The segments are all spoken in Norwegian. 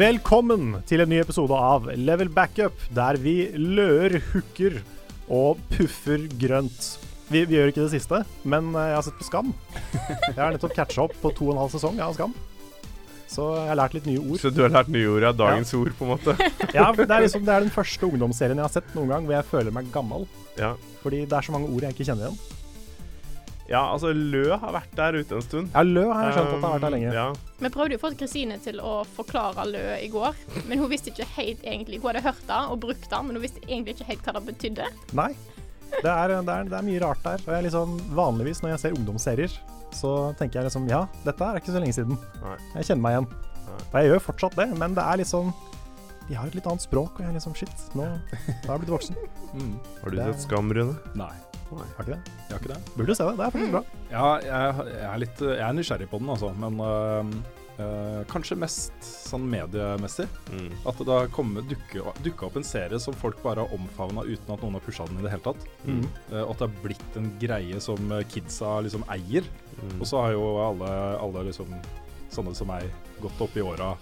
Velkommen til en ny episode av Level Backup, der vi løer hooker og puffer grønt. Vi, vi gjør ikke det siste, men eh, jeg har sett på Skam. Jeg har nettopp catcha opp på to og en halv sesong av Skam. Så jeg har lært litt nye ord. Så du har lært nye ord av dagens ord, på en måte? Ja, det er, liksom, det er den første ungdomsserien jeg har sett noen gang hvor jeg føler meg gammel. Ja. Fordi det er så mange ord jeg ikke kjenner igjen. Ja, altså Lø har vært der ute en stund. Ja, Lø har jeg skjønt at det har vært der lenge. Ja. Vi prøvde jo å få Kristine til å forklare lø i går, men hun visste ikke helt egentlig Hun hadde hørt det og brukt det, men hun visste egentlig ikke helt hva det betydde. Nei. Det er, det, er, det er mye rart der. Og jeg liksom, vanligvis når jeg ser ungdomsserier, så tenker jeg liksom ja, dette er ikke så lenge siden. Nei. Jeg kjenner meg igjen. Nei. Og jeg gjør fortsatt det, men det er liksom De har et litt annet språk, og jeg er liksom shit, nå har jeg blitt voksen. Har du Det sett Skam, Rune? Nei, Har ikke det? jeg har ikke det. Burde se det. Det er faktisk bra. Ja, jeg, jeg, er litt Jeg er nysgjerrig på den, altså. Men øh, øh, kanskje mest sånn mediemessig. Mm. At det har dukka opp en serie som folk bare har omfavna uten at noen har pusha den i det hele tatt. Mm. Uh, at det har blitt en greie som kidsa liksom eier. Mm. Og så har jo alle, alle liksom sånne som meg gått opp i åra,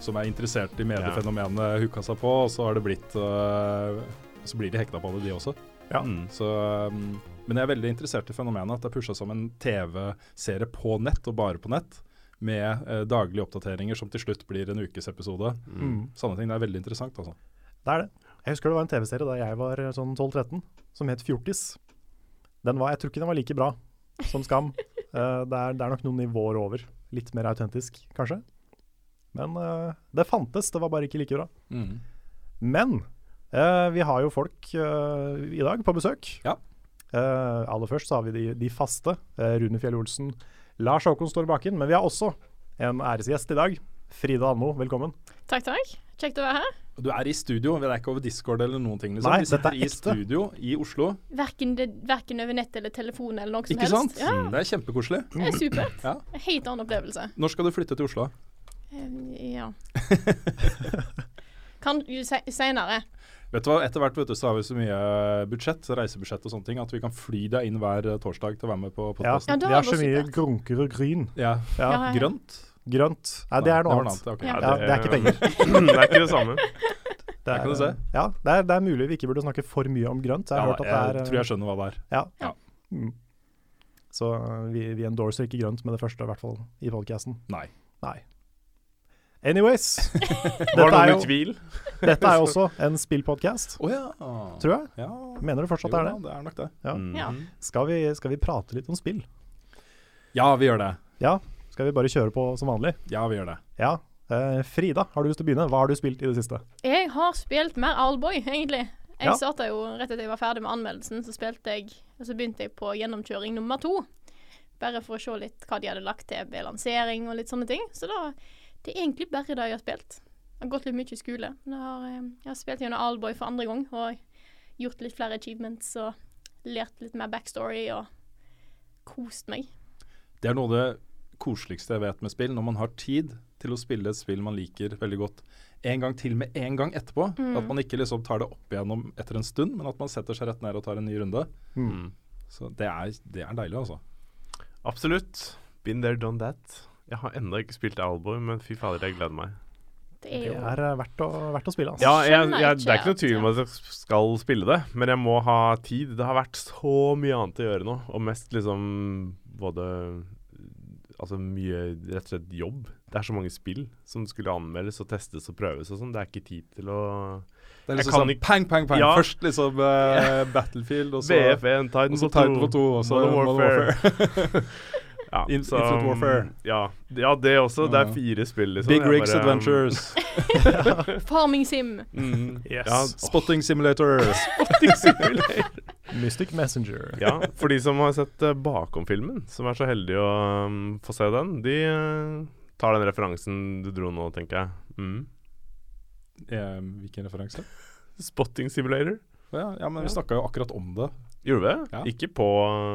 som er interessert i mediefenomenet, hooka seg på, og så har det blitt øh, Så blir de hekta på det, de også. Ja. Mm. Så, um, men jeg er veldig interessert i fenomenet at det er pusha som en TV-serie på nett, og bare på nett, med eh, daglige oppdateringer som til slutt blir en ukesepisode. Mm. Sånne ting det er veldig interessant, altså. Det er det. Jeg husker det var en TV-serie da jeg var eh, sånn 12-13, som het Fjortis. Den var, jeg tror ikke den var like bra som Skam. uh, det, er, det er nok noen nivåer over. Litt mer autentisk, kanskje. Men uh, det fantes, det var bare ikke like bra. Men eh, vi har jo folk eh, i dag på besøk. Ja. Eh, aller først så har vi de, de faste. eh, Rune Fjell Olsen, Lars Håkon baken. Men vi har også en æresgjest i dag. Frida Anmo, velkommen. Takk, takk. Kjekt å være her. Du er i studio, det er ikke over Discord eller noen ting. Liksom. Nei, Vi sitter dette er i studio i Oslo. Verken, det, verken over nett eller telefon eller noe som Ikke sant? Ja, Det er kjempekoselig. det er supert. Ja. En helt annen opplevelse. Når skal du flytte til Oslo? Eh, Ja. kan du se seinere. Vet du hva, Etter hvert vet du, så har vi så mye budsjett, reisebudsjett og sånne ting, at vi kan fly deg inn hver eh, torsdag til å være med på podkasten. Ja, det vi har så mye grunker og gryn. Ja. Grønt? Grønt. Nei, det er noe annet. ok. Ja. Ja, det er ikke penger. det er ikke det samme. Det du se. Ja, det er, det er mulig vi ikke burde snakke for mye om grønt. Jeg Ja, hørt at det jeg er tror jeg skjønner hva det er. Ja. Ja. Mm. Så vi, vi endorser ikke grønt med det første, i hvert fall i podkasten. Nei. Nei. Anyways. Var det noen tvil? dette er jo også en spillpodcast, oh, ja. tror jeg. ja. Mener du fortsatt Jo det er det? det er nok det. Ja. Mm. Ja. Skal vi, skal vi prate litt om spill? Ja, vi gjør det. Ja. Skal vi bare kjøre på som vanlig? Ja, vi gjør det. Ja. uh, Frida, har du lyst til å begynne? Hva har du spilt i det siste? Jeg har spilt mer Owlboy, egentlig. Jeg Ja. starta jo rett etter jeg var ferdig med anmeldelsen, så spilte jeg Og så begynte jeg på gjennomkjøring nummer to. Bare for å se litt hva de hadde lagt til ved lansering og litt sånne ting. Så da Det er egentlig bare det jeg har spilt. Jeg har gått litt mye i skole. Jeg har, eh, jeg har spilt gjennom Allboy for andre gang og gjort litt flere achievements og lært litt mer backstory og kost meg. Det er noe av det koseligste jeg vet med spill, når man har tid til å spille et spill man liker veldig godt en gang til med en gang etterpå. Mm. At man ikke liksom tar det opp igjennom etter en stund, men at man setter seg rett ned og tar en ny runde. Mm. Så det er, det er deilig, altså. Absolutt. Been there, done that. Jeg har ennå ikke spilt Owlboy, men fy fader, jeg gleder meg. Det er Det er eh, verdt å, verdt å spille, altså. Ja, jeg, jeg, det er ikke noe tvil om at jeg skal spille det, men jeg må ha tid. Det har vært så mye annet å gjøre nå, og mest liksom både Altså mye rett og slett jobb. Det er så mange spill som skulle anmeldes og testes og prøves og sånn. Det er ikke tid til å Det er liksom sånn ikke- pang, pang, pang. Ja. Først liksom uh, Battlefield, og så VF1, og så Titan 2, 2, og så Modern Modern Warfare. Ja, In- så, Infinite Warfare. Ja, ja, det også. Det er Ja. fire spill, liksom. Big Rigs bare- Adventures. Farming Sim. Mm, Yes. ja, Spotting Simulator. Mystic Messenger. ja, for de som har sett uh, bakom-filmen, som er så heldige å um, få se den, de uh, tar den referansen du dro nå, tenker jeg. Mm. Eh, hvilken referanse? Spotting Simulator. Ja, ja, men vi snakka jo akkurat om det. Gjorde vi det? Ja. Ikke på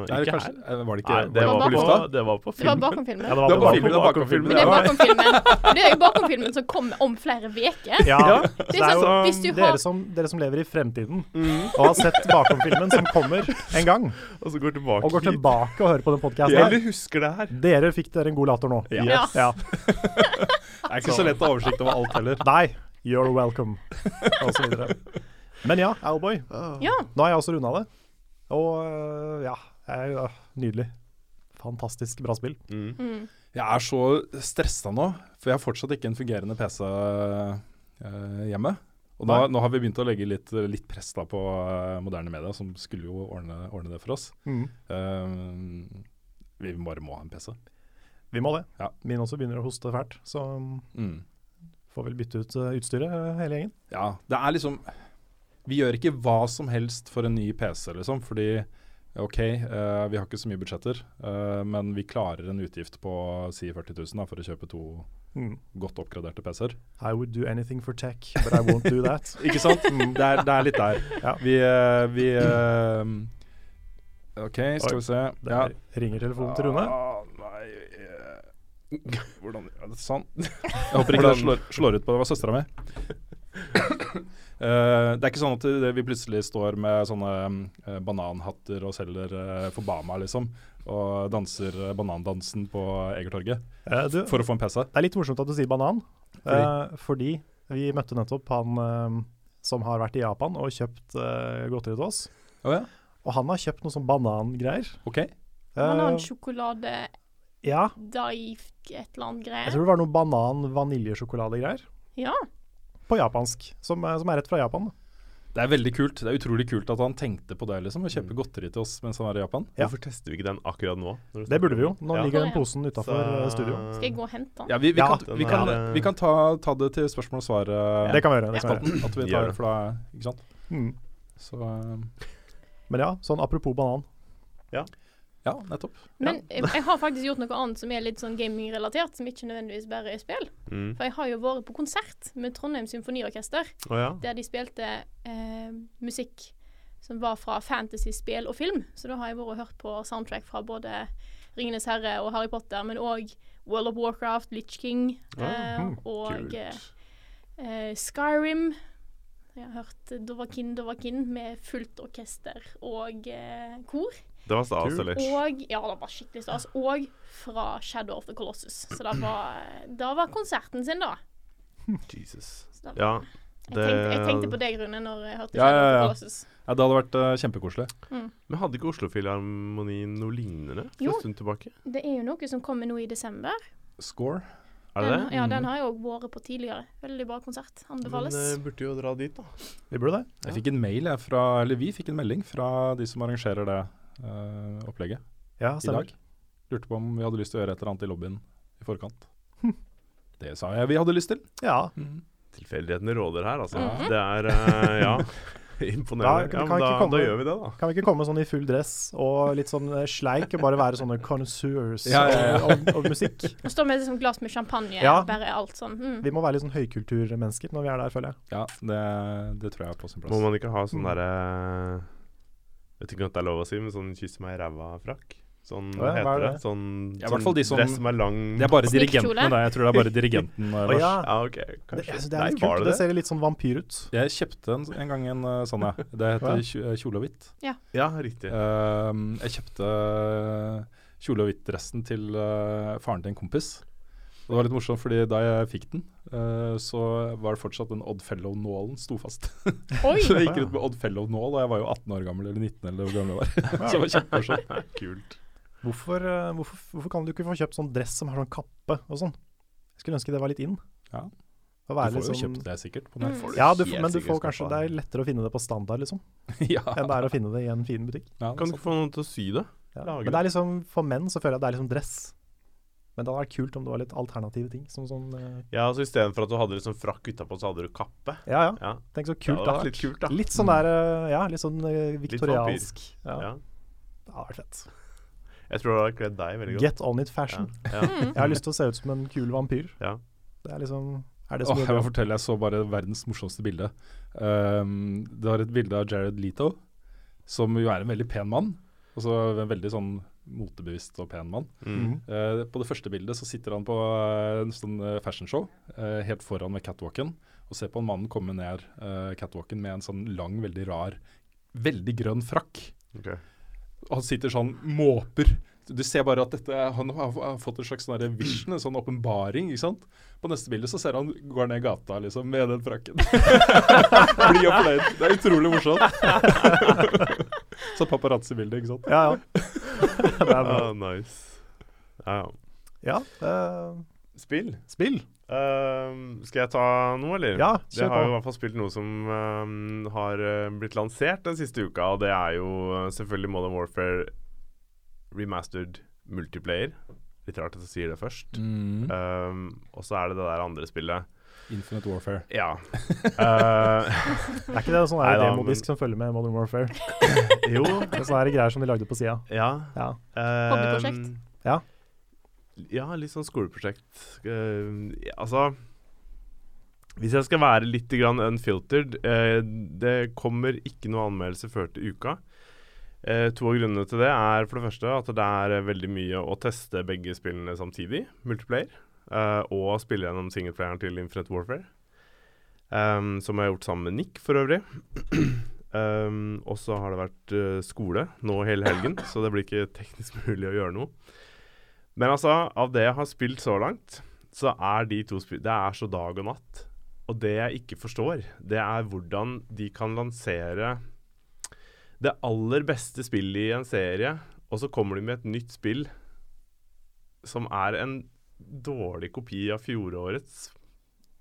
Ikke Nei, kanskje, her. var det ikke Nei, det var var, på på? Det var på Det var bakom filmen. Ja, det Det var var bakom filmen, det var bakom filmen. Men det er bakom filmen. Det er jo bakom filmen som kommer om flere uker. Ja, Ja, det er jo sånn- har- dere som, dere som lever i fremtiden Mm. og har sett bakom-filmen som kommer en gang, Og så går tilbake og går tilbake og hører på den podkasten Eller husker det her. Dere fikk dere en god latter nå. Yes. Ja. Ja. Det er ikke så lett å ha oversikt over alt heller. Nei, you're welcome, og så videre. Men ja, Owlboy. Ja. Nå har jeg også runda det. Og øh, ja, ja, nydelig. Fantastisk bra spill. Mm. Mm. Jeg er så stressa nå, for jeg har fortsatt ikke en fungerende PC eh, hjemme. Og nå, nå har vi begynt å legge litt, litt press da på uh, moderne media, som skulle jo ordne, ordne det for oss. Mm. Uh, vi bare må ha en PC. Vi må det. Ja. Min også begynner å hoste fælt, så Mm. får vel bytte ut uh, utstyret, øh, hele gjengen. Ja, det er liksom Vi gjør ikke hva som helst for en ny PC, liksom, fordi OK, uh, vi har ikke så mye budsjetter, uh, men vi klarer en utgift på si 40 000 da, for å kjøpe to Mm. godt oppgraderte PC-er. I would do anything for tech, but I won't do that. Ikke sant? Det er, det er litt der. Ja. Vi, uh, vi OK, skal Oi, vi se. Der ringer telefonen til Rune. Ah, nei Hvordan ja, Sånn. Jeg håper ikke det slår, slår ut på Det var søstera mi. Eh, det er ikke sånn at det, vi plutselig står med sånne uh, bananhatter og selger uh, for Bama, liksom. Og danser eh, banandansen på Egertorget Eh, du, for å få en PC. det er litt morsomt at du sier banan, Fordi? eh, fordi vi møtte nettopp han eh, som har vært i Japan og kjøpt uh, godteri til oss. Oh, ja? Og han har kjøpt noe sånn banangreier. Okay. Eh, Banansjokolade, ja, daif, et eller annet greier. jeg tror det var noe banan-vaniljesjokoladegreier Ja. På japansk, som, som er rett fra Japan. Det er veldig kult. Det er utrolig kult at han tenkte på det, liksom. Å kjøpe godteri til oss mens han var i Japan. Ja. Hvorfor tester vi ikke den akkurat nå? Det burde vi jo. Nå Ja. ligger den posen utafor Så- studio. Skal jeg gå og hente den? Ja, vi, vi Ja, kan, vi kan, vi kan ta, ta det til spørsmål og svar. eh, Det kan vi gjøre. Det kan. At vi tar, det. for da, ikke sant? Mm. Så eh, Men ja, sånn apropos banan. ja, nettopp. Men jeg, jeg har faktisk gjort noe annet som er litt sånn gaming-relatert, som ikke nødvendigvis bare er spill. Mm. For jeg har jo vært på konsert med Trondheim Symfoniorkester, oh, ja. der de spilte eh, musikk som var fra fantasy-spill og film. Så da har jeg vært og hørt på soundtrack fra både Ringenes herre og Harry Potter, men òg World of Warcraft, Litch King eh, Mhm, og eh, eh, Skyrim. Jeg har hørt Dovakin Dovakin med fullt orkester og eh, kor. Det var stas, eller? Og ja, det var skikkelig stas. Og fra Shadow of the Colossus. Så det var, det var konserten sin, da. Jesus. Da var, Ja. jeg, tenkte, jeg tenkte på deg, Rune, når jeg hørte Ja, Shadow ja, of the Colossus. Ja, det hadde vært uh, kjempekoselig. Men hadde ikke Oslo-filharmonien noe lignende for Jo. en stund tilbake? Det er jo noe som kommer nå i desember. Score. Er det Den, det? ja, den har jeg òg vært på tidligere. Veldig bra konsert. Men Anbefales. eh, burde jo dra dit, da. Vi burde det. Jeg fikk en mail jeg, fra, eller vi fikk en melding fra de som arrangerer det opplegget Ja, i dag. Lurte på om vi hadde lyst til å gjøre et eller annet i lobbyen i forkant. Det sa jeg vi hadde lyst til. Ja, Tilfeldighetene råder her, altså. Mhm. Det er uh, Ja. Imponerende. Da Ja, kan men vi da, komme- da gjør vi det, da. Kan vi ikke komme sånn i full dress og litt sånn eh, sleik og bare være sånne connoisseurs Ja, ja, ja. Av, av musikk? Og stå med et sånt glass med champagne. Ja. Bare alt sånn. Mm. Vi må være litt sånn høykulturmennesker når vi er der, føler jeg. Ja, det, det tror jeg er på sin plass. Må man ikke ha sånn Mm. Vet ikke om det er lov å si, men sånn kyss meg i ræva-frakk? Sånn, ja, hva er heter det? det? Sånn, Ja, sånn de som- dress som er lang Det er bare Snikkjole. dirigenten, det. Jeg tror det er bare dirigenten. Å ja. Ja, OK. Kanskje. Det, altså, det er Nei, litt kult. det Det ser litt sånn vampyr ut. Jeg kjøpte en, en gang en eh, sånn, ja. Det heter Ja. eh, kjole og hvitt. Ja, riktig. Uh, jeg kjøpte kjole og hvitt-dressen til uh, faren til en kompis. Det var litt morsomt, fordi da jeg fikk den, uh, så var det fortsatt den Odd Fellow-nålen sto fast. Oi! så jeg gikk rundt med Odd Fellow-nål, og jeg var jo 18 år gammel, eller 19, eller hvor gammel jeg var. så det var kjempemorsomt. Kult. Hvorfor, eh, hvorfor, hvorfor kan du ikke få kjøpt sånn dress som har sånn kappe og sånn? Jeg skulle ønske det var litt in. Ja. Du får får jo liksom- kjøpt det sikkert på Mm. Ja, du, men du får kanskje Det er lettere å finne det på standard, liksom, ja. enn det er å finne det i en fin butikk. ja, Kan du ikke få noen til å sy det? Ja. Men det er liksom, for menn så føler jeg at det er liksom dress. Men det hadde vært kult om det var litt alternative ting. Som sånn uh, Ja, altså Istedenfor at du hadde liksom frakk utapå, så hadde du kappe. Ja, ja. Ja. Tenk så Det kult hadde vært litt kult, da. Litt sånn der uh, Ja, litt sånn Litt viktoriansk. Ja. Ja. Det hadde vært fett. Jeg tror det hadde kledd deg veldig godt. Get on it fashion. Ja. Jeg har lyst til å se ut som en kul vampyr. Ja. Det er liksom Er det Åh, jeg må fortelle, jeg så bare verdens morsomste bilde. Um, det var et bilde av Jared Leto, som jo er en veldig pen mann. Og så en veldig sånn motebevisst og pen mann. Mm. Eh, på det første bildet så sitter han på eh, en sånn eh, fashionshow uh, helt foran ved catwalken og ser på en mann komme ned eh, catwalken med en sånn lang, veldig rar, veldig grønn frakk. Ok. Og han sitter sånn måper. Du ser bare at dette, han har, fått en slags sånn vision, en sånn åpenbaring. ikke sant? På neste bilde så ser han går ned gata liksom, med den frakken. Blid og fornøyd. Det er utrolig morsomt. så paparazzi-bilde, ikke sant. Ja, ja. det er bra. Ah, nice. Ja, ja. Ja, uh, Spill. spill. Uh, skal jeg ta noe, eller? Ja, kjør på. Jeg har jo i hvert fall spilt noe som uh, har eh, blitt lansert den siste uka, og det er jo eh, selvfølgelig Modern Warfare remastered multiplayer. Litt rart at jeg sier det først. Mm. Ehm, og så er det det der andre spillet. Infinite Warfare. Ja. Uh, Er ikke det sånn Neida, demodisk som følger med Modern Warfare? jo. Det er sånne greier som de lagde på sida. Ja. Ja. Hobbyprosjekt? Ja. Ja, litt sånn skoleprosjekt. Uh, ja, altså Hvis jeg skal være litt grann unfiltered eh, Det kommer ikke noe anmeldelse før til uka. Eh, to av grunnene til det er for det første at det er veldig mye å teste begge spillene samtidig, multiplayer, eh, og spille gjennom singleplayeren til Infinite Warfare. Um, som jeg har gjort sammen med Nick, for øvrig. um, og så har det vært uh, skole nå hele helgen, så det blir ikke teknisk mulig å gjøre noe. Men altså, av det jeg har spilt så langt, så er de to spill Det er så dag og natt. Og det jeg ikke forstår, det er hvordan de kan lansere det aller beste spillet i en serie, og så kommer de med et nytt spill som er en dårlig kopi av fjorårets.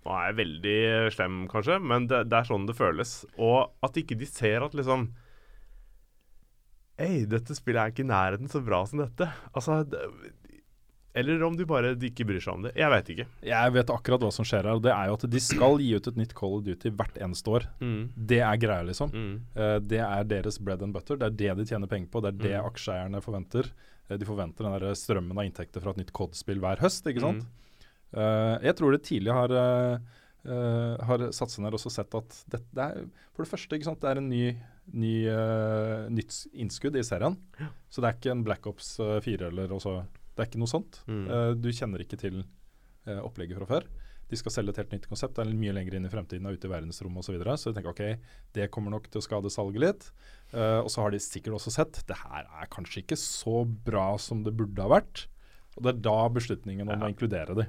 Nå er jeg veldig slem, kanskje, men det, det er sånn det føles. Og at ikke de ser at liksom Hei, dette spillet er ikke i nærheten så bra som dette. Altså det, Eller om de bare de ikke bryr seg om det. Jeg vet ikke. Jeg vet akkurat hva som skjer her. Det er jo at de skal gi ut et nytt Call of Duty hvert eneste år. Mm. Det er greia, liksom. Mm. Uh, det er deres bread and butter. Det er det de tjener penger på. Det er det Mm. aksjeeierne forventer. Eh, de forventer den der strømmen av inntekter fra et nytt COD-spill hver høst, ikke sant. Mm. Uh, jeg tror det tidlig har, uh, har satt seg ned og sett at det, det er For det første, ikke sant, det er en ny, ny uh, nytt innskudd i serien. Så det er ikke en Black Ops eh, 4 eller også Det er ikke noe sånt. Mm. Eh, du kjenner ikke til eh, opplegget fra før. De skal selge et helt nytt konsept. Det er mye lenger inn i fremtiden og ute i verdensrommet osv. Så, videre. så jeg tenker ok, det kommer nok til å skade salget litt. Eh, og så har de sikkert også sett det her er kanskje ikke så bra som det burde ha vært. Og det er da beslutningen om Ja. å inkludere de.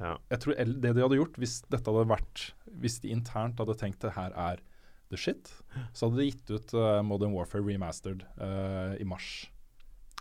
Ja. Jeg tror det de hadde gjort hvis dette hadde vært Hvis de internt hadde tenkt det her er the shit, så hadde de gitt ut uh, Modern Warfare remastered uh, i mars.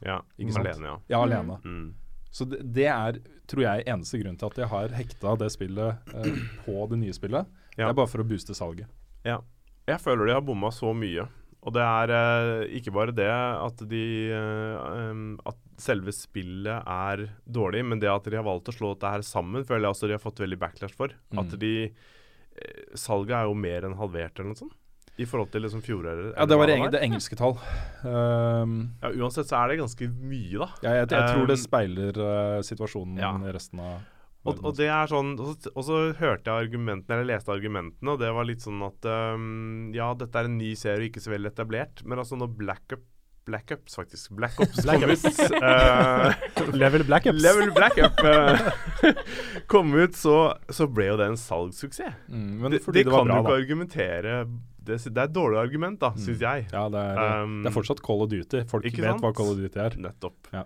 ja. Ikke sant? Alene, ja. Ja, alene. Mm. Så det, det er, tror jeg, eneste grunn til at jeg har hekta det spillet uh, på det nye spillet. Ja. Det er bare for å booste salget. Ja. Jeg føler de har bomma så mye. Og det er eh, ikke bare det at de eh, At selve spillet er dårlig, men det at de har valgt å slå dette her sammen, føler jeg også de har fått veldig backlash for. At Mm. de eh, Salget er jo mer enn halvert eller noe sånt. I forhold til liksom fjoråret. Ja, Det var eng det engelske tall. Um, Ja, uansett så er det ganske mye, da. ja, jeg, jeg tror det Um, speiler uh, situasjonen ja. i resten av Og, og det er sånn Og så, hørte jeg argumentene, eller leste argumentene, og det var litt sånn at um, Ja, dette er en ny serie, ikke så veldig etablert, men altså når Black Up Black Ups, faktisk. Black Ops Black kom ut Uh, Level Black Ups. Level Black Up øh, kom ut, så, så ble jo det en salgssuksess. Mm, men Det, det, det, kan bra, du ikke da. argumentere det, det er et dårlig argument, da, Mm. syns jeg. Ja, det er, Um, det er fortsatt Call of Duty. Folk vet sant? hva Call of Duty er. Nettopp. Ja.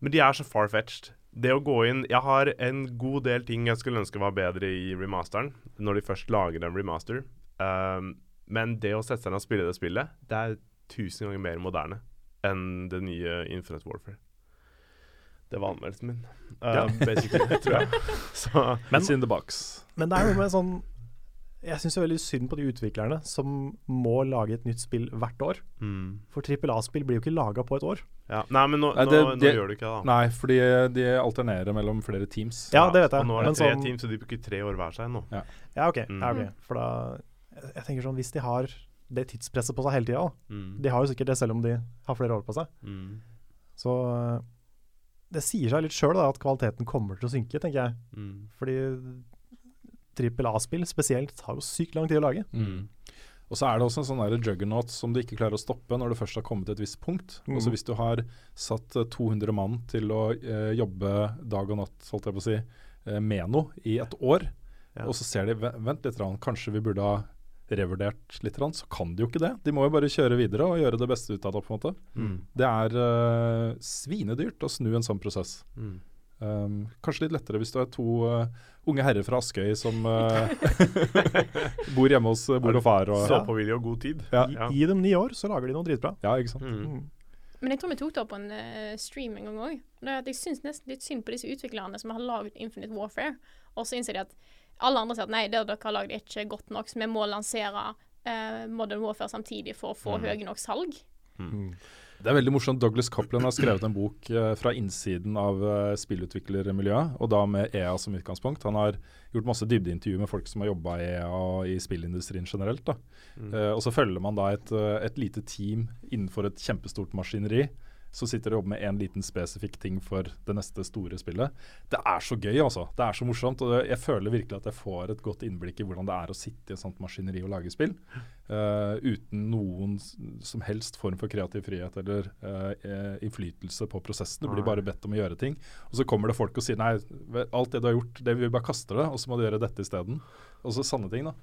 Men de er så far-fetched. Det å gå inn Jeg har en god del ting jeg skulle ønske var bedre i remasteren, når de først lager en remaster. Um, men det å sette seg ned og spille det spillet, det er tusen ganger mer moderne enn det nye Infinite Warfare. Det var anmeldelsen min, uh, Ja. basically, tror jeg. Så Men, in the box. Men det er jo med sånn jeg syns veldig synd på de utviklerne som må lage et nytt spill hvert år. Mm. For trippel A-spill blir jo ikke laga på et år. Ja. Nei, men nå, Nei, nå, det- nå det- gjør du ikke det, da. Nei, fordi de alternerer mellom flere teams. Ja, det vet jeg. Og nå er det Men tre sånn- teams, så de bruker tre år hver seg nå. Ja, OK. Mm. Ja, ok. For da jeg, jeg tenker sånn, Hvis de har det tidspresset på seg hele tida Mm. De har jo sikkert det selv om de har flere år på seg. Mm. Så eh, det sier seg litt sjøl at kvaliteten kommer til å synke, tenker jeg. Mm. Fordi trippel A-spill spesielt tar jo sykt lang tid å lage. Mm. Og så er det også en sånn der juggernaut som du ikke klarer å stoppe når du først har kommet til et visst punkt. Mm. Også Hvis du har satt eh, 200 mann til å eh, jobbe dag og natt holdt jeg på å si, eh, med noe i et år, Ja. og så ser de vent litt, kanskje vi burde ha revurdert litt, grann", så kan de jo ikke det. De må jo bare kjøre videre og gjøre det beste ut av det. på en måte. Mm. Det er eh, svinedyrt å snu en sånn prosess. Mm. Um, kanskje litt lettere hvis du er to eh, unge herrer fra Askøy som eh, bor hjemme hos eh, mor og far. Og, Såpevilje og god tid. Gi dem ni år, så lager de noe dritbra. Ja, ikke sant. Mm. Mm. Men jeg tror vi tok det opp på en uh, stream en gang òg. Jeg syns nesten litt synd på disse utviklerne som har lagd Infinite Warfare. Og så innser de at alle andre sier at nei, det dere har lagd er ikke godt nok, så vi må lansere uh, Modern Warfare samtidig for å få Mm. høye nok salg. Det er veldig morsomt. Douglas Copland har skrevet en bok eh, fra innsiden av uh, spillutviklermiljøet, og da med EA som utgangspunkt. Han har gjort masse dybdeintervju med folk som har jobba i EA og i spillindustrien generelt. da. Uh, og så følger man da et, eh, et lite team innenfor et kjempestort maskineri som sitter og jobber med én liten spesifikk ting for det neste store spillet. Det er så gøy, altså. Det er så morsomt. Og jeg føler virkelig at jeg får et godt innblikk i hvordan det er å sitte i et sånt maskineri og lage spill. Uh, uten noen som helst form for kreativ frihet eller eh, innflytelse på prosessen. Du blir bare bedt om å gjøre ting. Og så kommer det folk og sier nei, alt det du har gjort, det vi bare kaster det, og så må du gjøre dette isteden. Og så sanne ting, da.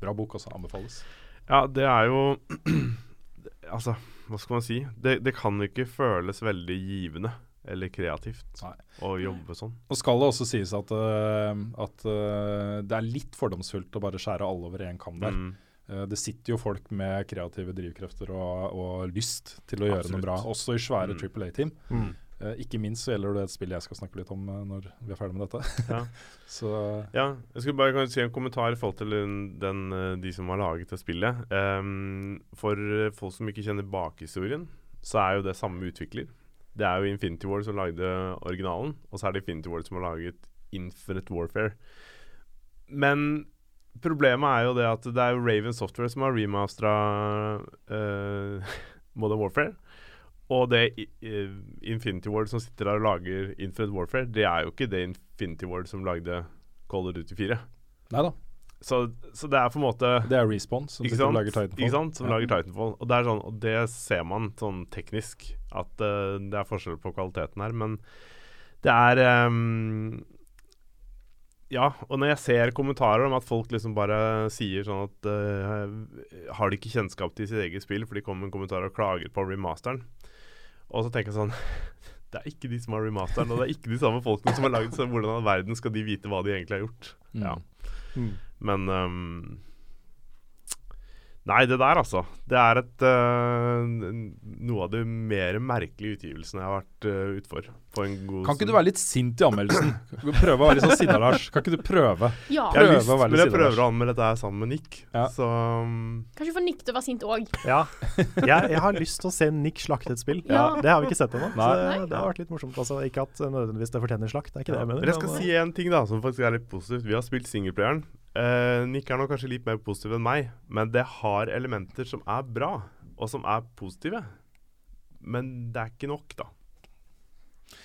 Bra bok, også. Anbefales. Ja, det er jo Altså, hva skal man si? Det, det kan ikke føles veldig givende eller kreativt Nei. å jobbe sånn. Og skal det også sies at, eh, at eh, det er litt fordomsfullt å bare skjære alle over én kam der. Mm. Eh, det sitter jo folk med kreative drivkrefter og, og lyst til å gjøre Absolutt. noe bra, også i svære Mm. Triple A-team. Mm. Eh, ikke minst så gjelder det et spill jeg skal snakke litt om eh, når vi er ferdig med dette. Ja. så Ja, jeg skulle bare si en kommentar i forhold til den, eh, de som har laget det spillet. Um, for folk som ikke kjenner bakhistorien, så er jo det samme utvikler. Det er jo Infinity War som lagde originalen, og så er det Infinity War som har laget Infinite Warfare. Men problemet er jo det at det er Raven Software som har remastera uh, Modern Warfare. Og det Infinity Ward som sitter der og lager Infinite Warfare, det er jo ikke det Infinity Ward som lagde Call of Duty 4. Neida. Så, så det er på en måte Det er Response som sitter og lager Titanfall. Ikke sant? Som Ja. lager Titanfall. Og det, sånn, og det ser man sånn teknisk, at uh, det er forskjell på kvaliteten her. Men det er um, Ja, og når jeg ser kommentarer om at folk liksom bare sier sånn at uh, Har de ikke kjennskap til sitt eget spill, for de kommer med en kommentar og klager på remasteren. Og så tenker jeg sånn Det er ikke de som har remasteren, og det er ikke de samme folkene som har lagd så hvordan i verden skal de vite hva de egentlig har gjort? Mm. Ja. Mm. Men um, Nei, det der, altså. Det er et uh, noe av de mer merkelige utgivelsene jeg har vært uh, utfor. På en god Kan ikke stund. du være litt sint i anmeldelsen? Prøve å være litt sånn sinna, Lars. Kan ikke du prøve? Ja. Jeg har lyst, å være men jeg prøver å anmelde dette sammen med Nick. Ja. Så um, Kanskje få Nick til å være sint òg. Ja. Jeg, jeg har lyst til å se Nick slakte et spill. Ja. Det har vi ikke sett ennå. Det, det har vært litt morsomt. Altså, ikke at eh, nødvendigvis det fortjener slakt, det er ikke det jeg mener. Men jeg skal men, si en ting da som faktisk er litt positivt. Vi har spilt singleplayeren. Uh, Nick er nok kanskje litt mer positiv enn meg, men det har elementer som er bra, og som er positive. Men det er ikke nok, da.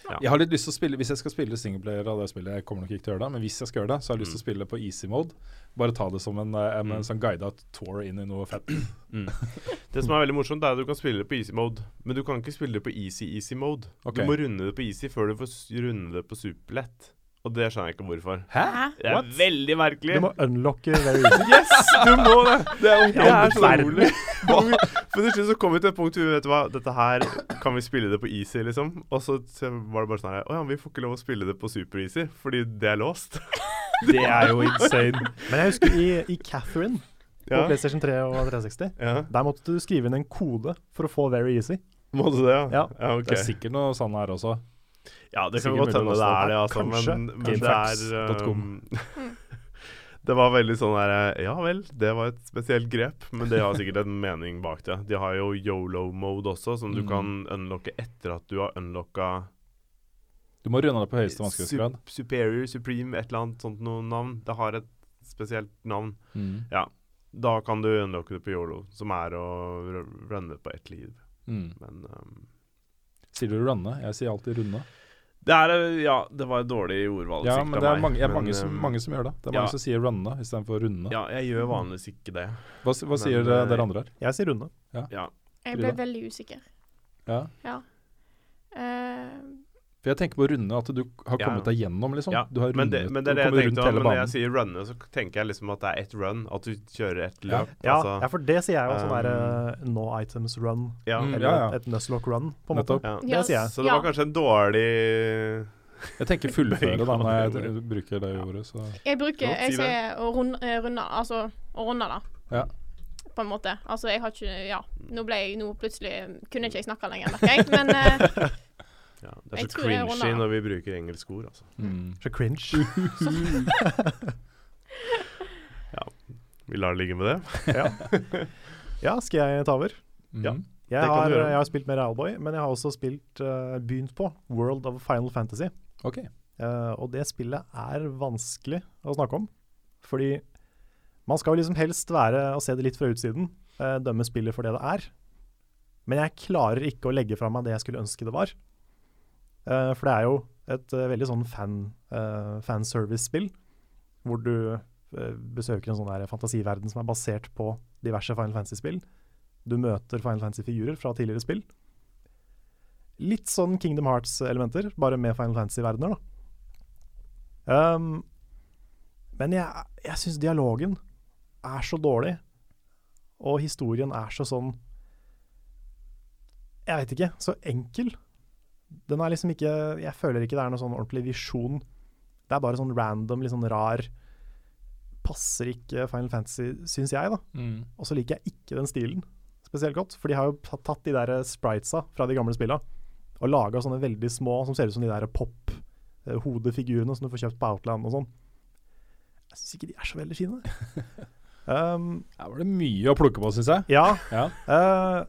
Ja. Jeg har litt lyst til å spille Hvis jeg skal spille singleplayer av det spillet, jeg kommer nok ikke til å gjøre det, men hvis jeg skal gjøre det, så har jeg lyst til å spille på easy mode. Bare ta det som en, eh, en, Mm. en sånn guida tour inn i noe fett. Det som er veldig morsomt, er at du kan spille det på easy mode, men du kan ikke spille det på easy-easy mode. Okay. Du må runde det på easy før du får runde det på superlett. Og det skjønner jeg ikke hvorfor. Hæ? Det er veldig merkelig. Du må unlocke very easy. Yes, du må det! Det er, det er så rolig. For til slutt så kom vi til et punkt hvor vi vet du hva, dette her kan vi spille det på easy, liksom. Og så så var det bare sånn her Å ja, vi får ikke lov å spille det på super-easy fordi det er låst. Det er jo insane. Men jeg husker i, i Catherine på Ja. PlayStation 3 og 360. Ja. Der måtte du skrive inn en kode for å få very easy. Måtte du det, ja? Ja. ja okay. Det er sikkert noe sånn her også. Ja, det kan godt hende det er det, altså. Kanskje. Men, men det er um, Det var veldig sånn der Ja vel, det var et spesielt grep, men det har sikkert en mening bak det. De har jo yolo-mode også, som du Mm. kan unlocke etter at du har unlocka Du må runde det på høyeste vanskelighetsgrad. Superior, Supreme, et eller annet sånt noe navn. Det har et spesielt navn. Mm. Ja. Da kan du unlocke det på yolo, som er å r- det på ett liv. Mm. Men um, Sier du runde? Jeg sier alltid runde. det er eh, Ja, det var et dårlig ordvalg. Ja, men det er mange, ja, men, mange, som, um, mange som gjør det. Det er ja. mange som sier runde istedenfor runde. Ja, jeg gjør vanligvis ikke det. Hva, hva Men, sier eh, dere, dere andre her? Jeg sier runde. Ja. Jeg ble veldig usikker. Ja. Ja. Eh, For jeg tenker på å runde, at du har kommet deg gjennom, liksom. Ja, Du har men, det, rundet men det er det jeg tenkte rundt hele banen. Men når jeg sier runne, så tenker jeg liksom at det er ett run. At du kjører ett løp. Ja, altså, ja, for det sier jeg jo. Sånn derre der eh, no items run. ja. Mm, Eller ja, ja. et Nuzlocke run, på en måte. Ja. Det sier jeg. Så det var kanskje en dårlig Jeg tenker fullføre da, når jeg bruker det ordet. Så. Jeg bruker Jeg sier å runde, eh, runde Altså å runde, da. Ja. På en måte. Altså, jeg har ikke Ja, nå ble jeg Nå plutselig kunne ikke jeg snakke lenger, merker jeg. Men eh, ja, Det er Jeg så cringy når vi bruker engelske ord, altså. Mm. Så cringe. ja. Vi lar det ligge med det. ja. ja, skal jeg ta over? Mm. Ja. Jeg har, gjøre. jeg har spilt mer Owlboy, men jeg har også spilt, uh, begynt på World of Final Fantasy. OK. Uh, og det spillet er vanskelig å snakke om. Fordi man skal jo liksom helst være og se det litt fra utsiden, uh, dømme spillet for det det er. Men jeg klarer ikke å legge fra meg det jeg skulle ønske det var. Eh, for det er jo et uh, veldig sånn fan, uh, fanservice-spill, hvor du besøker en sånn der fantasiverden som er basert på diverse Final Fantasy-spill. Du møter Final Fantasy-figurer fra tidligere spill. Litt sånn Kingdom Hearts-elementer, bare med Final Fantasy-verdener, da. Um, men jeg, jeg syns dialogen er så dårlig, og historien er så sånn Jeg vet ikke, så enkel. Den er liksom ikke Jeg føler ikke det er noen sånn ordentlig visjon. Det er bare sånn random, litt sånn rar Passer ikke Final Fantasy, syns jeg, da. Mm. Og så liker jeg ikke den stilen spesielt godt, for de har jo tatt- de der spritesa fra de gamle spilla og laga sånne veldig små som ser ut som de der pop-hodefigurene som du får kjøpt på Outland og sånn. Jeg syns ikke de er så veldig fine. um, Her var det mye å plukke på, syns jeg. ja, Ja. eh,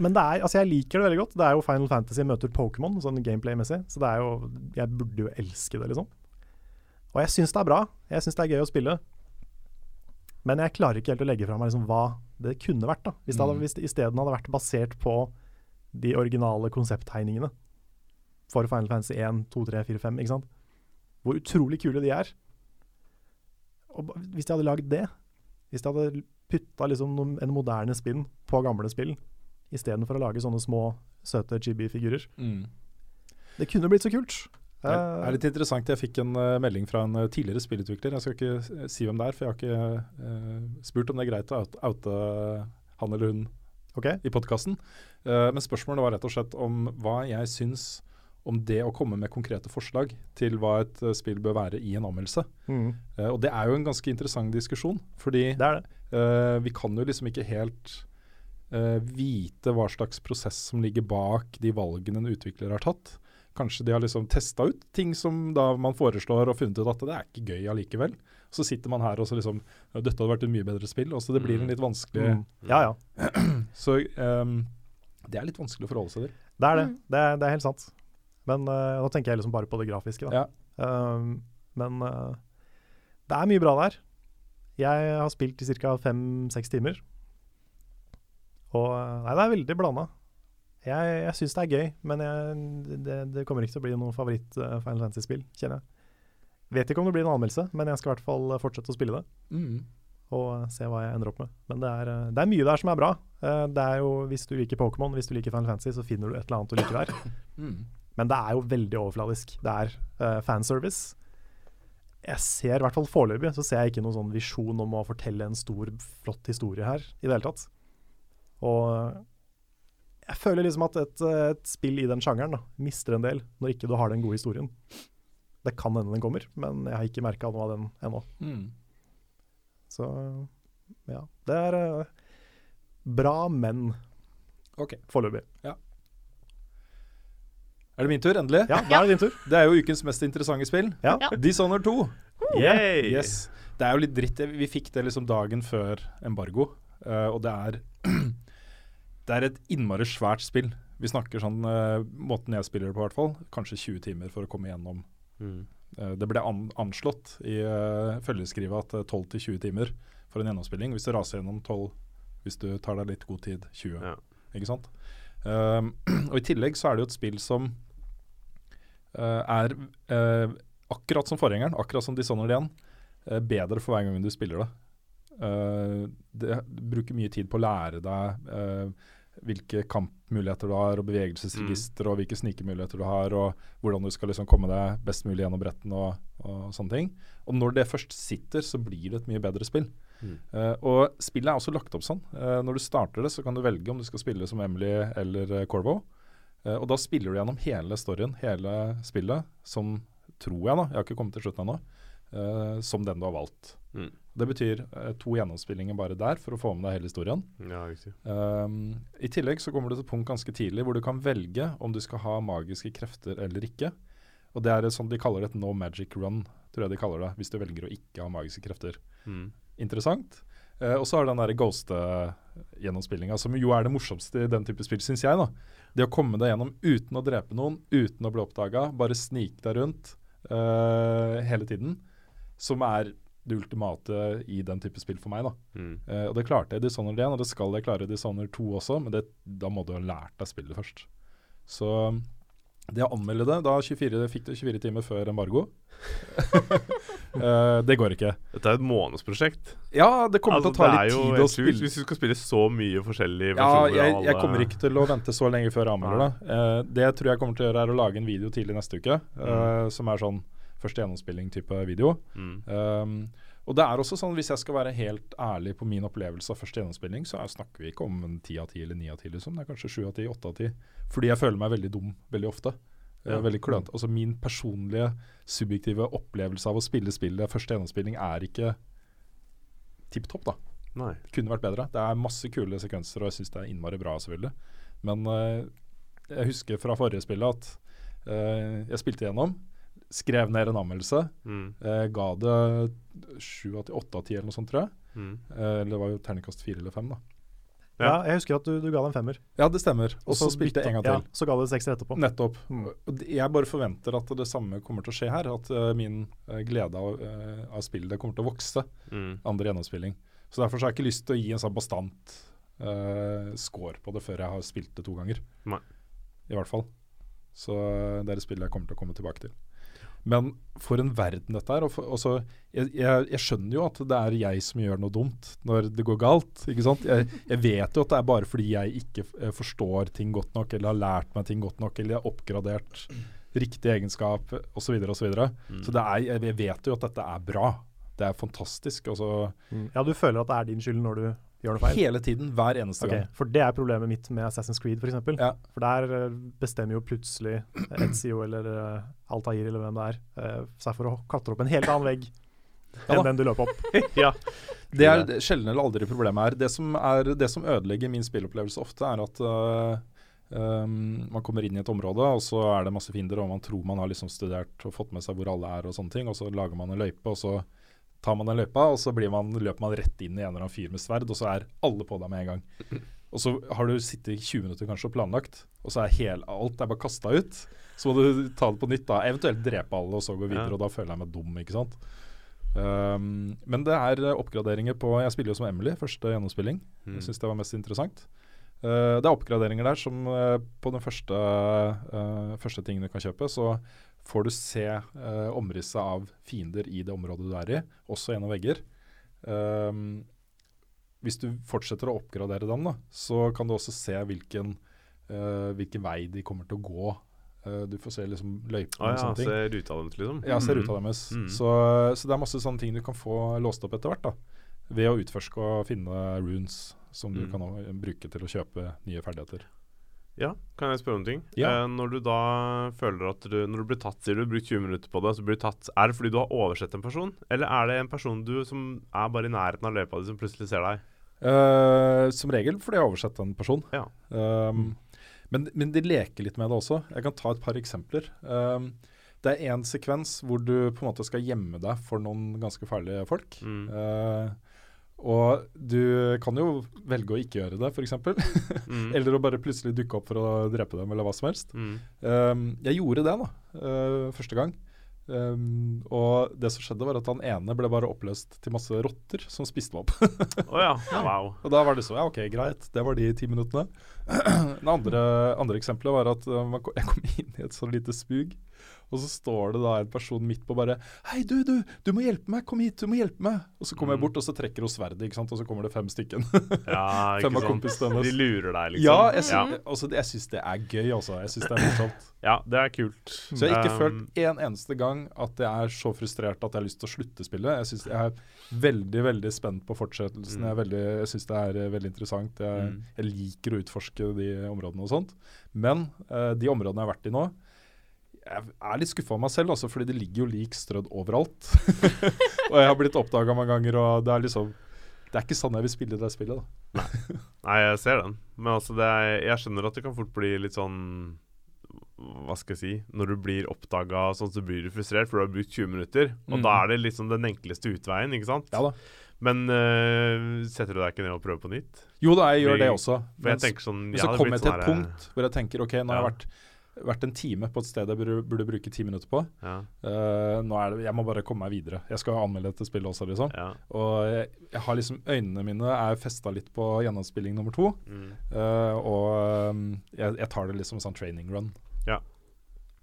men det er, altså jeg liker det veldig godt. Det er jo Final Fantasy møter Pokémon, sånn gameplay-messig. Så det er jo Jeg burde jo elske det, liksom. Og jeg syns det er bra. Jeg syns det er gøy å spille. Men jeg klarer ikke helt å legge fra meg liksom hva det kunne vært. da Hvis det, hadde, Mm. hvis det isteden hadde vært basert på de originale konsepttegningene for Final Fantasy 1, 2, 3, 4, 5. Ikke sant? Hvor utrolig kule de er. Og hvis de hadde lagd det, hvis de hadde putta liksom en moderne spinn på gamle spill, istedenfor å lage sånne små, søte chibi-figurer Mm. Det kunne blitt så kult. Det er, Eh, er litt interessant. Jeg fikk en uh, melding fra en uh, tidligere spillutvikler. Jeg skal ikke si hvem det er, for jeg har ikke uh, spurt om det er greit å oute, oute han eller hun okay. i podkasten. men spørsmålet var rett og slett om hva jeg syns om det å komme med konkrete forslag til hva et spill bør være i en anmeldelse. mm, og det er jo en ganske interessant diskusjon, fordi det er det. Eh, vi kan jo liksom ikke helt eh, vite hva slags prosess som ligger bak de valgene en utvikler har tatt. Kanskje de har liksom testa ut ting som da man foreslår og funnet ut at det er ikke gøy allikevel. Så sitter man her og så liksom Dette hadde vært et mye bedre spill. Og så det blir en litt vanskelig Mm. Ja, ja. Så um, det er litt vanskelig å forholde seg til. Det er det. Mm. Det, er, det er helt sant. Men uh, nå tenker jeg liksom bare på det grafiske, da. Ja. Um, men uh, det er mye bra der. Jeg har spilt i ca. fem-seks timer. Og eh, nei, det er veldig blanda. Jeg, jeg syns det er gøy, men jeg, det, det kommer ikke til å bli noe favoritt eh, Final Fantasy-spill, kjenner jeg. Vet ikke om det blir en anmeldelse, men jeg skal i hvert fall fortsette å spille det. Mm. Og eh, se hva jeg ender opp med. Men det er, eh, det er mye der som er bra. Eh, Det er jo, Hvis du liker Pokémon, hvis du liker Final Fantasy, så finner du et eller annet du liker der. Mm. Men det er jo veldig overfladisk. Det er uh, fanservice. Jeg ser, i hvert fall foreløpig, så ser jeg ikke noen sånn visjon om å fortelle en stor, flott historie her i det hele tatt. Og jeg føler liksom at et, et spill i den sjangeren da, mister en del når ikke du har den gode historien. Det kan hende den kommer, men jeg har ikke merka noe av den ennå. Mm. Så ja. Det er uh, bra, men okay. foreløpig. Er det min tur, endelig? Ja, da er det din tur. Det er jo ukens mest interessante spill. Ja. Ja. Dishonored 2. Yay! Yes. Det er jo litt dritt. Vi fikk det liksom dagen før embargo, uh, og det er Det er et innmari svært spill. Vi snakker sånn uh, måten jeg spiller det på, i hvert fall. Kanskje 20 timer for å komme gjennom. Mm. Uh, det ble an anslått i uh, følgeskrivet at eh, 12-20 timer for en gjennomspilling. Hvis du raser gjennom 12, hvis du tar deg litt god tid, 20. Ja. Ikke sant? Um, og I tillegg så er det jo et spill som er akkurat som forgjengeren, akkurat som Dishonored 1, eh, bedre for hver gang du spiller det. Eh, det bruker mye tid på å lære deg eh, hvilke kampmuligheter du har, og bevegelsesregister, og hvilke snikemuligheter du har, og hvordan du skal liksom komme deg best mulig gjennom bretten og, og sånne ting. Og når det først sitter, så blir det et mye bedre spill. Mm. Uh, og spillet er også lagt opp sånn. Uh, når du starter det, så kan du velge om du skal spille som Emily eller uh, Corvo. Og da spiller du gjennom hele storyen, hele spillet, som tror jeg, da, jeg har ikke kommet til slutten ennå, som den du har valgt. Mm. Det betyr eh, to gjennomspillinger bare der for å få med deg hele historien. Ja. Um, I tillegg så kommer du til et punkt ganske tidlig hvor du kan velge om du skal ha magiske krefter eller ikke. Og det er et sånt de kaller det et no magic run, tror jeg de kaller det, hvis du velger å ikke ha magiske krefter. Mm. Interessant. Uh, og så har du den der ghost-gjennomspillinga, som jo er det morsomste i den type spill, syns jeg. da. Det å komme deg gjennom uten å drepe noen, uten å bli oppdaga, bare snike deg rundt uh, hele tiden, som er det ultimate i den type spill for meg. da. Mm. Eh, og Det klarte jeg i Dishonored 1, og det skal jeg klare i Dishonored 2 også, men det, da må du ha lært deg spillet først. Så det å anmelde det da 24, fikk du 24 timer før embargo eh, Det går ikke. Dette er et månedsprosjekt. Ja, det kommer Altså, til å ta er litt tid å spille. Hvis du skal spille så mye forskjellig Ja, jeg, jeg kommer ikke til å vente så lenge før jeg anmelder det. Eh, det jeg tror jeg kommer til å gjøre, er å lage en video tidlig neste uke, eh, som er sånn første gjennomspilling-type video. Mm. Um, og det er også sånn, Hvis jeg skal være helt ærlig på min opplevelse av første gjennomspilling, så er, snakker vi ikke om en ti av ti eller ni av ti. Liksom. Det er kanskje sju av ti, åtte av ti. Fordi jeg føler meg veldig dum veldig ofte. Eh, Ja. veldig klønete. Altså Min personlige subjektive opplevelse av å spille spillet første gjennomspilling er ikke tipp topp, da. Nei. Det kunne vært bedre. Det er masse kule sekvenser, og jeg syns det er innmari bra, selvfølgelig. Men uh, jeg husker fra forrige spillet at uh, jeg spilte gjennom, skrev ned en anmeldelse, Mm. eh, ga det sju av ti, åtte av ti eller noe sånt, tror jeg. Mm. Eh, eller det var jo terningkast fire eller fem, da. Ja, jeg husker at du, du ga det en femmer. Ja, det stemmer. Og så spilte jeg en gang til. Ja, så ga du det sekser etterpå. Nettopp. Mm. Jeg bare forventer at det samme kommer til å skje her. At uh, min uh, glede av, uh, av spillet kommer til å vokse Mm. andre gjennomspilling. Så derfor så har jeg ikke lyst til å gi en sånn bastant eh, score på det før jeg har spilt det to ganger. Nei. I hvert fall. Så det er et spill jeg kommer til å komme tilbake til. Men for en verden dette er. Og for, også, jeg, jeg, jeg skjønner jo at det er jeg som gjør noe dumt når det går galt. ikke sant? Jeg, jeg vet jo at det er bare fordi jeg ikke eh, forstår ting godt nok, eller har lært meg ting godt nok, eller jeg har oppgradert riktig egenskap osv. Så, videre, og så. Mm. så det er, jeg, vet jo at dette er bra. Det er fantastisk. Altså, Ja, du føler at det er din skyld når du gjør noe feil? hele tiden, hver eneste okay, gang. For det er problemet mitt med Assassin's Creed f.eks. Ja. For der eh, bestemmer jo plutselig Etzio eller uh, Altair eller hvem det er, eh, seg for å klatre opp en helt annen vegg enn ja, den du løp opp. ja. Det er sjelden eller aldri problemet her. Det som, er, det som ødelegger min spillopplevelse ofte, er at uh, um, man kommer inn i et område, og så er det masse fiender, og man tror man har liksom studert og fått med seg hvor alle er, og sånne ting, og så lager man en løype, og så tar man den løypa, og så blir man, løper man rett inn i en eller annen fyr med sverd, og så er alle på deg med en gang. Og så har du sittet i 20 minutter kanskje og planlagt, og så er hel, alt er bare kasta ut. Så må du ta det på nytt, da. Eventuelt drepe alle, og så gå videre, Ja. og da føler jeg meg dum, ikke sant. Um, men det er eh, oppgraderinger på Jeg spiller jo som Emily, første gjennomspilling. Mm. Jeg syns det var mest interessant. Uh, det er oppgraderinger der som uh, på den første, uh, første tingen du kan kjøpe, så får du se uh, omrisset av fiender i det området du er i, også gjennom vegger. Um, hvis du fortsetter å oppgradere dem, da, så kan du også se hvilken, uh, hvilken vei de kommer til å gå. Uh, du får se liksom løypene Å og sånne ting. se ruta deres, liksom. Ja, se Mm. ruta deres. Mm. Så, så det er masse sånne ting du kan få låst opp etter hvert. da Ved å utforske og finne runes som du Mm. kan bruke til å kjøpe nye ferdigheter. Ja, kan jeg spørre om ting? Ja. Eh, når du da føler at du Når du blir tatt, sier du, du brukt 20 minutter på det, så blir du tatt Er det fordi du har oversett en person, eller er det en person du som er bare i nærheten av løypa di, som plutselig ser deg? Uh, som regel fordi jeg har oversett en person. Ja. Um, men, men de leker litt med det også. Jeg kan ta et par eksempler. Um, Det er én sekvens hvor du på en måte skal gjemme deg for noen ganske farlige folk. Mm. Eh, og du kan jo velge å ikke gjøre det, f.eks. Mm. eller å bare plutselig dukke opp for å drepe dem, eller hva som helst. Mm. Um, jeg gjorde det da, uh, første gang. Um, og det som skjedde, var at han ene ble bare oppløst til masse rotter som spiste meg opp. oh ja. Wow. og da var det så Ja, OK, greit. Det var de ti minuttene. det andre, andre eksempelet var at ko- jeg kom inn i et så lite spug. Og så står det da en person midt på bare 'Hei, du, du, du må hjelpe meg! Kom hit, du må hjelpe meg!' Og så kommer jeg Mm. bort, og så trekker hun sverdet, ikke sant? og så kommer det fem stykken. Ja, Fem ikke av sant. kompisene hennes. De lurer deg, liksom. Ja, jeg, sy ja. altså, jeg syns det er gøy, altså. Jeg syns det er morsomt. ja, det er kult. Så jeg har ikke Um, følt en eneste gang at jeg er så frustrert at jeg har lyst til å slutte spillet. Jeg, synes, jeg er veldig veldig spent på fortsettelsen. Jeg, er veldig, jeg syns det er eh, veldig interessant. Jeg, Mm. jeg liker å utforske de områdene og sånt. Men uh, de områdene jeg har vært i nå jeg er litt skuffa av meg selv, altså, fordi det ligger jo lik strødd overalt. og jeg har blitt oppdaga mange ganger, og det er liksom Det er ikke sånn jeg vil spille det spillet. da. Nei, jeg ser den. Men altså, er, jeg skjønner at det kan fort bli litt sånn Hva skal jeg si Når du blir oppdaga sånn, så blir du frustrert, for du har brukt 20 minutter. Og Mm. da er det liksom den enkleste utveien, ikke sant? Ja da. Men øh, setter du deg ikke ned og prøver på nytt? Jo da, jeg gjør det også. Men, jeg tenker sånn Men så kommer jeg til sånn et punkt hvor jeg tenker OK, nå har jeg vært, vært en time på et sted jeg burde, burde bruke ti minutter på. Ja, Uh, nå er det, jeg må bare komme meg videre. Jeg skal anmelde dette spillet også, liksom. ja. Og jeg, jeg har liksom Øynene mine er festa litt på gjennomspilling nummer to. Mm. Uh, og um, jeg, jeg tar det liksom som sånn training run. Ja.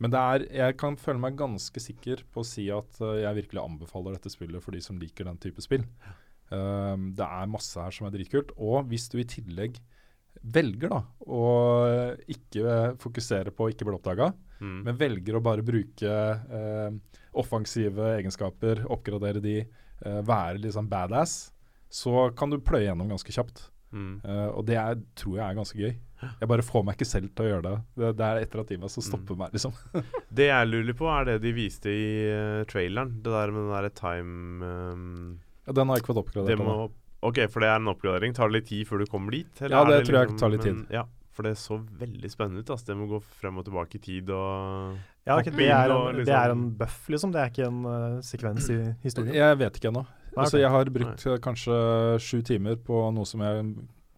Men det er, jeg kan føle meg ganske sikker på å si at uh, jeg virkelig anbefaler dette spillet for de som liker den type spill. Det er masse her som er dritkult. Og hvis du i tillegg velger da å ikke fokusere på å ikke bli oppdaga, Mm. men velger å bare bruke eh, offensive egenskaper, oppgradere de, eh, være sånn badass, så kan du pløye gjennom ganske kjapt. Mm. Eh, og det er, tror jeg er ganske gøy. Jeg bare får meg ikke selv til å gjøre det. Det, det er etter at meg som stopper meg, liksom. Det jeg lurer på, er det de viste i uh, traileren. Det der med den derre time um, Ja, den har jeg ikke fått oppgradert. Det må. OK, for det er en oppgradering. Tar det litt tid før du kommer dit? Ja, er det tror jeg tar litt men- Ja, for det så veldig spennende ut. Altså. Det med å gå frem og tilbake i tid og Ja, det, er en, liksom- det er en buff, liksom. Det er ikke en uh, sekvens i historien. Jeg vet ikke ennå. Okay. Altså, jeg har brukt Nei. kanskje sju timer på noe som jeg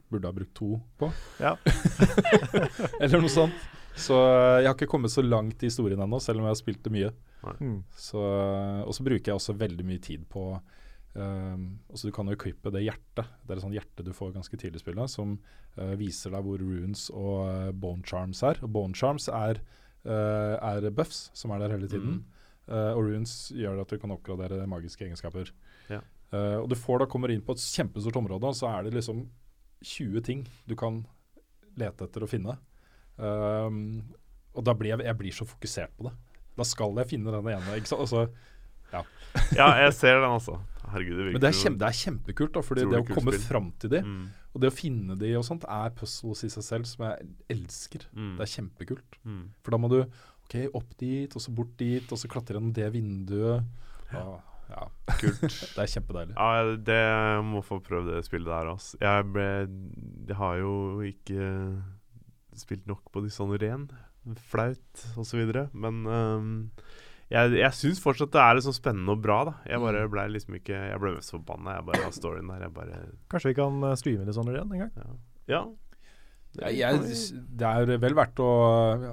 burde ha brukt to på. Ja. Eller noe sånt. Så eh, jeg har ikke kommet så langt i historien ennå, selv om jeg har spilt det mye. Mm. Så, og så bruker jeg også veldig mye tid på um, altså Du kan jo equippe det hjertet. Det er et sånt hjerte du får ganske tidlig i spillet, som uh, viser deg hvor runes og uh, bone charms er. Og bone charms er, uh, er buffs som er der hele tiden. Eh, og runes gjør at du kan oppgradere magiske egenskaper. Ja. Og du får da kommer inn på et kjempestort område, og så er det liksom 20 ting du kan lete etter og finne. Um, og da blir jeg, jeg blir så fokusert på det. Da skal jeg finne den ene. Ikke sant? Altså, Ja, jeg ser den, altså. Herregud, det virker men det er, kjempe, det er kjempekult, da, fordi det det å komme spill. fram til de, mm. og det å finne de og sånt, er puzzles i seg selv som jeg elsker. Mm. Det er kjempekult. Mm. For da må du ok, opp dit, og så bort dit, og så klatre gjennom det vinduet. Ja, ja. Kult. Det er kjempedeilig. Ja, det må få prøve det spillet der, altså. Jeg, ble, jeg har jo ikke spilt nok på de sånne ren, Flaut osv. Men øhm, jeg, jeg syns fortsatt det er liksom spennende og bra, da. Jeg bare ble liksom ikke Jeg ble mest forbanna jeg bare har storyen der. Jeg bare Kanskje vi kan eh, streame det sånn igjen en gang? Ja. Ja, jeg, det er vel verdt å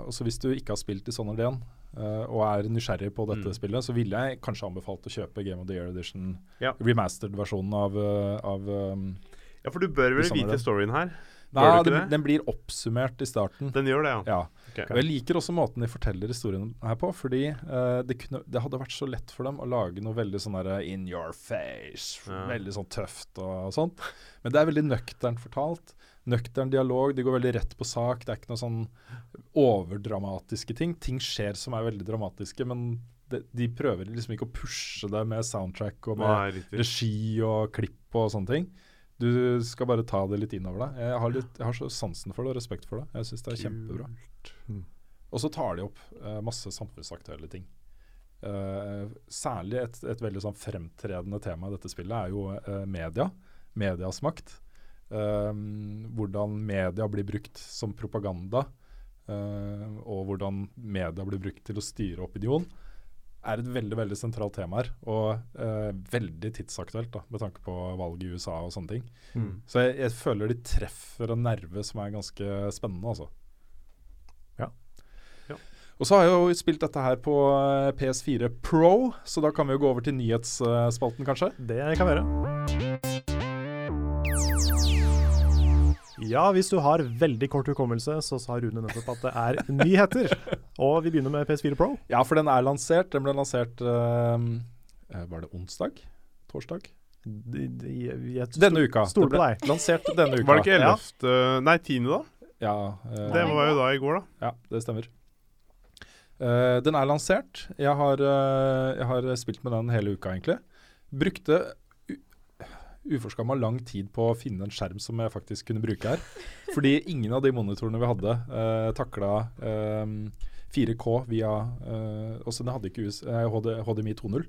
altså Hvis du ikke har spilt i Dishonored 1 uh, og er nysgjerrig på dette Mm. spillet, så ville jeg kanskje anbefalt å kjøpe Game of the Year Edition, Ja. remastered-versjonen av, uh, av um, ja, for du bør vel vite storyen her? Nei, du ikke den, det? den blir oppsummert i starten. Den gjør det, ja. Ja. Ok. Og jeg liker også måten de forteller historien her på, fordi uh, det, kunne, det hadde vært så lett for dem å lage noe veldig sånn der in your face, Ja. veldig sånn tøft og, sånt. Men det er veldig nøkternt fortalt. Nøktern dialog, de går veldig rett på sak. Det er ikke noe sånn overdramatiske ting. Ting skjer som er veldig dramatiske, men de, de prøver liksom ikke å pushe det med soundtrack og med Nei, regi og klipp og sånne ting. Du skal bare ta det litt innover deg. Jeg har, litt, jeg har så sansen for det og respekt for det. Jeg syns det er kjempebra. Mm. Og så tar de opp eh, masse samfunnsaktuelle ting. Eh, særlig et, et veldig sånn fremtredende tema i dette spillet er jo eh, media. Medias makt. Eh, hvordan media blir brukt som propaganda. eh, og hvordan media blir brukt til å styre opinion. er et veldig veldig sentralt tema her. Og eh, veldig tidsaktuelt da, med tanke på valget i USA og sånne ting. Mm. Så jeg, jeg føler de treffer en nerve som er ganske spennende, altså. Ja. Ja. Og så har jeg jo spilt dette her på eh, PS4 Pro, så da kan vi jo gå over til nyhetsspalten, kanskje. Det kan vi gjøre. Ja, hvis du har veldig kort hukommelse, så sa Rune nettopp at det er nyheter. Og vi begynner med PS4 Pro. Ja, for den er lansert. Den ble lansert eh, eh, Var det onsdag? Torsdag? De, de, jeg Denne uka. Stoler på deg. Lansert denne uka. Var det ikke Ja. 11. Nei, 10. da? Ja, eh, Det var jo da i går, da. Ja, det stemmer. Eh, den er lansert. Jeg har, uh, jeg har spilt med den hele uka, egentlig. Brukte uforskamma lang tid på å finne en skjerm som jeg faktisk kunne bruke her. Fordi ingen av de monitorene vi hadde, uh, takla 4K via uh, Også den hadde ikke US, eh, HD, HDMI 2.0.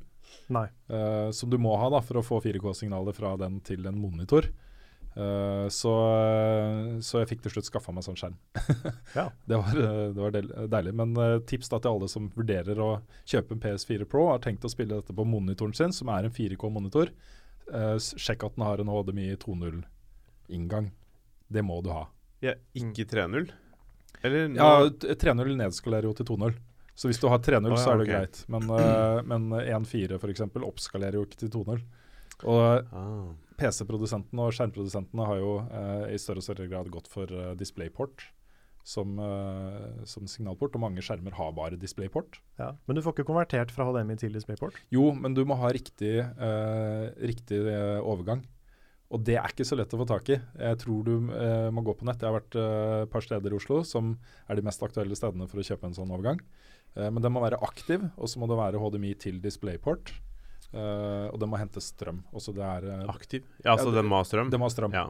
Nei. eh, som du må ha da for å få 4K-signaler fra den til en monitor. Eh, så, så jeg fikk til slutt skaffa meg sånn skjerm. Ja. Det var, eh, det var deilig. Men eh, tips da til alle som vurderer å kjøpe en PS4 Pro, har tenkt å spille dette på monitoren sin, som er en 4K-monitor. Uh, sjekk at den har en HDMI 2.0-inngang. Det må du ha. Ja, ikke 3-0? Eller Ja, 3.0 nedskalerer jo til 2.0. Så hvis du har 3.0, Å, ja, så er det greit. Men, uh, men 1.4 f.eks. oppskalerer jo ikke til 2.0. Og ah. PC-produsentene og skjermprodusentene har jo eh, i større og større grad gått for eh, DisplayPort som, eh, som signalport, og mange skjermer har bare DisplayPort. Ja. Men du får ikke konvertert fra HDMI til DisplayPort? Jo, men du må ha riktig, eh, riktig eh, overgang. Og det er ikke så lett å få tak i. Jeg tror du eh, må gå på nett. Jeg har vært et par steder i Oslo som er de mest aktuelle stedene for å kjøpe en sånn overgang. Eh, men den må være aktiv, og så må det være HDMI til DisplayPort. Eh, og den må hente strøm. Også det er uh, Aktiv? Ja, altså Ja, den må ha strøm? Den må ha strøm. Ja.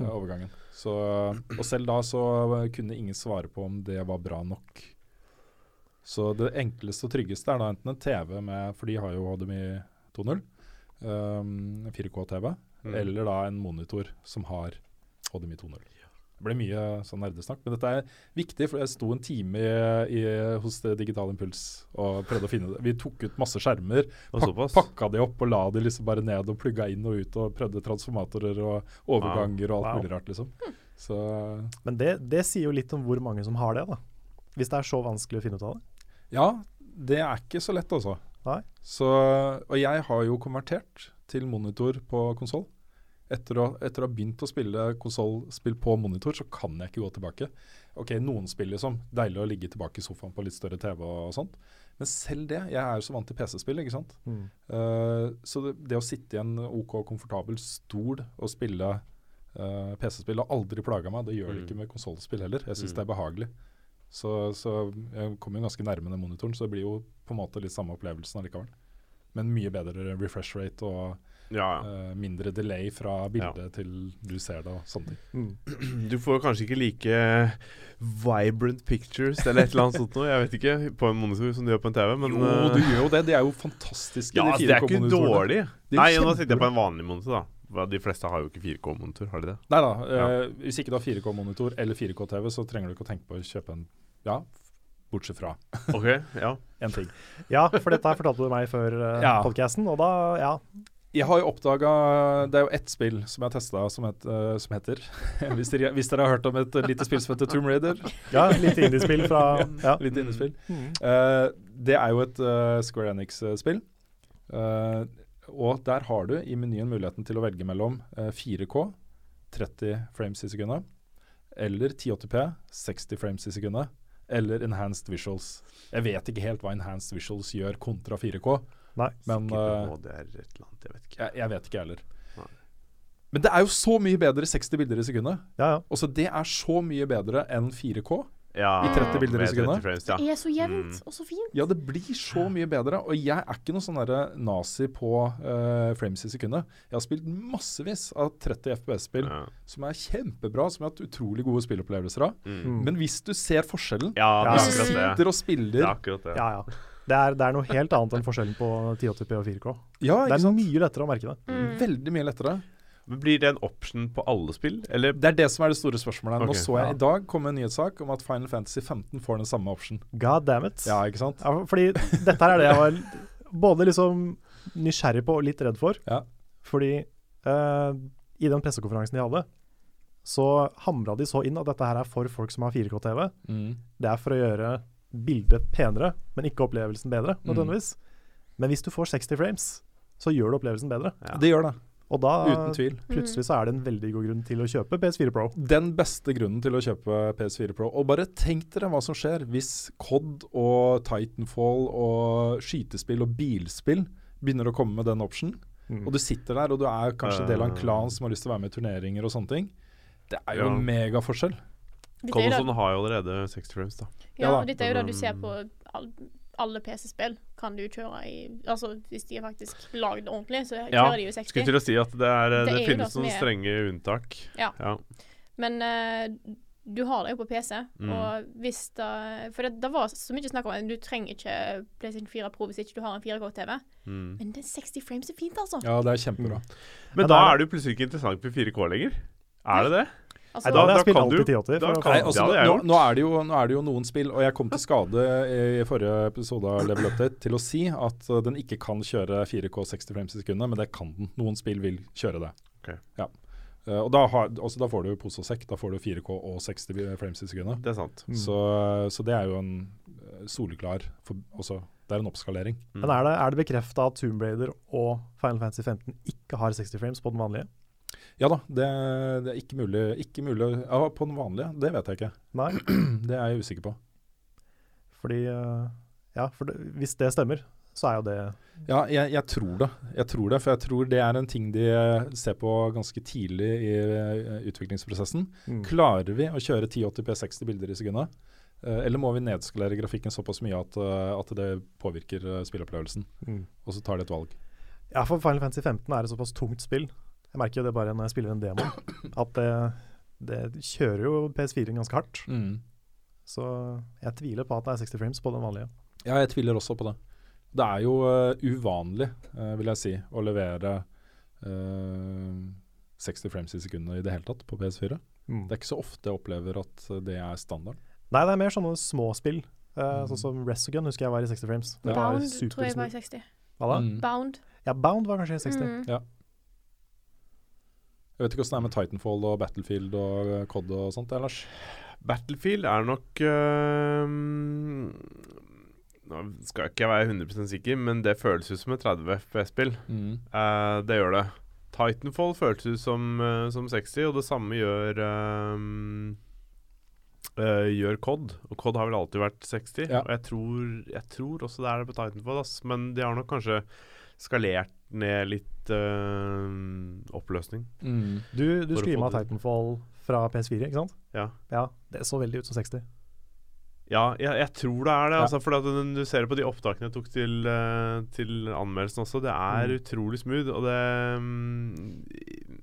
Uh, overgangen. Så, og selv da så kunne ingen svare på om det var bra nok. Så det enkleste og tryggeste er da enten en TV med For de har jo HDMI 2.0, um, 4K-TV, Mm. eller da en monitor som har HDMI 2.0. Det ble mye sånn nerdesnakk, men dette er viktig, for jeg sto en time i, i, hos Digital Impuls og prøvde å finne det. Vi tok ut masse skjermer, pak pakka de opp og la de liksom bare ned og plugga inn og ut, og prøvde transformatorer og overganger og alt mulig rart, liksom. Så Men det, det sier jo litt om hvor mange som har det, da. Hvis det er så vanskelig å finne ut av det. ja, det er ikke så lett, altså. Nei. Så, og jeg har jo konvertert til monitor på konsoll. Etter, å- etter å ha begynt å spille konsollspill på monitor, så kan jeg ikke gå tilbake. Ok, Noen spill liksom. Deilig å ligge tilbake i sofaen på litt større TV og sånt. Men selv det. Jeg er jo så vant til PC-spill, ikke sant. Mm. Uh, så det, det å sitte i en OK komfortabel stol og spille uh, PC-spill har aldri plaga meg. Det gjør det Mm. ikke med konsollspill heller. Jeg syns Mm. det er behagelig. Så, så jeg kommer jo ganske nærme den monitoren, så det blir jo på en måte litt samme opplevelsen allikevel. Men mye bedre refresh rate og Ja, ja. eh, mindre delay fra bildet til du ser det og sånne ting. Mm. Du får kanskje ikke like vibrant pictures eller et eller annet sånt noe, jeg vet ikke, på en monitor som du gjør på en TV, men jo, eh, du gjør jo det. De er jo fantastiske, Ja, de altså, det er ikke dårlig. Er Nei, nå sitter jeg på en vanlig monitor, da. De fleste har jo ikke 4K-monitor, har de det? Nei da. eh, Ja. Hvis ikke du har 4K-monitor eller 4K-TV, så trenger du ikke å tenke på å kjøpe en Ja, bortsett fra Ok, ja. en ting. Ja, for dette fortalte du meg før uh, Ja. podkasten, og da Ja. Jeg har jo oppdaga Det er jo ett spill som jeg har testa som, het, uh, som heter hvis dere, hvis dere har hørt om et lite spill som heter Tomb Raider. ja Litt indiespill fra ja. Litt indiespill. Mm. Uh, det er jo et uh, Square Enix-spill. Eh, og der har du i menyen muligheten til å velge mellom eh, 4K, 30 frames i sekundet, eller 1080P, 60 frames i sekundet, eller Enhanced Visuals. Jeg vet ikke helt hva Enhanced Visuals gjør kontra 4K, Nei. men Sikkert eh, HDR et eller annet, jeg vet ikke. jeg, jeg vet ikke jeg heller. Nei. Men det er jo så mye bedre 60 bilder i sekundet. Ja, ja. Også det er så mye bedre enn 4K. Ja, I 30 bilder i med 30 sekundet? frames, Det er så jevnt Mm. og så fint. Ja, det blir så mye bedre. Og jeg er ikke noe sånn nazi på uh, frames i sekundet. Jeg har spilt massevis av 30 FPS-spill Ja. som er kjempebra, som jeg har hatt utrolig gode spillopplevelser av. Mm. Men hvis du ser forskjellen Ja, Ja, Hvis du sitter og Det spiller er akkurat det. ja, ja. Det er, det er noe helt annet enn forskjellen på 1080p og 4K. Ja, Det er sant? mye lettere å merke det. Mm. Veldig mye lettere. Blir det en option på alle spill, eller Det er det som er det store spørsmålet. Nå så jeg Ja. i dag kom en nyhetssak om at Final Fantasy 15 får den samme option. God damn it. Ja, ikke sant? Ja, fordi dette her er det jeg var både liksom nysgjerrig på og litt redd for. Ja. Fordi uh, i den pressekonferansen de hadde, så hamra de så inn at dette her er for folk som har 4K-TV. Mm. Det er for å gjøre bildet penere, men ikke opplevelsen bedre, nødvendigvis. Men hvis du får 60 frames, så gjør det opplevelsen bedre. Ja. Det gjør det, Og da uten tvil. plutselig så er det en veldig god grunn til å kjøpe PS4 Pro. Den beste grunnen til å kjøpe PS4 Pro. Og bare tenk dere hva som skjer hvis COD og Titanfall og skytespill og bilspill begynner å komme med den optionen. Mm. Og du sitter der, og du er kanskje del av en klan som har lyst til å være med i turneringer og sånne ting. Det er jo Ja. en megaforskjell. Da, har jo allerede 60 frames, da. ja, Ja og dette er jo det du ser på all, alle PC-spill. Kan du kjøre i Altså hvis de er faktisk lagd ordentlig, så Ja, kjører de jo 60. Skulle til å si at det, er, det, Det er finnes noen strenge unntak. Ja. ja. Men uh, du har det jo på PC, Mm. og hvis da For det, det var så mye snakk om at du trenger ikke PlayStation 4 Pro hvis ikke du har en 4K-TV. Mm. Men det 60 frames er fint, altså. Ja, det er kjempebra. Men Ja, da er det jo plutselig ikke interessant med 4K lenger. Er det det? Altså, Nei, da da kan du- da kan- Nei, det altså, nå, nå, er det jo, nå er det jo noen spill, og jeg kom til skade i forrige episode av Level Update til å si at uh, den ikke kan kjøre 4K 60 frames i sekundet, men det kan den. Noen spill vil kjøre det. Okay. Ja. Uh, og da, har, også, da får du pose og sekk. Da får du 4K og 60 frames i sekundet. Det er sant. Mm. Så, så det er jo en uh, soleklar for, også, Det er en oppskalering. Men er det, er det bekrefta at Tomb Raider og Final Fantasy 15 ikke har 60 frames på den vanlige? Ja da, det, det er ikke mulig, ikke mulig ja, På den vanlige, det vet jeg ikke. Nei, Det er jeg usikker på. fordi eh, Ja, for det, hvis det stemmer, så er jo det Ja, jeg, jeg tror det. Jeg tror det, For jeg tror det er en ting de eh, ser på ganske tidlig i eh, utviklingsprosessen. mm. Klarer vi å kjøre 1080p 60 bilder i sekundet? Eller må vi nedskalere grafikken såpass mye at, at det påvirker spillopplevelsen spilleopplevelsen? Mm. Og så tar de et valg. Ja, for Final Fantasy 15 er et såpass tungt spill. Jeg merker jo det bare når jeg spiller en demo, at det, det kjører jo PS4 ganske hardt. Så jeg tviler på at det er 60 frames på den vanlige. Ja, jeg tviler også på det. Det er jo uh, uvanlig, uh, vil jeg si, å levere uh, 60 frames i sekundet i det hele tatt på PS4. Mm. Det er ikke så ofte jeg opplever at eh, det er standard. Nei, det er mer sånne små spill. Eh, Mm. Sånn som Resogun husker jeg var i 60 frames. Det Bound tror jeg var i 60. Hva da? Mm. Bound. Ja, Bound var kanskje i 60. Mm. Jeg vet ikke hvordan det er med Titanfall og Battlefield og eh, COD og sånt, det, Lars. Battlefield er nok øhm, Nå skal jeg ikke være 100 sikker, men det føles ut som et 30 FPS-spill. Eh, det gjør det. Titanfall føltes ut som, uh, som 60, og det samme gjør øhm, Uh, Gjør COD. Og COD har vel alltid vært 60. Ja. Og jeg tror, jeg tror også det er det på Titanfall, ass. men de har nok kanskje skalert ned litt øhm, oppløsning. Du, du å streama. Titanfall fra PS4, ikke sant? Ja. Ja, Det så veldig ut som 60. Ja, jeg, jeg tror det er det. Ja. Altså, for at du, du ser det på de opptakene jeg tok til, eh, til anmeldelsen også. Det er Mm. utrolig smooth, og det, mm,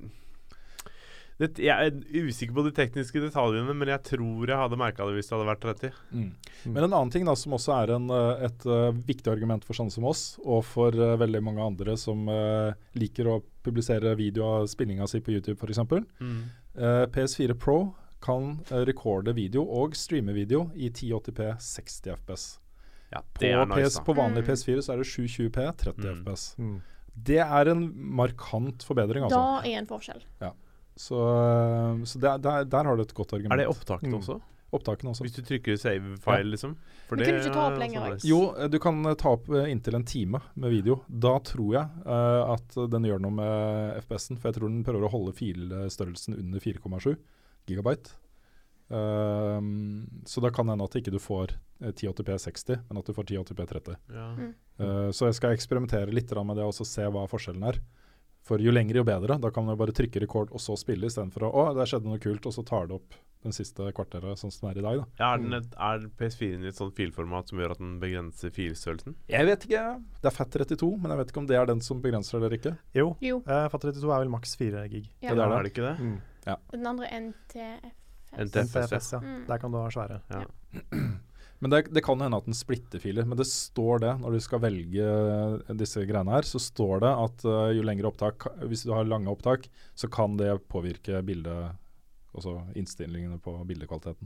det Jeg er usikker på de tekniske detaljene, men jeg tror jeg hadde merka det hvis det hadde vært 30. Mm. Men en annen ting da, som også er en, eh, et uh, viktig argument for sånne som oss, og for uh, veldig mange andre som uh, liker å publisere video av spillinga si på YouTube f.eks. Uh, PS4 Pro kan uh, rekorde video og streame video i 1080p 60 FPS. Ja, På, nice, da. på vanlig Mm. PS4 så er det 720p 30 Mm. FPS. Mm. Det er en markant forbedring, altså. Da er en forskjell. Så, så der, der, der har du et godt argument. Er det opptakene Mm. også? Opptakene også? Hvis du trykker save file, liksom? For Men kunne du ikke ta opp er lenger sånn. Jo, eh, du kan eh, ta opp eh, inntil en time med video. Da tror jeg uh, at den gjør noe med FPS-en. For jeg tror den prøver å holde filstørrelsen under 4,7 gigabyte. Ehm, så da kan det hende at ikke du får eh, 1080p 60, men at du får 1080p 30. Ja. Mm. Uh, så jeg skal eksperimentere litt med det og se hva forskjellen er. For jo lengre, jo bedre. Da kan du bare trykke rekord og så spille, istedenfor å Å, der skjedde noe kult, og så tar det opp den siste kvarteret, sånn som det er i dag. da. Ja, er, den et, er PS4-en i et sånt filformat som gjør at den begrenser filstørrelsen? Jeg vet ikke. Det er FAT32, men jeg vet ikke om det er den som begrenser det eller ikke. Jo, Jo. uh, FAT32 er vel maks 4 gig. Ja. det er det. er det ikke det? Mm. Den andre NTFS. NTFS, NTFS, ja. Mm. Der kan du ha svære. Ja. Men det, det kan hende at den splitter filer. Men det står det når du skal velge disse greiene her, så står det at uh, jo lengre opptak Hvis du har lange opptak, så kan det påvirke bildet Altså innstillingene på bildekvaliteten.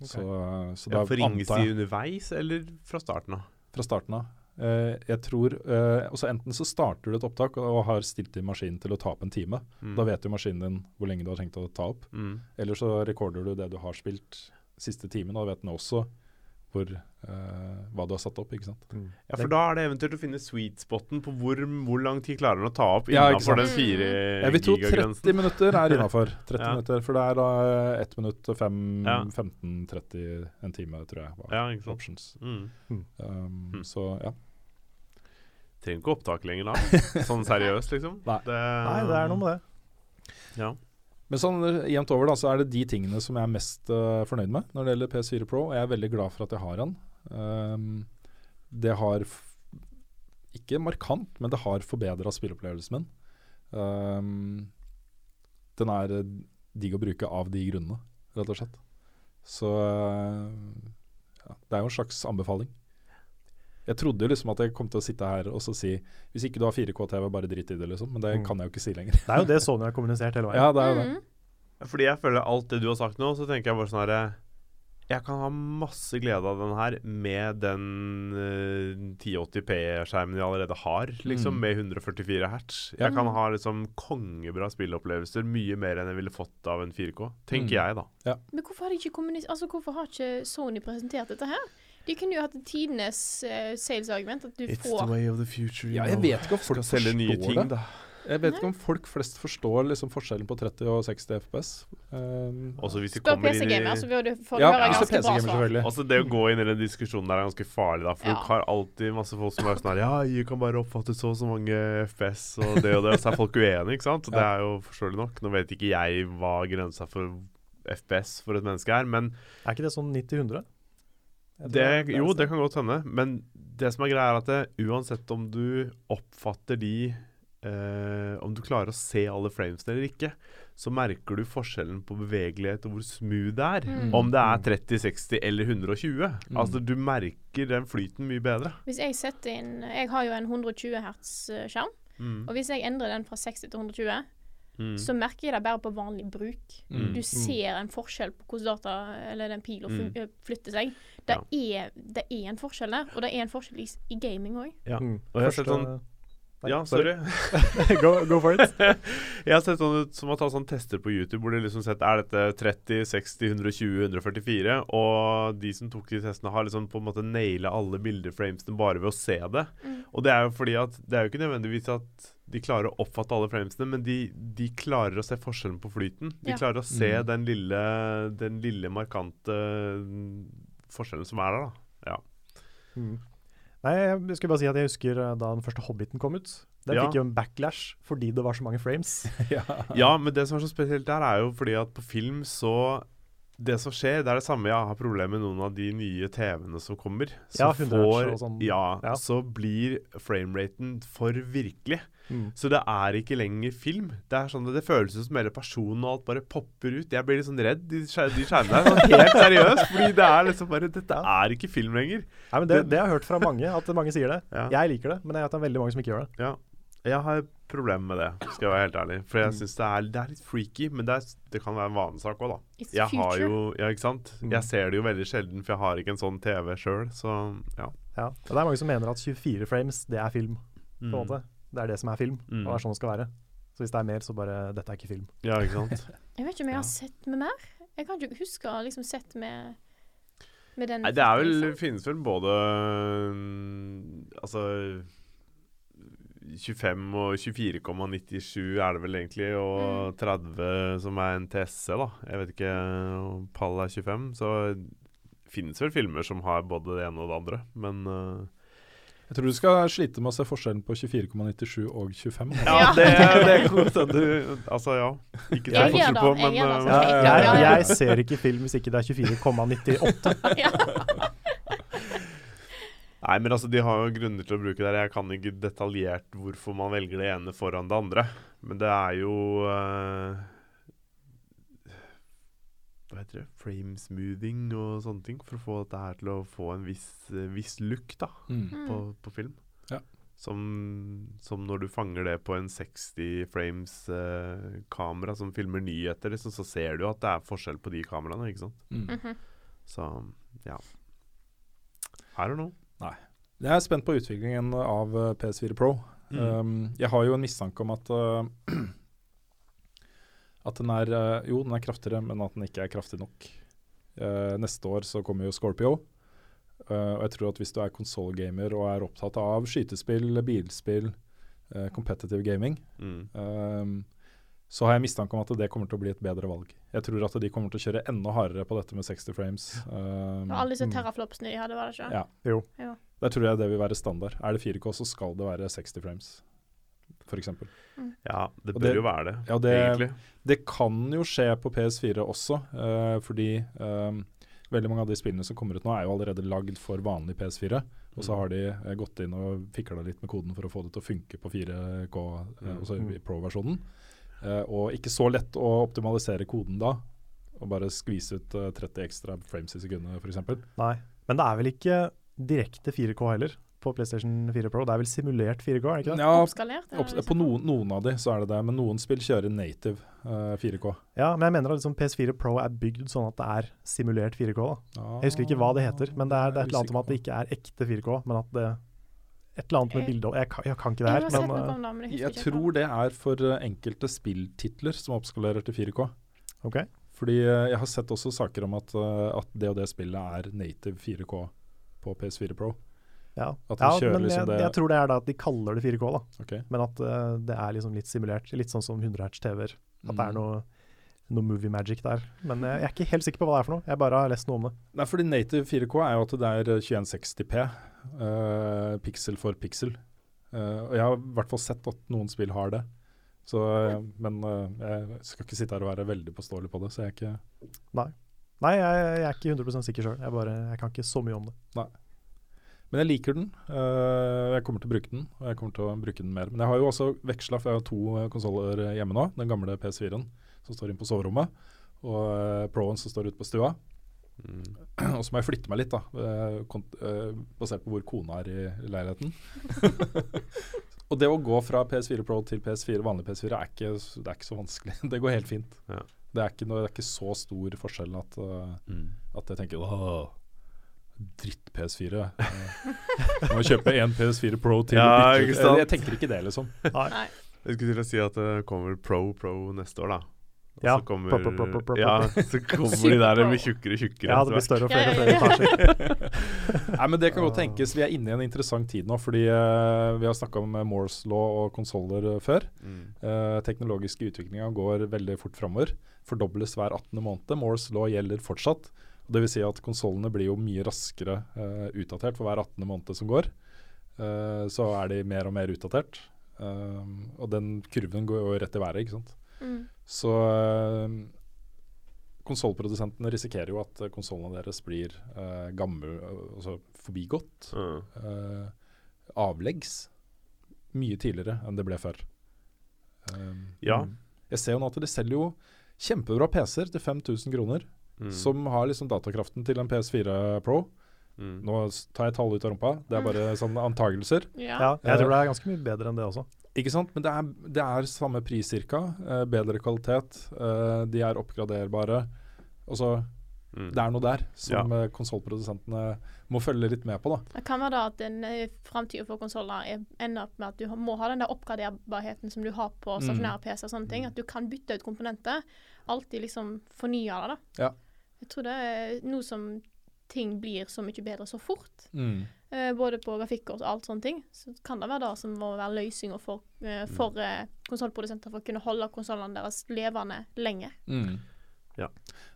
Okay. Så, uh, så Ja, Forringes de underveis, eller fra starten av? fra starten av. Uh, jeg tror uh, også Enten så starter du et opptak og har stilt i maskinen til å ta opp en time. Mm. Da vet jo maskinen din hvor lenge du har tenkt å ta opp. Mm. Eller så rekorder du det du har spilt siste timen, og da vet den også hvor, uh, hva du har satt opp. ikke sant? Ja, for da er det eventuelt å finne sweet spoten på hvor, hvor lang tid klarer du å ta opp Ja, innenfor sant. den fire Jeg vil tro 30 minutter er innafor. Ja. minutter, For det er da 1 minutt og 5, Ja. 15-30 en time, tror jeg. var Ja, ikke sant. options. Mm. Um, Mm. Så ja. Trenger ikke opptak lenger da. Sånn seriøst, liksom. Nei. Det, Nei, det er noe med det. Ja. Men sånn eh, jevnt over da, så er det de tingene som jeg er mest uh, fornøyd med når det gjelder PS4 Pro. Og jeg er veldig glad for at jeg har den. Um, det har ikke markant, men det har forbedra spilleopplevelsen min. Um, den er eh, digg å bruke av de grunnene, rett og slett. Så ja, det er jo en slags anbefaling. Jeg trodde jo liksom at jeg kom til å sitte her og så si hvis ikke du har 4K-TV, bare drit i det, liksom. Men det Mm. kan jeg jo ikke si lenger. Det er jo det Sony har kommunisert hele veien. ja, det er jo det. Mm. Fordi jeg føler alt det du har sagt nå, så tenker jeg bare sånn herre Jeg kan ha masse glede av den her med den uh, 1080p-skjermen jeg allerede har, liksom, Mm. med 144 hertz. Ja. Jeg kan ha liksom kongebra spilleopplevelser, mye mer enn jeg ville fått av en 4K, tenker Mm. jeg, da. Men hvorfor har ikke altså, hvorfor har ikke Sony presentert dette her? De kunne jo hatt tidenes uh, salesargument. At du får way of the future. Ja, jeg vet ikke om folk selge nye ting, det. da. Jeg vet ikke om folk flest forstår liksom forskjellen på 30 og 60 FPS. Um, Også hvis de Spør PC-gamer, så får du, får du ja, høre er ganske bra svar. selvfølgelig. Altså Det å gå inn i den diskusjonen der er ganske farlig, da. For Ja. du har alltid masse folk som er sånn her Ja, jeg kan bare oppfatte så og så mange FPS og det og det. Og så er folk uenige, ikke sant. Og det er jo forståelig nok. Nå vet ikke jeg hva grensa for FPS for et menneske er, men Er ikke det sånn 90-100? Det, jo, det kan godt hende. Men det som er greia, er at det, uansett om du oppfatter de eh, Om du klarer å se alle framesene eller ikke, så merker du forskjellen på bevegelighet og hvor smooth det er. Mm. Om det er 30, 60 eller 120. Mm. Altså Du merker den flyten mye bedre. Hvis jeg setter inn Jeg har jo en 120 hertz-skjerm. Mm. Og hvis jeg endrer den fra 60 til 120, Mm. så merker jeg det bare på vanlig bruk. Mm. Du ser en forskjell på hvordan data, eller den pila Mm. flytter seg. Det, er, det er en forskjell der, og det er en forskjell i, i gaming òg. Ja. Mm. Og jeg har sett sånn Nei, Ja, sorry. go, go for it. jeg har sett sånn ut som å ta sånn tester på YouTube hvor de liksom sett er dette 30, 60, 120, 144. Og de som tok de testene, har liksom på en måte naila alle bildeframesene bare ved å se det. Mm. Og det er jo fordi at det er jo ikke nødvendigvis at de klarer å oppfatte alle framesene, men de, de klarer å se forskjellen på flyten. De Ja. klarer å se Mm. den, lille, den lille markante mm, forskjellen som er der, da. Ja. Mm. Nei, jeg skulle bare si at jeg husker eh, da den første Hobbiten kom ut. Den Ja. fikk jo en backlash fordi det var så mange frames. ja. Ja, men det som er så spesielt der, er jo fordi at på film så Det som skjer, det er det samme jeg har problemer med noen av de nye TV-ene som kommer. Så Ja, får sånn. Ja, Ja. så blir frameraten for virkelig. Mm. Så det er ikke lenger film. Det er sånn at det føles som hele personen og alt bare popper ut. Jeg blir litt sånn redd, de, skjer, de skjermene her. Sånn helt seriøst. Fordi det er liksom bare Dette er ikke film lenger. Nei, men det, det har jeg hørt fra mange, at mange sier det. Ja. Jeg liker det, men jeg vet det er veldig mange som ikke gjør det. Ja. Jeg har problemer med det, skal jeg være helt ærlig. For jeg Mm. syns det, det er litt freaky, men det, er, det kan være en vanesak òg, da. It's Jeg har jo Ja, ikke sant? Mm. Jeg ser det jo veldig sjelden, for jeg har ikke en sånn TV sjøl, så ja. Ja. Og det er mange som mener at 24 frames, det er film. på en Mm. måte. Det er det som er film, Mm. og det er sånn det skal være. Så hvis det er mer, så bare Dette er ikke film. Ja, ikke sant? Jeg vet ikke om jeg har sett med mer. Jeg kan ikke huske å ha liksom sett med Med den Nei, det er vel, finnes vel både Altså 25 og 24,97 er det vel egentlig, og 30 som er en TSC da. Jeg vet ikke om Pall er 25, så det finnes vel filmer som har både det ene og det andre, men uh, Jeg tror du skal slite med å se forskjellen på 24,97 og 25. Ja, Ja. det, det er godt at du Altså, ja. Ikke Jeg forskjell på, men jeg, ja, ja. jeg ser ikke film hvis ikke det er 24,98. ja. Nei, men altså, de har jo grunner til å bruke det. Jeg kan ikke detaljert hvorfor man velger det ene foran det andre. Men det er jo uh, hva heter det, frame smoothing og sånne ting, for å få dette her til å få en viss, eh, viss look da, Mm. på, på film. Ja. Som, som når du fanger det på en 60 frames-kamera som filmer nyheter, liksom, så ser du at det er forskjell på de kameraene, ikke sant? Mm. Mhm. Så ja. I don't know. Jeg er spent på utviklingen av eh, PS4 Pro. Mm. Um, jeg har jo en mistanke om at uh, At den er uh, Jo, den er kraftigere, men at den ikke er kraftig nok. Uh, neste år så kommer jo Scorpio. Og jeg tror at hvis du er konsollgamer og er opptatt av skytespill, bilspill, competitive gaming, Mm. um, så har jeg mistanke om at det kommer til å bli et bedre valg. Jeg tror at de kommer til å kjøre enda hardere på dette med 60 frames. Um, alle disse Mm. terraflopsene de hadde, var det ikke? Ja. Jo. Jo. Der tror jeg det vil være standard. Er det 4K, så skal det være 60 frames, f.eks. Ja, det bør det- jo være det, ja, det- egentlig. Det kan jo skje på PS4 også, uh, fordi um, veldig mange av de spillene som kommer ut nå, er jo allerede lagd for vanlig PS4. Og så Mm. har de eh, gått inn og fikla litt med koden for å få det til å funke på 4K, eh, Mm. altså Mm. i Pro-versjonen. Eh, og ikke så lett å optimalisere koden da, og bare skvise ut eh, 30 ekstra frames i sekundet f.eks. Nei. Men det er vel ikke direkte 4K heller på PlayStation 4 Pro? Det er vel simulert 4K, er det ikke det? Ja, Oppskalert? er opps- på noen, noen av de så er det det, men noen spill kjører native uh, 4K. Ja, men jeg mener at liksom PS4 Pro er bygd sånn at det er simulert 4K. da. Jeg husker ikke hva det heter, men det er, det er et eller annet om at det ikke er ekte 4K, men at det Et eller annet med bilde bildet Jeg, kan- jeg kan ikke det her, har men uh, det, men jeg Jeg tror det er for eh, enkelte spilltitler som oppskalerer til 4K. Okay. Fordi eh, jeg har sett også saker om at, eh, at det og det spillet er native 4K på PS4 Pro. Ja, At ja men liksom jeg, det- jeg tror det er da at de kaller det 4K, da. Okay. Men at uh, det er liksom litt simulert. Litt sånn som 100 Hz TV-er. At det er Mm. noe, noe movie magic der. Men uh, jeg er ikke helt sikker på hva det er for noe. Jeg bare har lest noe om det. Nei, fordi native 4K er jo at det er eh, 2160P, uh, pixel for pixel. Uh, og jeg har i hvert fall sett at noen spill har det. Så, eh, men eh, jeg skal ikke sitte her og være veldig påståelig på det, så jeg er ikke Nei, jeg, jeg er ikke 100% sikker sjøl. Jeg, bare- jeg kan ikke så mye om det. Nei. Men jeg liker den. eh, jeg kommer til å bruke den, og jeg kommer til å bruke den mer. Men jeg har jo også veksla, for jeg har to konsoller hjemme nå. Den gamle PS4-en som står inne på soverommet, og uh, Pro-en som står ute på stua. Mm. Og så må jeg flytte meg litt, da, eh, kont eh, basert på hvor kona er i leiligheten. og det å gå fra PS4 Pro til PS4, vanlig PS4 er ikke, det er ikke så vanskelig. Det går helt fint. Ja. Det, er ikke noe, det er ikke så stor forskjell at, eh, Mm. at jeg tenker åh, dritt PS4. Uh, må kjøpe én PS4 Pro til. Ja? Jeg, jeg tenker ikke det, liksom. Nei. Jeg skulle til å si at det kommer Pro Pro neste år, da. Og Ja, så kommer, plop, plop, plop. Ja, så kommer de der med tjukkere og tjukkere. Ja, det blir større og flere og flere etasjer. Nei, men Det kan godt tenkes. Vi er inne i en interessant tid nå. fordi uh, Vi har snakka om Moores law og konsoller eh, før. Mm. Uh, teknologiske utviklinga går veldig fort framover. Fordobles hver 18. måned. Moores law gjelder fortsatt. Dvs. det vil si at konsollene blir jo mye raskere uh, utdatert for hver 18. måned som går. Eh, så er de mer og mer utdatert. Og den kurven går jo rett i været, ikke sant. Mm. Så uh, konsollprodusentene risikerer jo at uh, konsollene deres blir uh, gammel, uh, altså forbigått. mm. Uh, avleggs mye tidligere enn det ble før. Um, Ja. Jeg ser jo nå at de selger jo kjempebra PC-er til 5000 kroner, Mm. som har liksom datakraften til en PS4 Pro. Mm. Nå tar jeg tall ut av rumpa, det er bare sånne antagelser. Ja. Ja, jeg tror det er ganske mye bedre enn det også. Ikke sant? Men det er, det er samme pris cirka. Eh, bedre kvalitet. Eh, de er oppgraderbare. Altså, Mm. det er noe der som ja. konsollprodusentene må følge litt med på. da. Det kan være da at en eh, framtida for konsoller er- ender opp med at du må ha den der oppgraderbarheten som du har på Mm. stasjonære PC og sånne ting. At du kan bytte ut komponenter. Alltid liksom fornye det, da. Ja. Jeg tror det er noe som ting blir så mye bedre så fort, Mm. Eh, både på grafikk og alt sånne ting, så kan det være det som må være løsninga for, eh, for eh, konsollprodusenter for å kunne holde konsollene deres levende lenge. Mm. Ja.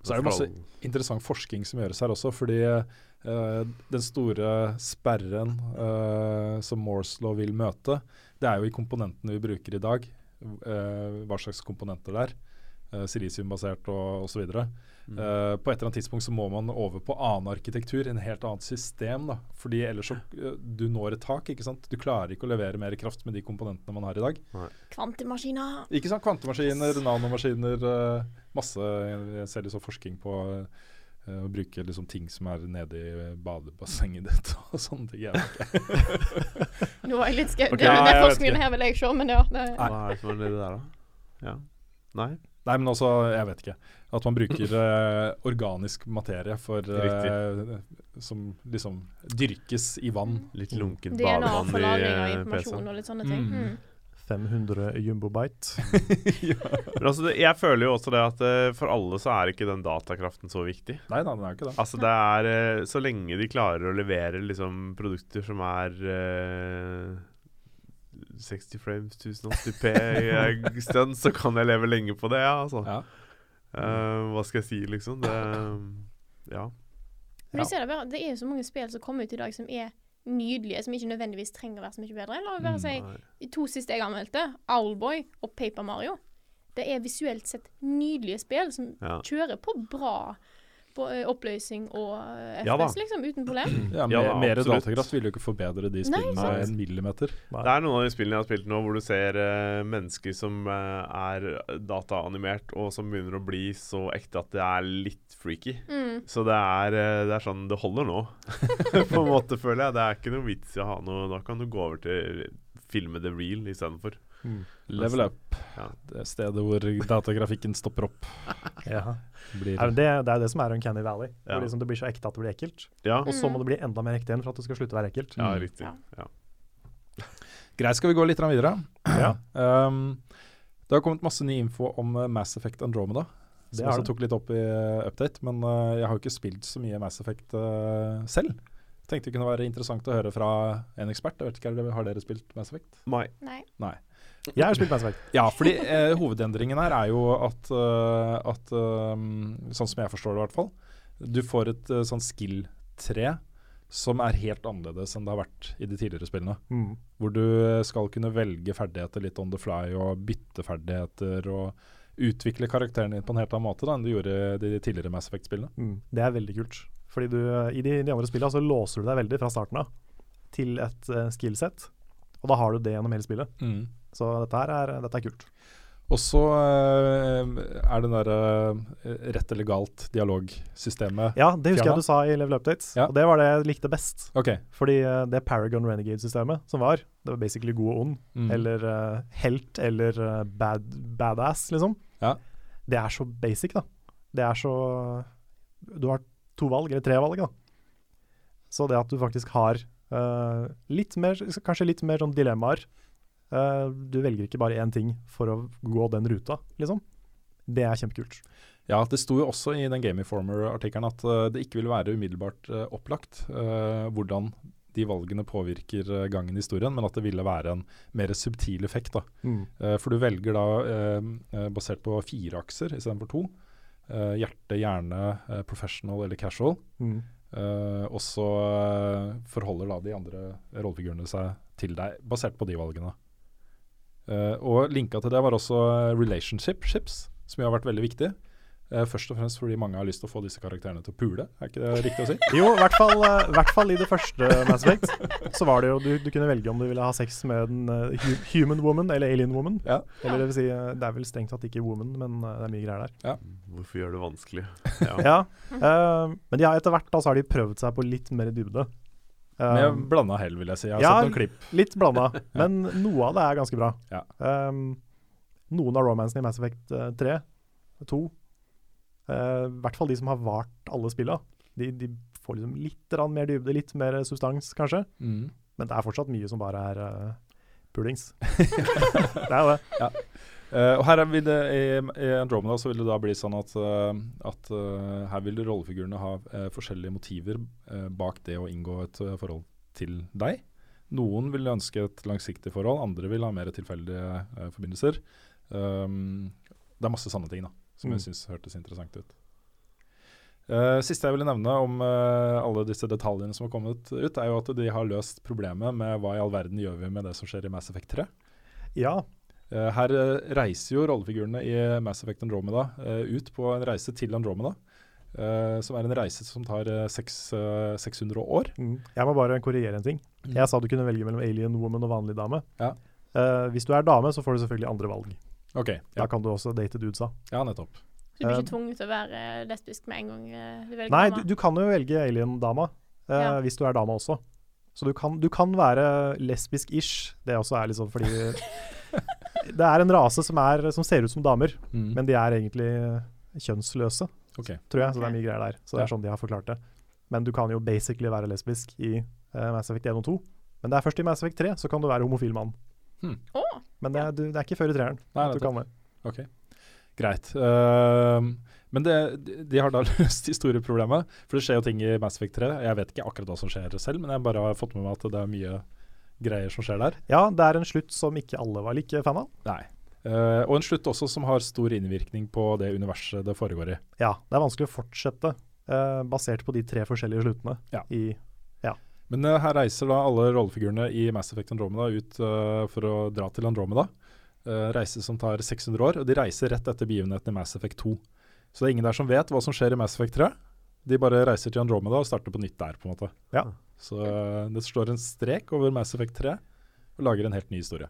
Så er det masse interessant forskning som gjøres her også, fordi uh, den store sperren uh, som Morslow vil møte, det er jo i komponentene vi bruker i dag. Uh, hva slags komponenter det er. Uh, Silisiumbasert og osv. Mm. Uh, på et eller annet tidspunkt så må man over på annen arkitektur, en helt annet system. da. Fordi ellers så uh, du når et tak. ikke sant? Du klarer ikke å levere mer kraft med de komponentene man har i dag. Kvantemaskiner! Ikke sant? Kvantemaskiner, nanomaskiner, uh, masse Jeg ser liksom forskning på eh, å bruke liksom ting som er nede i badebassenget ditt og sånne ting. Jeg vet ikke. Nå var jeg litt skeptisk. Okay, den forskningen her vil jeg se, men ja. Det, Hva er det som er nedi der, da? Ja. Nei? Nei, men også, jeg vet ikke. At man bruker uh, organisk materie for uh, Som liksom dyrkes i vann. Litt lunkent badevann for i eh, PC-en. og litt sånne ting. Mm. Mm. 500 jumbobite. Men altså, det, jeg føler jo også det at uh, for alle så er ikke den datakraften så viktig. Nei da, den er jo ikke det. Altså det er Så lenge de klarer å levere liksom produkter som er 60 frames, 1080p stunt, så kan jeg leve lenge på det, ja, altså. Ja. Uh, hva skal jeg si, liksom? Det Ja. Men jeg ser det, bare, det er jo så mange spill som kommer ut i dag som er nydelige, som ikke nødvendigvis trenger å være så mye bedre. La meg bare Mm, si de to siste jeg anmeldte, Owlboy og Paper Mario. Det er visuelt sett nydelige spill som Ja. kjører på bra oppløsning og FPS, Ja. FPS, liksom, uten problem. Ja, Ja, mer, da, mer datakraft vil jo ikke forbedre de spillene Nei, en millimeter. Det er noen av de spillene jeg har spilt nå hvor du ser uh, mennesker som uh, er dataanimert, og som begynner å bli så ekte at det er litt freaky. Mm. Så det er, uh, det er sånn Det holder nå, på en måte, føler jeg. Det er ikke noe vits i å ha noe Da kan du gå over til filme the real istedenfor. Level up. Ja. Det stedet hvor datagrafikken stopper opp. Ja. Blir Er det, det er det som er Uncanny Valley. Ja. Hvor liksom det blir så ekte at det blir ekkelt. Ja, Og så må det bli enda mer ekte igjen for at det skal slutte å være ekkelt. ja Mm. riktig. Ja. Ja. Greit, skal vi gå litt videre? Ja. Um, det har kommet masse ny info om eh, Mass Effect Andromeda. Det Som har også tok litt opp i eh, update, men uh, jeg har jo ikke spilt så mye Mass Effect uh, selv. Tenkte det kunne være interessant å høre fra en ekspert. Jeg vet ikke, Har dere spilt Mass Effect? Nei. Nei. Jeg har spilt Mass Effect. Ja, fordi eh, hovedendringen her er jo at, uh, at um, Sånn som jeg forstår det i hvert fall. Du får et uh, sånn skill-tre som er helt annerledes enn det har vært i de tidligere spillene. Mm. Hvor du skal kunne velge ferdigheter litt on the fly og bytte ferdigheter og utvikle karakteren din på en helt annen måte da, enn du gjorde i de tidligere Mass Effect-spillene. Mm. Det er veldig kult. Fordi du, I de, de andre spillene så låser du deg veldig fra starten av til et uh, skillset. Og da har du det gjennom hele spillet. Så dette er, dette er kult. Og så eh, er det den derre eh, rett eller galt dialogsystemet Ja, det husker jeg du sa i Level Updates. Ja. Og det var det jeg likte best. Okay. Fordi eh, det Paragon Renegade-systemet som var, det var basically god og ond, Mm. eller helt eller bad, badass, liksom. Ja. Det er så basic, da. Det er så Du har to valg, eller tre valg, da. Så det at du faktisk har eh, litt mer, kanskje litt mer sånn dilemmaer. Uh, du velger ikke bare én ting for å gå den ruta, liksom. Det er kjempekult. Ja, det sto jo også i den Game Informer-artikkelen at uh, det ikke vil være umiddelbart opplagt hvordan de valgene påvirker gangen i historien, men at det ville være en mer subtil effekt. da. Eh, for du velger da basert på fire akser istedenfor to. Hjerte, hjerne, professional eller casual. Mm. Eh, og så eh, forholder da de andre rollefigurene seg til deg, basert på de valgene. Uh, og linka til det var også relationships, som har vært veldig viktig. Eh, først og fremst fordi mange har lyst til å få disse karakterene til å pule, er ikke det riktig å si? Jo, i hvert fall, eh, hvert fall i det første Mass Effect. Så var det jo, du, du kunne velge om du ville ha sex med en uh, human woman eller alien woman. Ja. Eller det vil si, det er vel strengt tatt ikke woman, men det er mye greier der. Hvorfor gjør det vanskelig? Ja. Ja, uh, Men ja, etter hvert da, så har de prøvd seg på litt mer dybde. Um, Med blanda hell, vil jeg si. Jeg har Ja, sett noen klipp. litt blanda, men noe av det er ganske bra. Ja. Um, noen av romansene i Mass Effect eh, 3, 2, eh, i hvert fall de som har vart alle spilla, de, de får liksom litt mer dybde, litt mer substans, kanskje. Mm. Men det er fortsatt mye som bare er uh, pulings. det er jo det. Uh, og her er vil det, i, I Andromeda så vil det da bli sånn at, uh, at uh, her vil rollefigurene ha eh, forskjellige motiver eh, bak det å inngå et eh, forhold til deg. Noen vil ønske et langsiktig forhold, andre vil ha mer tilfeldige eh, forbindelser. Um, det er masse sanne ting da, som Mm. jeg syns hørtes interessant ut. Uh, siste jeg ville nevne om uh, alle disse detaljene som har kommet ut, er jo at de har løst problemet med hva i all verden gjør vi med det som skjer i Mass Effect 3. Ja, Uh, her reiser jo rollefigurene i Mass Effect Andromeda ut på en reise til Andromeda. som er en reise som tar eh, eh, 600 år. mm. Jeg må bare korrigere en ting. Mm. Jeg sa du kunne velge mellom alien woman og vanlig dame. Ja. Hvis du er dame, så får du selvfølgelig andre valg. Ok, Da kan du også date dudesa. ja nettopp. Du blir Eh, ikke tvunget til å være lesbisk med en gang eh, du velger Nei, dama? du, du kan jo velge alien-dama eh, Ja. hvis du er dama også. Så du kan, du kan være lesbisk-ish. Det også er liksom fordi Det er en rase som, er, som ser ut som damer, Mm. men de er egentlig kjønnsløse, okay. tror jeg. Så det er mye greier der. Så det er sånn de har forklart det. Men du kan jo basically være lesbisk i eh, Mass Effect 1 og 2. Men det er først i Mass Effect 3 så kan du være homofil mann. Å, Men det du, det er ikke før i treeren Nei, at du kan det. Ok, greit. Uh, men det, de- de har da løst de store problemet. For det skjer jo ting i Mass Effect 3. Jeg vet ikke akkurat hva som skjer selv, men jeg bare har fått med meg at det er mye greier som skjer der. Ja, det er en slutt som ikke alle var like fan av. Nei. Uh, og en slutt også som har stor innvirkning på det universet det foregår i. Ja, det er vanskelig å fortsette uh, basert på de tre forskjellige sluttene. Ja. I, Men uh, her reiser da alle rollefigurene i Mass Effect Andromeda ut uh, for å dra til Andromeda. Uh, reise som tar 600 år, og de reiser rett etter begivenheten i Mass Effect 2. Så det er ingen der som vet hva som skjer i Mass Effect 3. De bare reiser til Andromeda og starter på nytt der, på en måte. Ja. Så eh, det står en strek over Mass Effect 3 og lager en helt ny historie.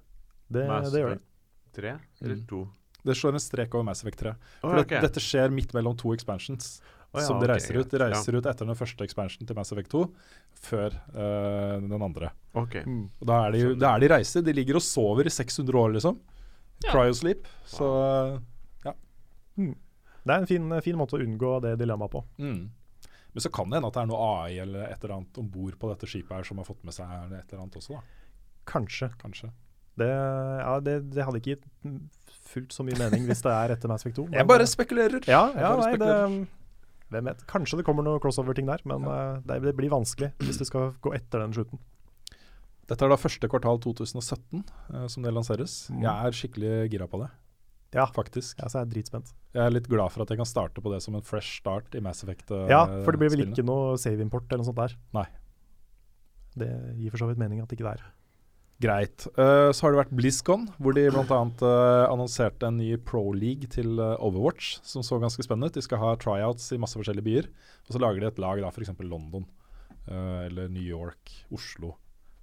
det, Mass det gjør det. Effect eller eller Mm. Det står en strek over Mass Effect 3. For Å, det, dette skjer midt mellom to expansions Å, ja, som de reiser reiser ut. De reiser reiser ut etter den første expansion til Mass Effect 2, før uh, den andre. Okay. Mm. Og da er de, da er de reiser. De ligger og sover i 600 år, liksom. Ja. Cryosleep. Så Det er en fin, fin måte å unngå det dilemmaet på. mm. Men så kan det hende at det er noe AI eller et eller annet om bord på dette skipet her som har fått med seg et eller annet også, da. Kanskje. Kanskje. Det, ja, det, det hadde ikke gitt fullt så mye mening hvis det er etter Mass Effect 2. Jeg bare spekulerer. Ja, Jeg ja bare nei, det, spekulerer. Hvem vet. Kanskje det kommer noe crossover-ting der, men ja. det, det blir vanskelig hvis det skal gå etter den slutten. Dette er da første kvartal 2017 eh, som det lanseres. Mm. Jeg er skikkelig gira på det, Ja, faktisk. ja så er jeg dritspent. Jeg er litt glad for at jeg kan starte på det som en fresh start i Mass Effect. eh, Ja, for det blir vel ikke noe save-import eller noe sånt der. Nei. Det gir for så vidt mening at det ikke det er. Greit. Uh, så har det vært BlizzCon, hvor de bl.a. Uh, annonserte en ny pro-league til uh, Overwatch, som så ganske spennende ut. De skal ha tryouts i masse forskjellige byer. Og så lager de et lag, da, f.eks. London uh, eller New York, Oslo,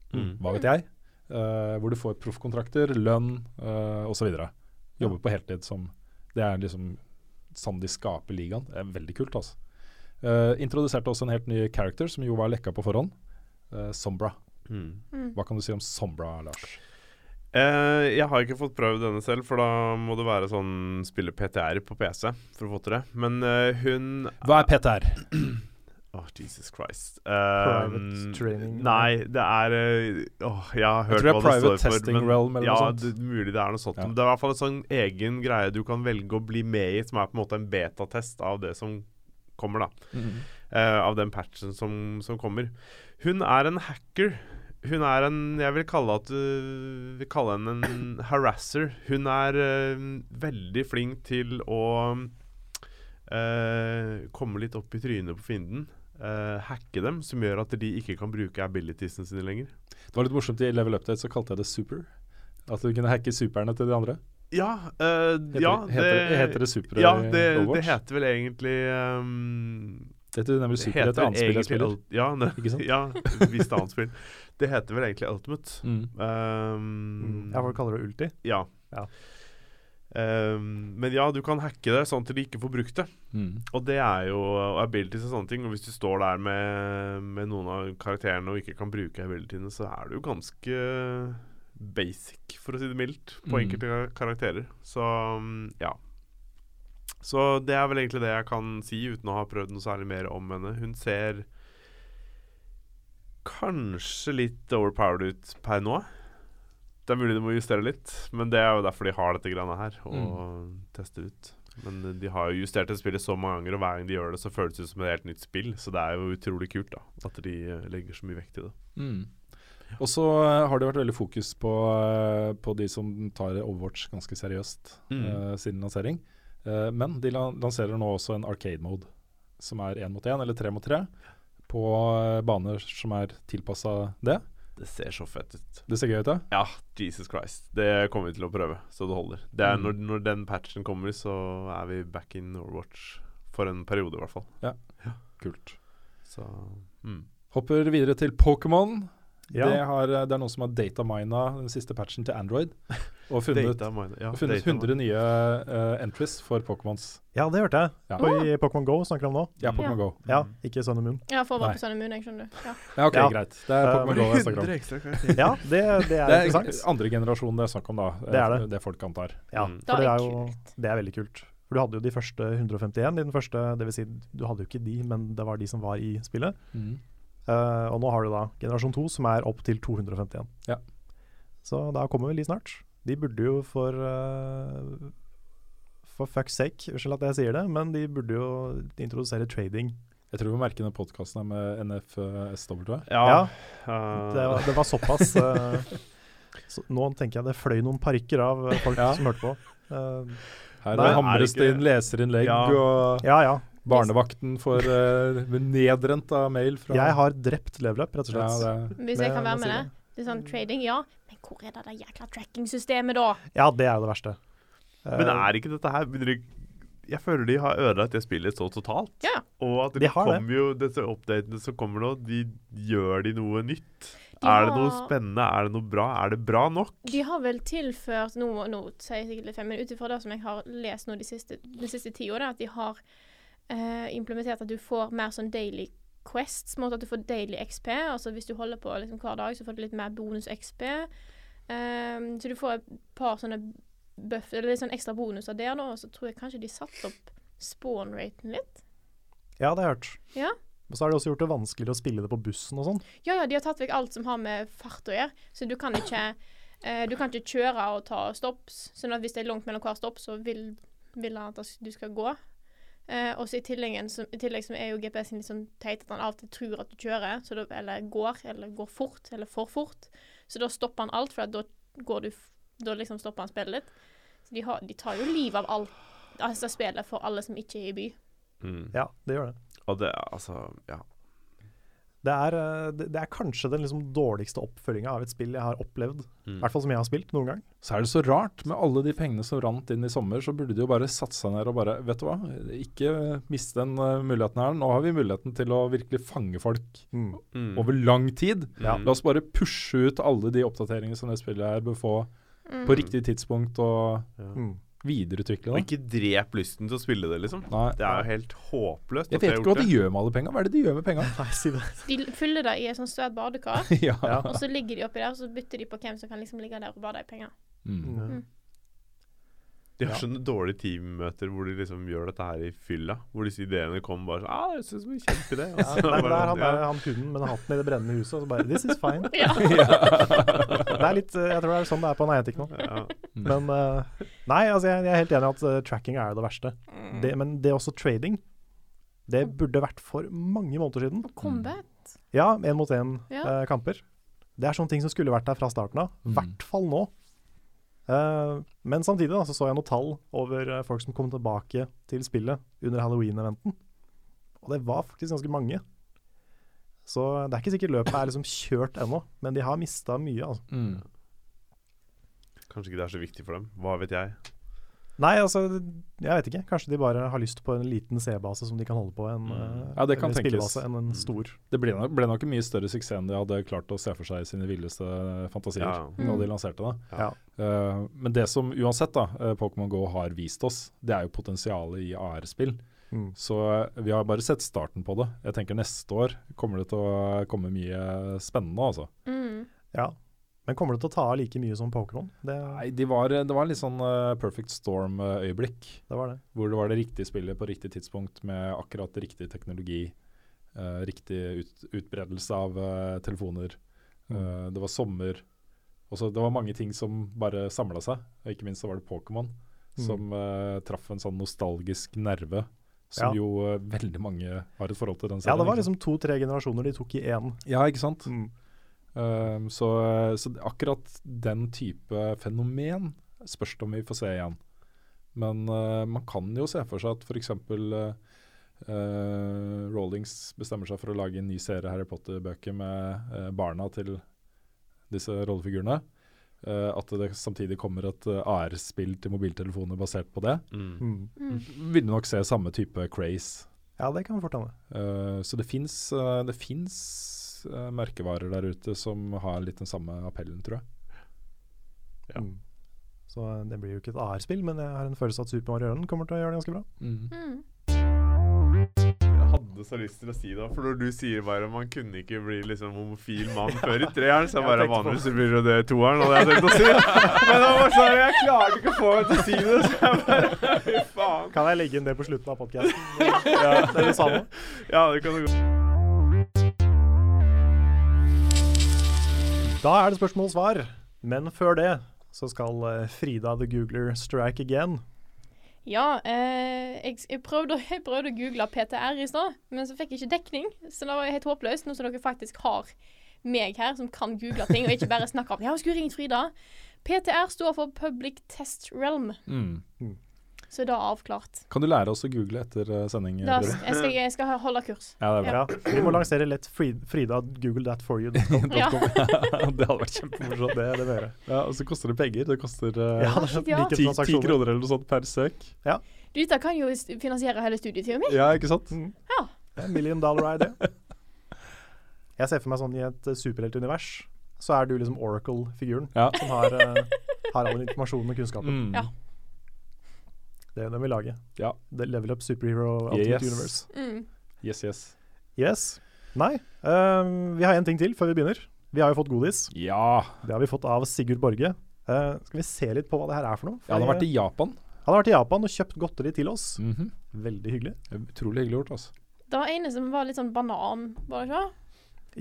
Mm. hva vet jeg. Eh, hvor du får proffkontrakter, lønn uh, osv. Jobber på heltid som Det er liksom sånn de skaper ligaen. Det er veldig kult, altså. Eh, introduserte også en helt ny character, som jo var lekka på forhånd. Eh, Sombra. Mm. Hva kan du si om Sombra, Lars? Eh, jeg har ikke fått prøvd denne selv, for da må det være sånn spille PTR på PC for å få til det. Men eh, hun Hva er PTR? Åh, Jesus Christ. Private Um, training. Nei, det er Åh, jeg har hørt hva det er hva det private står for. testing realm eller ja, noe sånt. Det, mulig det er noe sånt. Ja. Men det er i hvert fall en sånn egen greie du kan velge å bli med i, som er på en måte en betatest av det som kommer, da. Eh, av den patchen som, som kommer. Hun er en hacker. Hun er en Jeg vil kalle at uh, vil kalle henne en harasser. Hun er uh, veldig flink til å uh, komme litt opp i trynet på fienden. Uh, hacke dem, som gjør at de ikke kan bruke abilitiesene sine lenger. Det var litt morsomt i Level Update, så kalte jeg det super. At du kunne hacke superne til de andre. Ja, Heter, ja heter, heter det super ja, i det, det heter vel egentlig um, Det heter nemlig i heter annet spill jeg spiller. Ja, ne, Ikke sant? ja visst annet spill. Det heter vel egentlig Ultimate. Mm. Um, Ja, folk kaller det ulti. ja. Ja. Um, men ja, du kan hacke det sånn til de ikke får brukt det. Mm. Og det er jo og abilities og sånne ting. Og hvis du står der med, med noen av karakterene og ikke kan bruke abilitiene, så er du jo ganske basic, for å si det mildt, på Mm. enkelte karakterer. Så um, ja. Så det er vel egentlig det jeg kan si, uten å ha prøvd noe særlig mer om henne. Hun ser kanskje litt overpowered ut per nå. Det er mulig de må justere litt, men det er jo derfor de har dette greiene her, og teste ut. Men eh, de har jo justert det spillet så mange ganger, og hver gang de gjør det, så føles det ut som et helt nytt spill. Så det er jo utrolig kult da at de eh, legger så mye vekt i det. Mm. Og så eh, har det vært veldig fokus på, på de som tar Overwatch ganske seriøst Mm. uh, siden lansering. Eh, men de lanserer nå også en arcade mode, som er én mot én eller tre mot tre, på eh, baner som er tilpassa det. Det ser så fett ut. Det ser gøy ut, ja? Ja, Jesus Christ. Det kommer vi til å prøve, så det holder. Det er Mm. når, når den patchen kommer, så er vi back in Overwatch. For en periode, i hvert fall. Ja, Kult. Så mm. Hopper videre til Pokémon. Ja. Det, har, det er noen som har datamina den siste patchen til Android. Og funnet, ja, og funnet 100 nye uh, entries for Pokémons. Ja, det hørte jeg. Ja. På, I Pokémon Go snakker de om nå. Ja, Pokémon Ja. Go. Ja, ikke Sun and Moon. Ja, for å være på Sun and Moon, jeg skjønner du. Ja. Ja, ok, Ja. greit. Det er Pokémon Go jeg snakker om. 100 ekstra karakterer. Ja, det, det er Det er interessant. andre generasjon det er snakk om, da. Det er det. Det folk antar. Ja, Mm. for det er jo det er veldig kult. For du hadde jo de første 151 i den første, det vil si du hadde jo ikke de, men det var de som var i spillet. Eh, og nå har du da generasjon 2 som er opp til 251. Ja. Så da kommer vel de snart. De burde jo for uh, For fuck's sake, unnskyld at jeg sier det, men de burde jo introdusere trading. Jeg tror vi merke den podkasten med NFSW. Ja. Ja. Det var, det var såpass eh, så Nå tenker jeg det fløy noen parykker av folk Ja. som hørte på. Eh, Her hamres er det inn leserinnlegg, Ja. og ja ja. Barnevakten får uh, nedrent av mail fra Jeg har drept level up, rett og ja, slett. det, Hvis jeg kan være med det. Det er sånn trading, ja. Men hvor er det der jækla tracking-systemet, da? Ja, det er jo det verste. Men Eh, er ikke dette her Jeg føler de har ødelagt det spillet så totalt. Ja. Og at det De har det. kommer jo disse updatene som kommer nå, de gjør de noe nytt. De er det noe spennende? Er det noe bra? Er det bra nok? De har vel tilført noe, nå sier jeg sikkert litt feil, men ut ifra det som jeg har lest nå de siste, de siste ti årene, at de har eh, implementert at du får mer sånn daily quests. Måte at du får daily XP. Altså hvis du holder på liksom, hver dag, så får du litt mer bonus XP. Um, så du får et par sånne buff, eller litt sånn ekstra bonuser der, da. Og så tror jeg kanskje de satte opp spawn-raten litt. Ja, det har jeg hørt. Ja. Og så har de også gjort det vanskeligere å spille det på bussen og sånn. Ja, ja, de har tatt vekk alt som har med fart å gjøre. Så du kan ikke eh, Du kan ikke kjøre og ta stopps. Sånn at hvis det er langt mellom hver stopp, så vil, vil han at du skal gå. Eh, også i tillegg, som, I tillegg som er jo GPS-en litt sånn teit at han alltid tror at du kjører, så da, eller går, eller går fort, eller for fort. Så da stopper han alt, for at da går du Da liksom stopper han spillet litt. Så de, har, de tar jo livet av alt altså spillet for alle som ikke er i by. Mm. Ja, det gjør det. Og det altså Ja. Det er, eh, det, er kanskje den liksom dårligste oppfølginga av et spill jeg har opplevd. I Mm. hvert fall som jeg har spilt noen gang. Så er det så rart. Med alle de pengene som rant inn i sommer, så burde de jo bare satsa ned og bare Vet du hva, ikke miste den eh, muligheten her. Nå har vi muligheten til å virkelig fange folk Mm. over lang tid. Ja. La oss bare pushe ut alle de oppdateringene som det spillet her bør få Mm. på riktig tidspunkt, og Ja. Mm. det. Og ikke drep lysten til å spille det, liksom. Nei. Det er jo helt håpløst. Jeg vet ikke hva de gjør med alle penga. Hva er det de gjør med penga? De fyller det i et sånt svært badekar. ja. Og så ligger de oppi der, og så bytter de på hvem som kan liksom ligge der og bade i penger. Mm. De har sånne dårlige teammøter hvor de liksom gjør dette her i fylla. Hvor disse ideene kommer bare sånn ah, 'Jeg synes vi er kjempeidé'. Ja, det bare, er han, ja. han kunden med hatten i det brennende huset, og så bare 'This is fine'. Ja. Det er litt, eh, jeg tror det er sånn det er på Niantic nå. Ja. Men uh, Nei, altså jeg, jeg er helt enig i at uh, tracking er det verste. Det, men det er også trading. Det burde vært for mange måneder siden. Og combat. Ja, én mot Ja. én-kamper. det er sånne ting som skulle vært der fra starten av. I Mm. hvert fall nå. Eh, men samtidig da, så, så jeg noen tall over eh, folk som kom tilbake til spillet under halloween-eventen. Og det var faktisk ganske mange. Så det er ikke sikkert løpet er liksom kjørt ennå, men de har mista mye. Altså. Mm. Kanskje ikke det er så viktig for dem. Hva vet jeg. Nei, altså, jeg vet ikke. Kanskje de bare har lyst på en liten C-base som de kan holde på, en, Mm. eh, Ja, det kan tenkes. enn en stor. Det ble nok, ble nok en mye større suksess enn de hadde klart å se for seg i sine villeste fantasier Ja. da de lanserte det. Ja. Uh, men det som uansett da, eh, Pokémon GO har vist oss, det er jo potensialet i AR-spill. Mm. Så vi har bare sett starten på det. Jeg tenker neste år kommer det til å komme mye spennende, altså. Mm. Ja. Men kommer det til å ta av like mye som Pokémon? Det, Nei, de var, det var litt sånn uh, perfect storm-øyeblikk. det var det. Hvor det var det riktige spillet på riktig tidspunkt med akkurat riktig teknologi. Uh, riktig ut, utbredelse av uh, telefoner. Eh, det var sommer. Også, det var mange ting som bare samla seg. Og ikke minst så var det Pokémon Mm. som traff en sånn nostalgisk nerve. Som Ja. jo veldig mange har et forhold til den Ja, det var liksom to-tre generasjoner de tok i én. Ja, ikke sant? Mm. Um, så, så akkurat den type fenomen spørs det om vi får se igjen. Men uh, man kan jo se for seg at f.eks. Uh, uh, Rollings bestemmer seg for å lage en ny serie Harry Potter-bøker med uh, barna til disse rollefigurene. Uh, at det samtidig kommer et uh, AR-spill til mobiltelefoner basert på det. Mm. Mm. Vil du nok se samme type craze. Ja, det kan fort hende. Uh, så det fins eh, merkevarer der ute som har litt den samme appellen, tror jeg. Ja. Mm. Så det blir jo ikke et AR-spill, men jeg har en følelse at Super Mario Run kommer til å gjøre det ganske bra. Mm. Jeg hadde så lyst til å si det, for når du sier bare man kunne ikke bli liksom homofil mann før i treeren, så Jeg bare vanligvis så blir det det i toeren, hadde jeg tenkt å si. Men det var sånn, jeg klarte ikke å få meg til å si det, så jeg bare Fy faen. Kan jeg legge inn det på slutten av podkasten? ja, det er det samme. Ja, det kan du godt. Da er det spørsmål og svar. Men før det så skal eh, Frida the Googler strike again. Ja, eh, jeg, jeg, prøvde, jeg prøvde å google PTR i stad, men så fikk jeg ikke dekning. Så det var helt håpløst, nå som dere faktisk har meg her som kan google ting, og ikke bare snakke om Ja, jeg skulle ringt Frida. PTR står for Public Test Realm, Mm. Så da avklart. Kan du lære oss å google etter eh, sending? Da, jeg, skal, jeg skal holde kurs. Ja, det er bra. Ja, vi må lansere lett Frida google that for you. Ja. det hadde vært kjempemorsomt. Det, det bør. Ja, og så koster det penger. Det koster uh, Ja, det er Ja. ti, ti kroner eller noe sånt per søk. Du, dette kan jo finansiere hele studietida mi. Ja, ikke sant? Mm. Ja. Er million dollar idé. Jeg ser for meg sånn i et superheltunivers, så er du liksom Oracle-figuren Ja. som har, uh, har all den informasjonen og kunnskapen. Mm. Ja. Det er den vi lager. Ja. The Level Up Superhero Ultimate Yes. Universe. Mm. Yes, yes. Yes. Nei, um, vi har en ting til før vi begynner. Vi har jo fått godis. Ja. Det har vi fått av Sigurd Borge. Uh, skal vi se litt på hva det her er for noe? Han hadde vært i Japan. Han har vært i Japan og kjøpt godteri til oss. Mhm. Veldig hyggelig. Utrolig hyggelig gjort, altså. Det var ene som var litt sånn banan, var det ikke?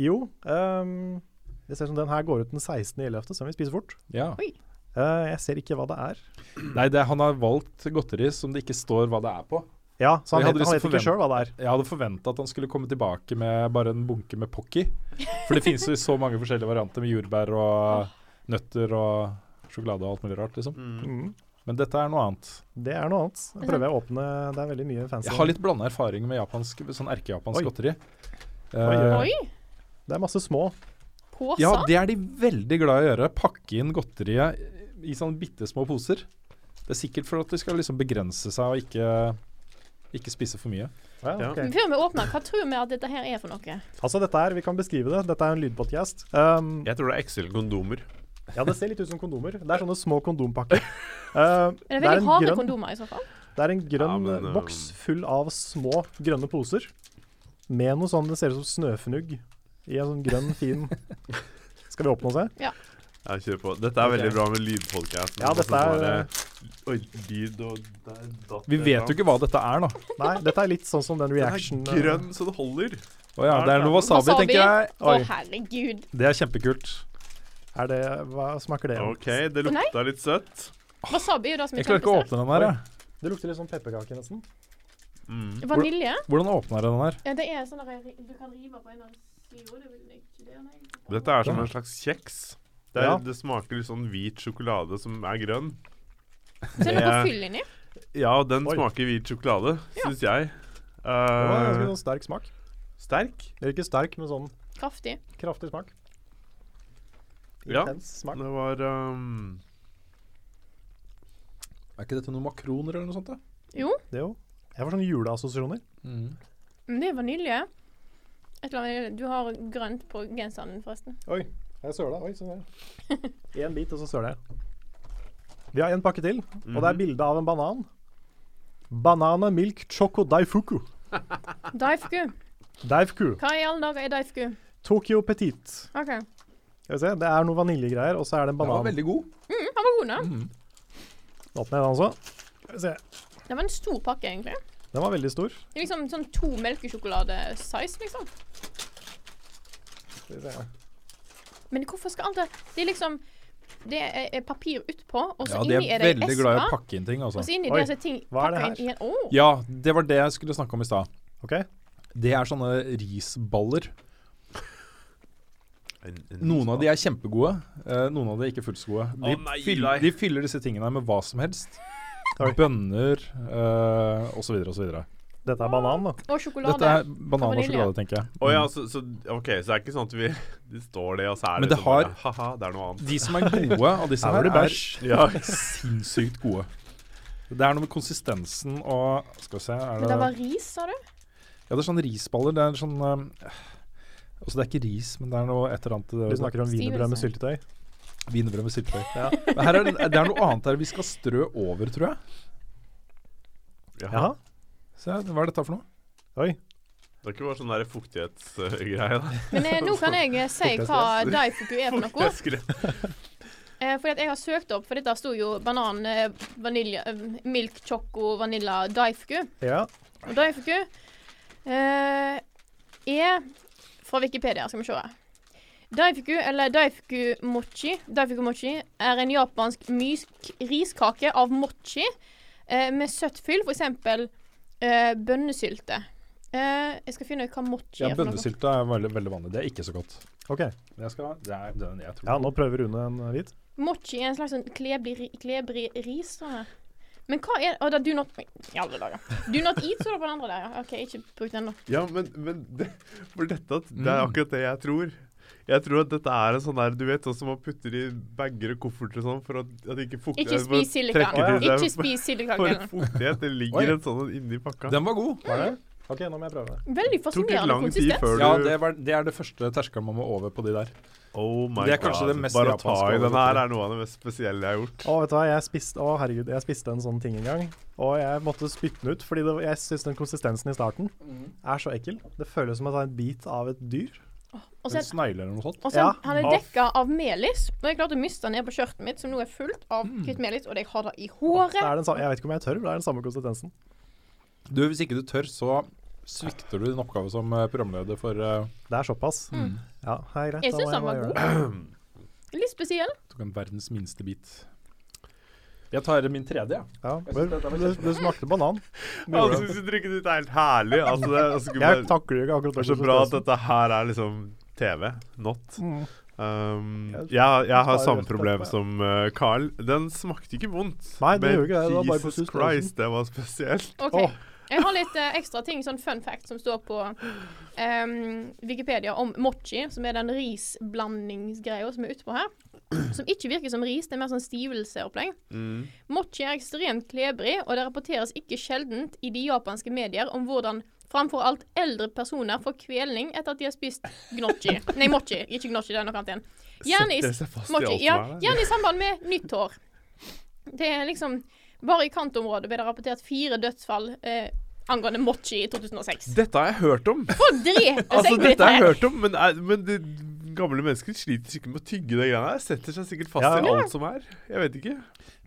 Jo, um, det ser ut som den her går ut den 16.11., så den vil spise fort. Ja. Oi. Uh, jeg ser ikke hva det er. Nei, det, han har valgt godteri som det ikke står hva det er på. Ja, så han vet, han liksom vet ikke forvent- sjøl hva det er. Jeg hadde forventa at han skulle komme tilbake med bare en bunke med Pocky. For det finnes jo så mange forskjellige varianter med jordbær og nøtter og sjokolade og alt mulig rart, liksom. Mm. Men dette er noe annet. Det er noe annet. Jeg prøver jeg å åpne Det er veldig mye fancy. Jeg har litt blanda erfaring med japansk, sånn erkejapansk godteri. Oi, Eh, Oi! Det er masse små. Påsa? ja, det er de veldig glad i å gjøre. Pakke inn godteriet i sånne bitte små poser. Det er sikkert for at de skal liksom begrense seg og ikke, ikke spise for mye. Ja, okay. Før vi åpner, hva tror vi at dette her er for noe? Altså dette her, Vi kan beskrive det. Dette er en lydpodkast. Um, Jeg tror det er Excel-kondomer. ja, det ser litt ut som kondomer. Det er sånne små kondompakker. Uh, Er det det, er veldig en harde grønn, kondomer i så fall? det er en grønn Ja, men, um, boks full av små grønne poser. Med noe sånn Det ser ut som snøfnugg i en sånn grønn, fin Skal vi åpne og se? Ja, kjør på. Dette er veldig bra med lydpodkast. Ja, dette er- Oi, lyd og der datt Vi vet jo ikke hva dette er, da. Nei, dette er litt sånn som den Den er eh, grønn så det holder. Å ja, det er noe wasabi, tenker jeg. Å, Oi, herregud. det er kjempekult. Er det Hva smaker det? OK, det lukta litt søtt. Wasabi er jo det som er Jeg klarer ikke å åpne den her, jeg. Det lukter litt sånn pepperkake, nesten. Mm. Vanilje? Hvordan åpner jeg den her? Ja, det er sånn at du kan rive på en av. Det det, nei. Dette er som en slags kjeks. Det, er, Ja. det smaker litt sånn hvit sjokolade som er grønn. Så er det noe fyll inni. Ja, den Oi. smaker hvit sjokolade, syns jeg. Det var ganske Eh, sånn sterk smak. sterk. Eller ikke sterk, men sånn Kraftig. kraftig smak. Ja. Intens smak. Det var um, Er ikke dette noen makroner eller noe sånt? da? Jo, Det jo. Jeg får sånne juleassosiasjoner. Mm. det er vanilje. Et eller annet, du har grønt på genseren din, forresten. Oi, jeg søla. Oi, sånn der. Én bit, og så søler jeg. Vi har en pakke til, og det er bilde av en banan. Banana milk choco daifuku. Daifuku. Daifuku. Hva i alle dager er daifuku? Tokyo Petit. OK. Skal vi se, Det er noe vaniljegreier, og så er det en Den var banan. veldig god. Mm, han var god, da. Åpner jeg den også? Skal vi se. Det var en stor pakke, egentlig. Den var veldig stor. Det er liksom sånn to melkesjokolade-size, liksom. Skal vi se. Men hvorfor skal alt det Det er liksom Det er, er papir utpå, og så Ja, inni er er det veldig glad i å pakke inn ting, altså. Og så inni Oi, det er så ting hva er det her? inn i en Å! Ja, det var det jeg skulle snakke om i stad. OK. Det er sånne risballer. en, en Noen av de er kjempegode, eh, noen av de er ikke fullt så gode. De, oh, nei, fyll, nei. de fyller disse tingene med hva som helst. Bønner uh, osv. osv. Dette er banan, da. Og sjokolade. Dette er banan og sjokolade, tenker jeg. Å ja, Mm. så, så, OK, så det er ikke sånn at vi Det står det, og så er Men det, det sånn har- bare, Haha, det er noe annet. De som er gode av disse Her her, var det er. Ja. sinnssykt gode. Det er noe med konsistensen og Skal vi se er Men det, det var ris, sa du? Ja, det er sånne risballer. Det er sånn eh, Altså det er ikke ris, men det er noe et eller annet Du snakker om wienerbrød med syltetøy. Wienerbrød med syltetøy. Ja. Her er det, det er noe annet her vi skal strø over, tror jeg. Jaha. Se, hva er dette for noe? Oi. Det er ikke bare sånn der fuktighetsgreie, da. Men eh, nå kan jeg eh, si hva daifuku er for noe. Eh, fordi at jeg har søkt opp, for dette sto jo banan, eh, vanilje, eh, milk, choco, vanilla, daifuku. Ja. Og daifuku eh, er fra Wikipedia, skal vi se. Daifuku, eller daifuku mochi, daifuku mochi er en japansk mysk riskake av mochi eh, med søtt fyll, f.eks. Eh, bønnesylte. Uh, jeg skal finne ut hva mochi Ja, er. Ja. Bønnesylte er veldig, veldig vanlig. Det er ikke så godt. Ok. Jeg skal, det er, den jeg tror. Ja, nå prøver Rune en eh, hvit. Mochi er en slags sånn klebrig, ri- klebrig ris. Sånn. Men hva er oh, det do not I alle dager. Do not eat, står det på den andre der. ja. OK, ikke bruk den, da. Ja, men, men det, for dette, det Mm. er akkurat det jeg tror. Jeg tror at dette er en sånn der Du vet sånn som man putter i bager og kofferter og sånn for at, at det ikke fukter Ikke spis silikan. Ikke spis silikan. For fuktighet. Det ligger en sånn inni pakka. Den var god. Var det? Ok, nå må jeg prøve. Veldig fascinerende konsistens. før Ja, det, var, det er det første terskelen man må over på de der. Oh my Det er kanskje god. det mest Bare ta i den her er noe av det mest spesielle jeg har gjort. Å, vet du hva, jeg spiste, å, herregud, jeg spiste en sånn ting en gang. Og jeg måtte spytte den ut, fordi det, jeg syns den konsistensen i starten er så ekkel. Det føles som å ta en bit av et dyr. Og så En snegle eller noe sånt. og så Ja. han er dekka av melis. Og jeg klarte å miste den ned på skjørtet mitt, som nå er fullt av Mm. hvitt melis, og jeg har det i Det håret. er den samme, jeg vet ikke om jeg tør, men det er den samme konsistensen. Du, hvis ikke du tør, så svikter du din oppgave som eh, programleder for uh, Det er såpass. Mm. Ja, det er greit. Jeg da syns må den var bare gjøre god. Litt spesiell. Tok en verdens minste bit. Jeg tar min tredje. Ja, Jeg men det, det smakte banan. Han syns det. drikket ditt er helt herlig. Altså, det, altså, Jeg bare, takler ikke akkurat det Det er så bra at dette her er liksom TV, not. Mm. Um, Jeg jeg, har samme problem som uh, Carl. Den smakte ikke vondt. Nei, det men ikke det, det var bare Jesus. Christ, det var spesielt. OK. Oh. Jeg har litt uh, ekstra ting, sånn fun fact, som står på um, Wikipedia om mochi, som er den risblandingsgreia som er utpå her. Som ikke virker som ris, det er mer sånn stivelseopplegg. Mm. Mochi er ekstremt klebrig, og det rapporteres ikke sjeldent i de japanske medier om hvordan framfor alt eldre personer får kvelning etter at de har spist gnocchi. Nei, mochi. Ikke gnocchi, det er noe annet igjen. Gjerne i, mochi, ja, er gjerne i samband med nyttår. Det er liksom Bare i kantområdet ble det rapportert fire dødsfall eh, angående mochi i 2006. Dette har jeg hørt om. Få dreper Altså, seg altså, dette har jeg hørt om, men, men det, gamle mennesker sliter sikkert med å tygge det greiene her. Setter seg sikkert fast Ja. i alt som er. Jeg vet ikke.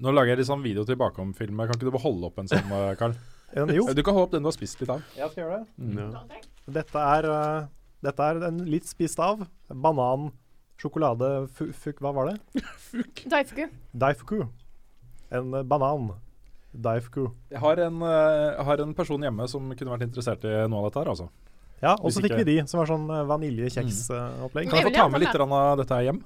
Nå lager jeg litt sånn video tilbake om filmen. Kan ikke du bare holde opp en sånn, Karl? En, jo, Du kan holde opp den du har spist litt av. jeg skal gjøre det. Mm. Ja. Dette er, uh, dette er en litt spist av. Banan, sjokolade, fuk, hva var det? Daifuku. Daifuku. En uh, banan. Daifuku. Jeg har, en, uh, jeg har en person hjemme som kunne vært interessert i noe av dette her, altså. Ja, og så fikk ikke- vi de, som var sånn vaniljekjeksopplegg. Mm. Kan jeg få ta med litt av dette hjem?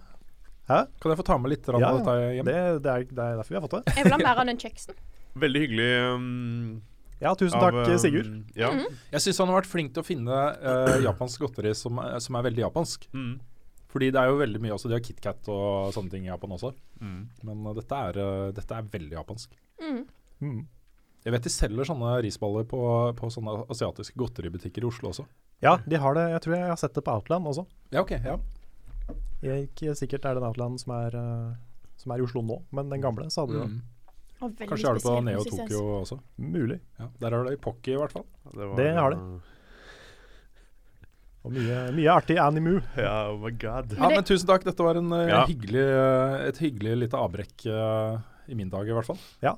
Hæ? Kan jeg få ta med litt av Ja, dette hjem? Det, det, er, det er derfor vi har fått det. Jeg vil ha mer av den kjeksen. Veldig hyggelig. Um, Ja, tusen av, takk, um, Sigurd. Ja. Jeg syns han har vært flink til å finne uh, japansk godteri som, er- som er veldig japansk. Mm. Fordi det er jo veldig mye også, De har KitKat og sånne ting i Japan også. Mm. Men uh, dette, er, uh, dette er veldig japansk. Mm. Mm. Jeg vet de selger sånne risballer på, på sånne asiatiske godteributikker i Oslo også. Ja, de har det. Jeg tror jeg har sett det på Outland også. Ja, ok, ja. Jeg, ikke sikkert er det den Outland som er, uh, som er i Oslo nå, men den gamle så hadde de det. Mm. Og Kanskje har det på Neo. Tokyo også. Mulig. Ja, der har det i Pocky i hvert fall. Det, Det har det. Og mye, mye artig animu. Ja, oh my god. Ja, men Tusen takk. Dette var en, eh, Ja. hyggelig, eh, et hyggelig lite avbrekk uh, i min dag, i hvert fall. Ja.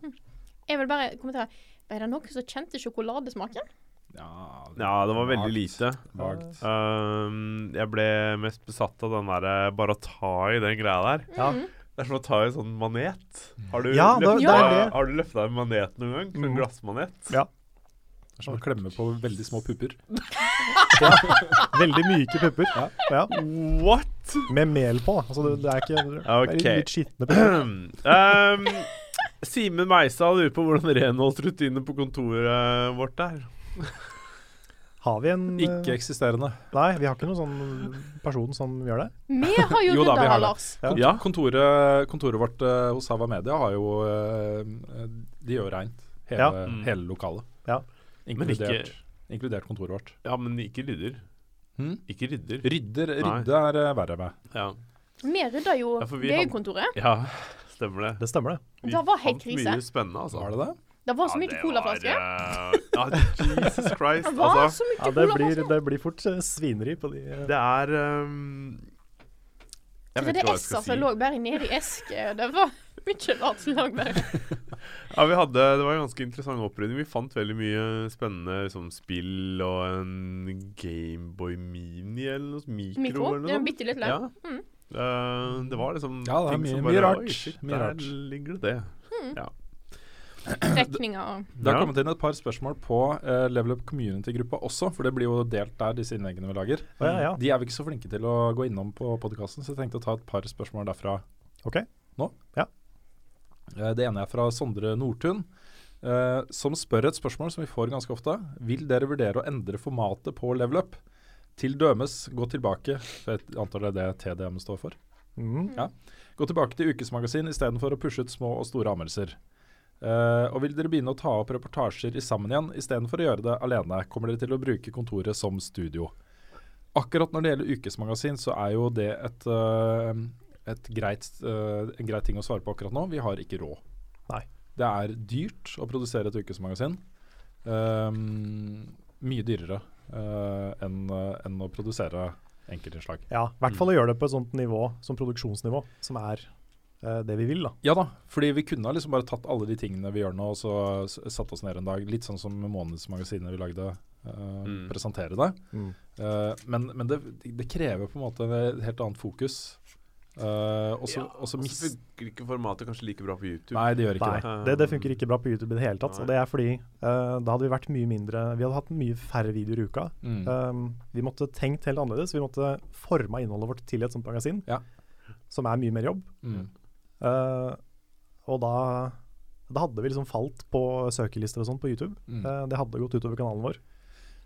Jeg vil bare kommentere. Er det noen som kjente sjokoladesmaken? Ja, Ja, det var veldig lite. Vagt. Um, jeg ble mest besatt av den derre bare å ta i den greia der. Ja. Mhm. Det er som å ta i en sånn manet. Har du Ja, løfta, det det. Har du løfta en manet noen gang? En Mm. glassmanet? Ja. Det er som å klemme på veldig små pupper. Veldig myke pupper. Ja. What? Med mel på, da. Altså, det, det er ikke det er Ok. litt skitne pupper. um, Simen Meisdal lurer på hvordan renholdsrutinene på kontoret vårt er. Har vi en eh, Ikke-eksisterende. Nei, vi har ikke noen sånn person som gjør det. Vi har jo, Jo da, det. Lars. Ja. Ja. kontoret, kontoret vårt uh, hos Hava Media har jo uh, De gjør reint hele, Ja. Mm. hele lokalet. Ja. Inkludert, ikke- inkludert kontoret vårt. Ja, men ikke rydder. Hmm? Ikke rydder. Rydder, rydde er uh, verre med. Ja. Vi rydda jo Ja, VG-kontoret. ja, stemmer det. Det stemmer, det. Vi Det var helt krise. Mye spennende, altså. Var det det? Det var så Ja, mye det colaflasker. Ja, Jesus Christ. Det var Altså, så mye Ja, det, blir, det blir fort eh, svineri på de eh, det er um, Jeg vet Det ikke hva jeg skal si. Det lå bare nede i eske. Det var mye rart som lå der. Ja, vi hadde, Det var en ganske interessant opprydning. Vi fant veldig mye spennende liksom, spill og en Gameboy Mini eller noe mikro. Mikro. eller Det er noe bitte litt Ja. Mm. Uh, det var liksom Ja, det er ting mye- som mye bare, rart. Oi, shit, Mye der rart. ligger det det. Trekninger og Det har kommet inn et par spørsmål på uh, Level Up Community-gruppa også, for det blir jo delt der, disse innleggene vi lager. Ja, ja. De er vi ikke så flinke til å gå innom på podkasten, så jeg tenkte å ta et par spørsmål derfra OK. nå. Ja. Uh, det ene er fra Sondre Nordtun, Uh, som spør et spørsmål som vi får ganske ofte. Vil dere vurdere å endre formatet på Level Up? Til dømes gå tilbake for Jeg antar det er det TDM står for. Mm. Ja. Gå tilbake til ukesmagasin istedenfor å pushe ut små og store anmeldelser. Eh, og vil dere begynne å ta opp reportasjer i sammen igjen istedenfor å gjøre det alene? Kommer dere til å bruke kontoret som studio? Akkurat når det gjelder ukesmagasin, så er jo det et, uh, et greit, uh, en grei ting å svare på akkurat nå. Vi har ikke råd. Nei. Det er dyrt å produsere et ukesmagasin. Mye dyrere enn enn å produsere enkeltinnslag. Ja, i hvert fall å gjøre det på et sånt nivå som produksjonsnivå, som er det vi vil, da. Ja da, fordi vi kunne liksom bare tatt alle de tingene vi gjør nå, og så satt oss ned en dag. Litt sånn som månedsmagasinet vi lagde. uh, Mm. Presentere det. Mm. Uh, men men det, det krever på en måte et helt annet fokus. Uh, og så Ja, funker ikke formatet kanskje like bra på YouTube. Nei, det gjør ikke Nei, det. det, det funker ikke bra på YouTube i det hele tatt. Nei. Og det er fordi uh, da hadde vi vært mye mindre Vi hadde hatt mye færre videoer i uka. Mm. Um, vi måtte tenkt helt annerledes. Vi måtte forma innholdet vårt til et sånt magasin, Ja. som er mye mer jobb. Mm. Eh, og da, da hadde vi liksom falt på søkelister og sånn på YouTube. Mm. Uh, det hadde gått utover kanalen vår.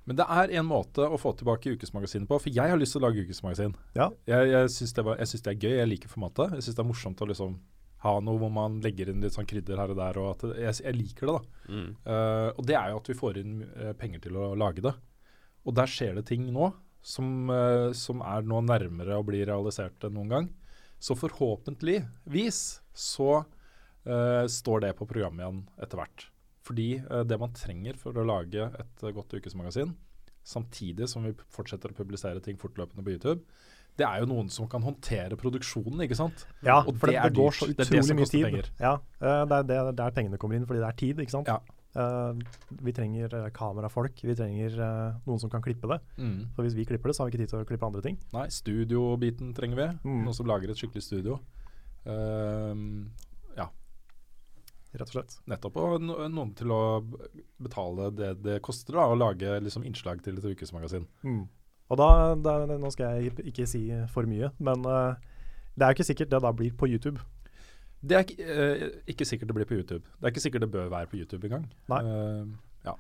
Men det er en måte å få tilbake ukesmagasinet på, for jeg har lyst til å lage ukesmagasin. Ja. Jeg, jeg syns det, var- jeg syns det er gøy, jeg liker formatet. Jeg syns det er morsomt å liksom ha noe hvor man legger inn litt sånn krydder her og der. Og at jeg, jeg liker det, da. Mm. Uh, og det er jo at vi får inn penger til å lage det. Og der skjer det ting nå som, som er nå nærmere å bli realisert enn noen gang. Så forhåpentligvis så uh, står det på programmet igjen etter hvert. Fordi uh, det man trenger for å lage et eh, godt ukesmagasin, samtidig som vi fortsetter å publisere ting fortløpende på YouTube, det er jo noen som kan håndtere produksjonen, ikke sant? Ja, Og for det, det er det går så Det det utrolig mye tid. penger. Ja, det er det, der pengene kommer inn, fordi det er tid, ikke sant. Ja. Eh, vi trenger eh, kamerafolk, vi trenger uh, noen som kan klippe det. Mm. For hvis vi klipper det, så har vi ikke tid til å klippe andre ting. Nei, studiobiten trenger vi. Mm. Noen som lager et skikkelig studio. Ehm, ja, Rett og slett. nettopp. Og no noen til å betale det det koster da, å lage liksom, innslag til et ukesmagasin. Mm. Og da, da, Nå skal jeg ikke- si for mye, men det er jo ikke sikkert det da blir på YouTube. Det er ikke, eh, ikke sikkert det blir på YouTube. Det er ikke sikkert det bør være på YouTube engang. Nei. ja.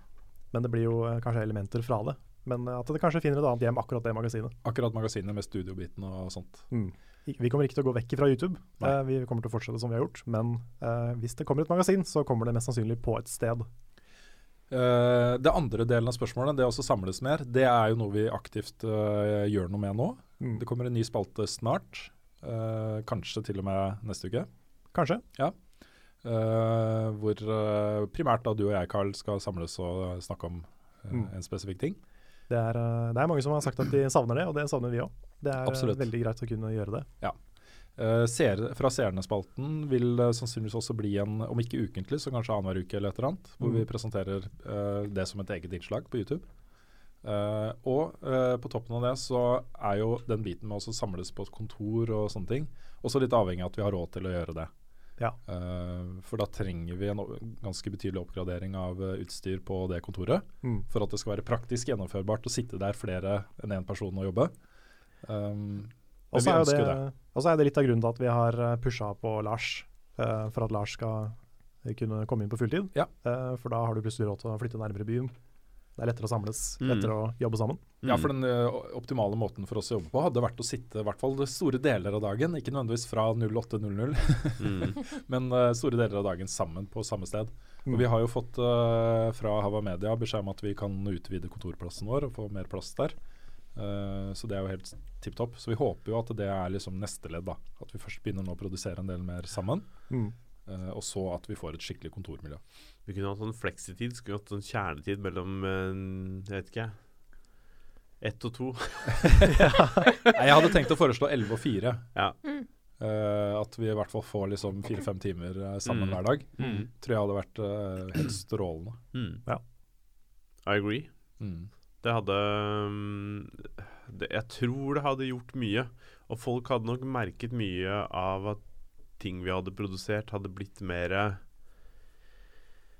Men det blir jo uh, kanskje elementer fra det. Men at det kanskje finner et annet hjem, akkurat det magasinet. akkurat magasinet med studiobiten og sånt. Mm. Vi kommer ikke til å gå vekk fra YouTube. Vi kommer til å fortsette som vi har gjort. Men eh, hvis det kommer et magasin, så kommer det mest sannsynlig på et sted. Eh, det andre delen av spørsmålet, det å også samles mer, det er jo noe vi aktivt eh, gjør noe med nå. Mm. Det kommer en ny spalte snart. eh, kanskje til og med neste uke. Kanskje. Eh, hvor uh, primært da du og jeg, Carl, skal samles og snakke om uh, Mm. en spesifikk ting. Det er, eh, det er mange som har sagt at de savner det, og det savner vi òg. Det er eh, Absolutt. veldig greit å kunne gjøre det. Eh, Ser, fra Seerne-spalten vil det sannsynligvis også bli en, om ikke ukentlig, så kanskje annenhver uke eller et eller annet, hvor Mm. vi presenterer eh, det som et eget innslag på YouTube. Uh, og uh, på toppen av det så er jo den biten med å samles på et kontor og sånne ting, også litt avhengig av at vi har råd til å gjøre det. Ja. Uh, for da trenger vi en ganske betydelig oppgradering av eh, utstyr på det kontoret. Mm. For at det skal være praktisk gjennomførbart å sitte der flere enn én person og jobbe. Um, Og så er, er det litt av grunnen til at vi har pusha på Lars, uh, for at Lars skal eh, kunne komme inn på fulltid. Ja. Uh, for da har du plutselig råd til å flytte nærmere byen. Det er lettere å samles, Mm. lettere å jobbe sammen. Ja, for den optimale måten for oss å jobbe på hadde vært å sitte i hvert fall store deler av dagen, ikke nødvendigvis fra 08.00, Mm. men uh, store deler av dagen sammen på samme sted. Mm. Og vi har jo fått uh, fra Hava Media beskjed om at vi kan utvide kontorplassen vår og få mer plass der. Uh, så det er jo helt tipp topp. Så vi håper jo at det er liksom neste ledd. da At vi først begynner nå å produsere en del mer sammen. Mm. eh, og så at vi får et skikkelig kontormiljø. Vi kunne hatt sånn fleksitid. Skulle hatt sånn kjernetid mellom eh, Jeg vet ikke. Ett og to. Jeg hadde tenkt å foreslå 11 og fire. Ja. Mm. Eh, at vi i hvert fall får liksom fire-fem timer eh, sammen Mm. hver dag. Mm. Tror jeg hadde vært uh, helt strålende. Mm. Ja. I agree. Mm. Det hadde um, det, Jeg tror det hadde gjort mye. Og folk hadde nok merket mye av at ting vi hadde produsert, hadde blitt mer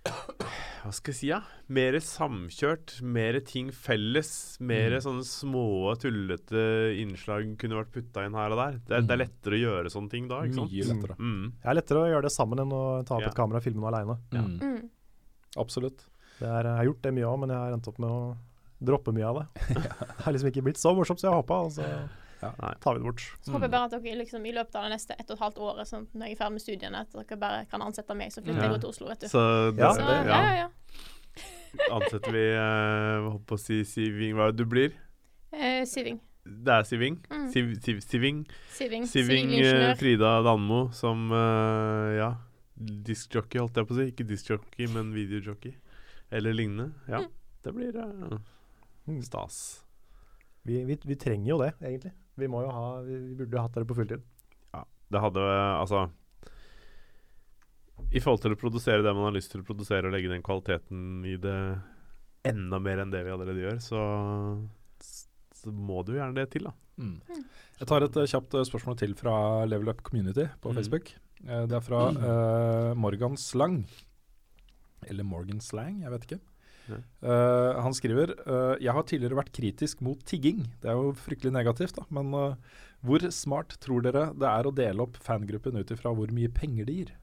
Hva skal jeg si, ja? Mer samkjørt. Mer ting felles. Mer Mm. sånne små, tullete innslag kunne vært putta inn her og der. Det, er- det er Mm. lettere å gjøre sånne ting da, ikke sant? Mye lettere. Mm. Det er lettere å gjøre det sammen enn å ta opp Ja. et kamera og filme noe aleine. Ja. Mm. Absolutt. Jeg har gjort det mye òg, men jeg har endt opp med å droppe mye av det. Det har liksom ikke blitt så morsomt som jeg håpa, og Nei. tar vi det bort. Så håper jeg bare at dere liksom, i løpet av det neste ett og et halvt året, sånn, når jeg er ferdig med studiene, at dere bare kan ansette meg, så flytter Ja. jeg til Oslo, vet du. Så, det, Ja, Så, ja, ja, ja, ja. Ansetter vi uh, Holdt på å si Siving Hva er det du blir? Eh, Siving. Det er Siving. Mm. Siv, siv, siving. Siving. Siving eh, Frida Danmo som eh, ja, diskjockey, holdt jeg på å si. Ikke diskjockey, men videojockey. Eller lignende. Ja, Mm. det blir eh, Mm. stas. Vi, vi, vi trenger jo det, egentlig. Vi må jo ha Vi, vi burde jo hatt dere på fulltid. Det hadde altså I forhold til å produsere det man har lyst til å produsere, og legge den kvaliteten i det enda mer enn det vi allerede gjør, så, så må det jo gjerne det til, da. Mm. Jeg tar et eh, kjapt eh, spørsmål til fra Level Up Community på Mm. Facebook. Eh, det er fra uh, Morgan Slang. Eller Morgan Slang, jeg vet ikke. Eh, han skriver eh, Jeg har tidligere vært kritisk mot tigging. Det er jo fryktelig negativt, da. Men uh, hvor smart tror dere det er å dele opp fangruppen ut ifra hvor mye penger de gir?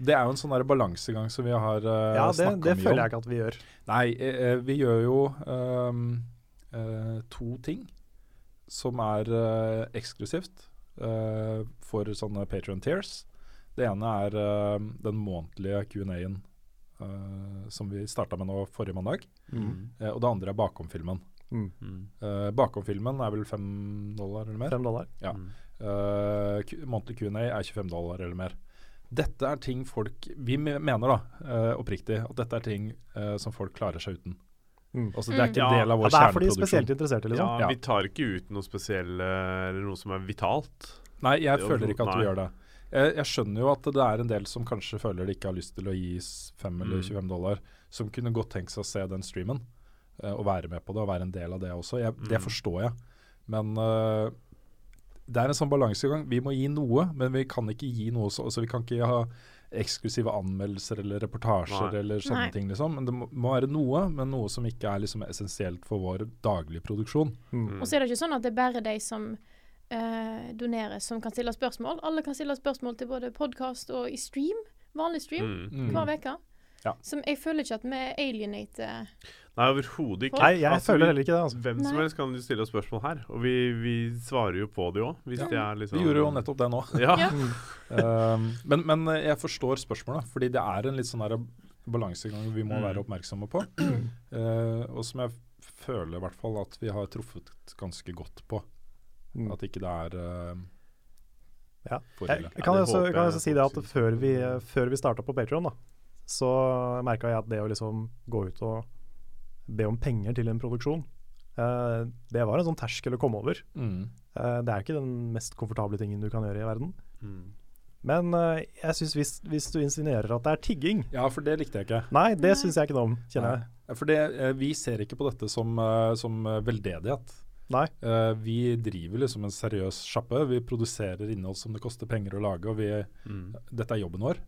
Det er jo en sånn der balansegang som vi har uh, Ja, om. Ja, det føler jeg ikke at vi gjør. Nei, vi gjør jo eh, to ting som er eksklusivt for sånne Patrion tears. Det ene er den månedlige Q&A-en eh, som vi starta med nå forrige mandag. Eh, og det andre er Bakom-filmen. Mm. Uh, bakomfilmen er vel fem dollar eller mer. Fem dollar. Ja. Mm. Eh, månedlig Q&A er 25 dollar eller mer. Dette er ting folk Vi mener da, oppriktig, at dette er ting som folk klarer seg uten. Mm. Altså Det er ikke Ja, en del av Ja, vår det er for de spesielt interesserte, liksom. Ja, Ja. vi tar ikke ut noe spesielt eller noe som er vitalt. Nei, jeg er føler ikke at vi nei. gjør det. Jeg, jeg skjønner jo at det er en del som kanskje føler de ikke har lyst til å gi 5 eller Mm. 25 dollar, som kunne godt tenkt seg å se den streamen Uh, og være med på det og være en del av det også. Jeg, Det Mm. forstår jeg. Men uh, det er en sånn balansegang. Vi må gi noe, men vi kan ikke gi noe så, altså Vi kan ikke ha eksklusive anmeldelser eller reportasjer Nei. eller sånne Nei. ting. liksom. Men Det må, må være noe, men noe som ikke er liksom essensielt for vår daglige produksjon. Mm. Og så er det ikke sånn at det er bare de som eh, donerer, som kan stille spørsmål. Alle kan stille spørsmål til både podkast og i stream. Vanlig stream Mm. hver uke. Ja. Som jeg føler ikke at vi alienater Nei, overhodet ikke. Nei, jeg Altså, føler heller ikke det. Altså. Hvem som helst kan stille oss spørsmål her, og vi, vi svarer jo på det òg. Ja. det er liksom Vi gjorde jo nettopp det nå. Ja. Ja. Um, men, men jeg forstår spørsmålet, fordi det er en litt sånn her balansegang vi må Mm. være oppmerksomme på. Uh, og som jeg føler i hvert fall at vi har truffet ganske godt på. Mm. At ikke det er uh, Ja. Jeg, jeg kan Ja, også, jeg kan også si det at før vi, før vi starta på Patreon da, så merka jeg at det å liksom gå ut og be om penger til en produksjon, uh, det var en sånn terskel å komme over. Mm. Uh, det er ikke den mest komfortable tingen du kan gjøre i verden. Mm. Men uh, jeg synes hvis, hvis du insinuerer at det er tigging Ja, for det likte jeg ikke. Nei, det syns jeg ikke noe om, kjenner jeg. For det, vi ser ikke på dette som, som veldedighet. Nei. Uh, vi driver liksom en seriøs sjappe. Vi produserer innhold som det koster penger å lage. og vi, Mm. Dette er jobben vår.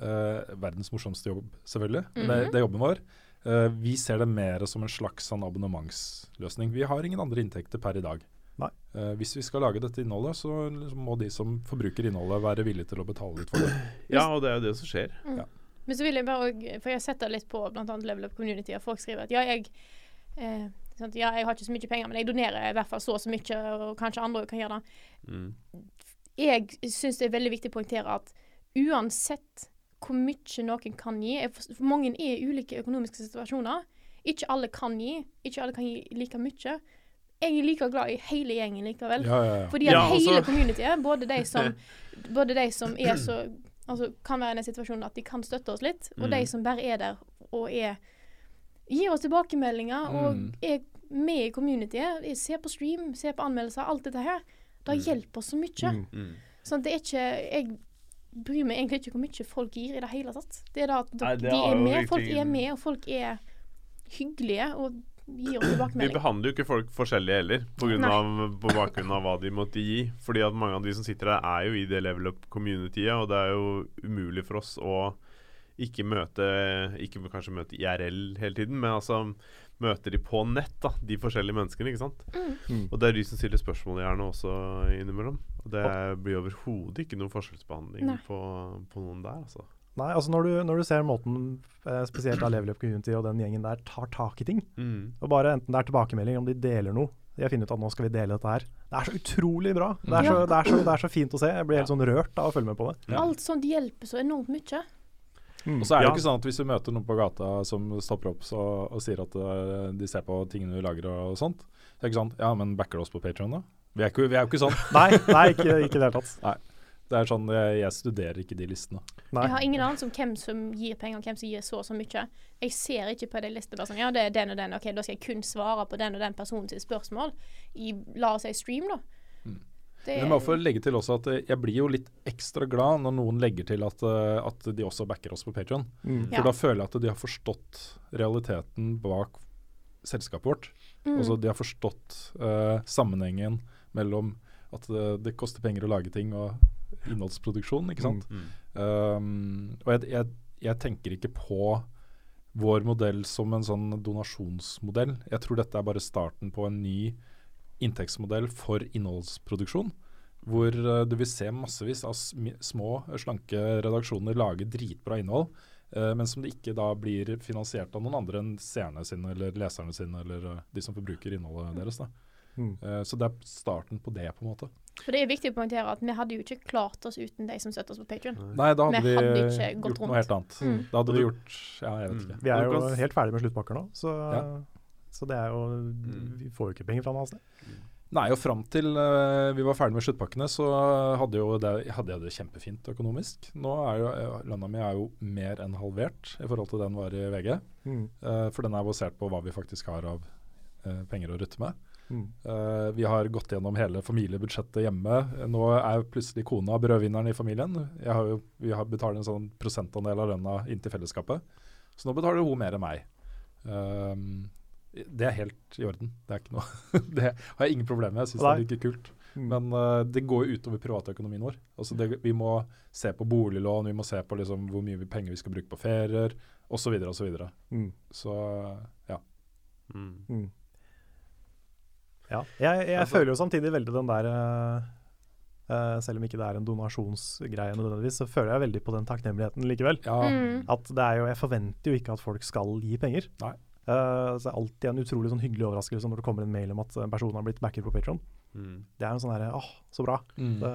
Uh, verdens morsomste jobb, selvfølgelig. Mm -hmm. det, det er jobben vår. Uh, vi ser det mer som en slags sånn abonnementsløsning. Vi har ingen andre inntekter per i dag. Nei. Eh, hvis vi skal lage dette innholdet, så liksom må de som forbruker innholdet, være villige til å betale litt for det. ja, og det er jo det som skjer. Men så vil jeg bare For jeg har sett det litt på bl.a. Level Up Community, og folk skriver at ja, jeg eh, sant, ja, jeg har ikke så mye penger, men jeg donerer i hvert fall så og så mye, og kanskje andre kan gjøre det. Mm. Jeg syns det er veldig viktig å poengtere at uansett hvor mye noen kan gi For mange er i ulike økonomiske situasjoner. Ikke alle kan gi. Ikke alle kan gi like mye. jeg er like glad i hele gjengen likevel. Ja, ja, ja. Fordi at Ja, altså- hele communityet, både de som, både de som er så Altså kan være i den situasjonen at de kan støtte oss litt, og Mm. de som bare er der og er Gir oss tilbakemeldinger og Mm. er med i communityet. Se Ser på stream, ser på anmeldelser, alt dette her. Det Mm. hjelper oss så mye. Mm. Sånn at det er ikke Jeg bryr meg egentlig ikke hvor mye folk gir i det hele tatt. Det er da at Nei, de, det de er med, folk er med, og folk er hyggelige og gir oss Vi behandler jo ikke folk forskjellig heller, på, grunn av, på bakgrunn av hva de måtte gi. Fordi at mange av de som sitter der, er jo i det level up-communityet, og det er jo umulig for oss å ikke møte Ikke kanskje møte IRL hele tiden, men altså møte de på nett, da, de forskjellige menneskene. ikke sant? Mm. Og det er de som stiller spørsmål gjerne også innimellom. Og det blir overhodet ikke noen forskjellsbehandling på, på noen der, altså. Nei, altså når du, når du ser måten eh, spesielt av Level Up Community og den gjengen der tar tak i ting, Mm. og bare enten det er tilbakemelding, om de deler noe De har funnet ut at nå skal vi dele dette her. Det er så utrolig bra. Det er så, det er så, det er så fint å se. Jeg blir helt sånn rørt av å følge med på det. Alt sånt hjelper så enormt mye. Og så er det Ja. jo ikke sånn at hvis du møter noen på gata som stopper opp så, og sier at eh, de ser på tingene vi lager og sånt, det er ikke sånn Ja, men backer du oss på Patreon da? Vi er, ikke, vi er jo ikke sånn. Nei, nei ikke i det hele tatt. Nei. Det er sånn, jeg, jeg studerer ikke de listene. Nei. Jeg har ingen anelse om hvem som gir penger, og hvem som gir så og så mye. Jeg ser ikke på de listene bare sånn Ja, det er den og den. OK, da skal jeg kun svare på den og den personens spørsmål i la oss si stream, da. Mm. Det Men jeg må få legge til også at eh, jeg blir jo litt ekstra glad når noen legger til at, eh, at de også backer oss på Patreon. Mm. For Ja. da føler jeg at de har forstått realiteten bak selskapet vårt. Mm. Altså de har forstått uh, sammenhengen mellom at det, det koster penger å lage ting og innholdsproduksjon, ikke sant. Mm. Um, og jeg, jeg, jeg tenker ikke på vår modell som en sånn donasjonsmodell. Jeg tror dette er bare starten på en ny inntektsmodell for innholdsproduksjon. Hvor uh, du vil se massevis av små, slanke redaksjoner lage dritbra innhold, uh, men som det ikke da blir finansiert av noen andre enn seerne sine eller leserne sine eller eh, de som forbruker innholdet deres. da. Mm. Eh, så det er starten på det, på en måte. For det er viktig å poengtere at vi hadde jo ikke klart oss uten de som støtter oss på Patreon. Nei, da hadde Vi vi, hadde ikke gått gjort rundt. noe helt annet. Mm. Da hadde vi gjort Ja, jeg vet Mm. ikke. Vi er jo helt ferdig med sluttpakker nå, så, Ja. Så det er jo Vi får jo ikke penger fra noe sted. Nei, og fram til uh, vi var ferdig med sluttpakkene, så hadde, jo det, hadde jeg det kjempefint økonomisk. Nå er jo eh, lønna mi er jo mer enn halvert i forhold til den var i VG. Mm. Uh, for den er basert på hva vi faktisk har av uh, penger å rutte med. Mm. Vi har gått gjennom hele familiebudsjettet hjemme. Nå er plutselig kona brødvinneren i familien. Jeg har jo, vi har betaler en sånn prosentandel av lønna inn til fellesskapet. Så nå betaler hun mer enn meg. Um, det er helt i orden. Det er ikke noe Det har jeg ingen problemer med. Jeg syns det er like kult. Mm. Men uh, det går jo utover privatøkonomien vår. Altså det, vi må se på boliglån, vi må se på liksom hvor mye penger vi skal bruke på ferier osv. Så, videre, og så, videre. Mm. så ja. Mm. Mm. Ja. Jeg, jeg Altså- føler jo samtidig veldig den der eh, eh, Selv om ikke det er en donasjonsgreie nødvendigvis, så føler jeg veldig på den takknemligheten likevel. ja. Mm. At det er jo, Jeg forventer jo ikke at folk skal gi penger. Nei. Eh, så det er alltid en utrolig sånn hyggelig overraskelse når det kommer en mail om at en person har blitt backer på Patron. Mm. Det er en sånn herre åh, så bra. Mm. Det,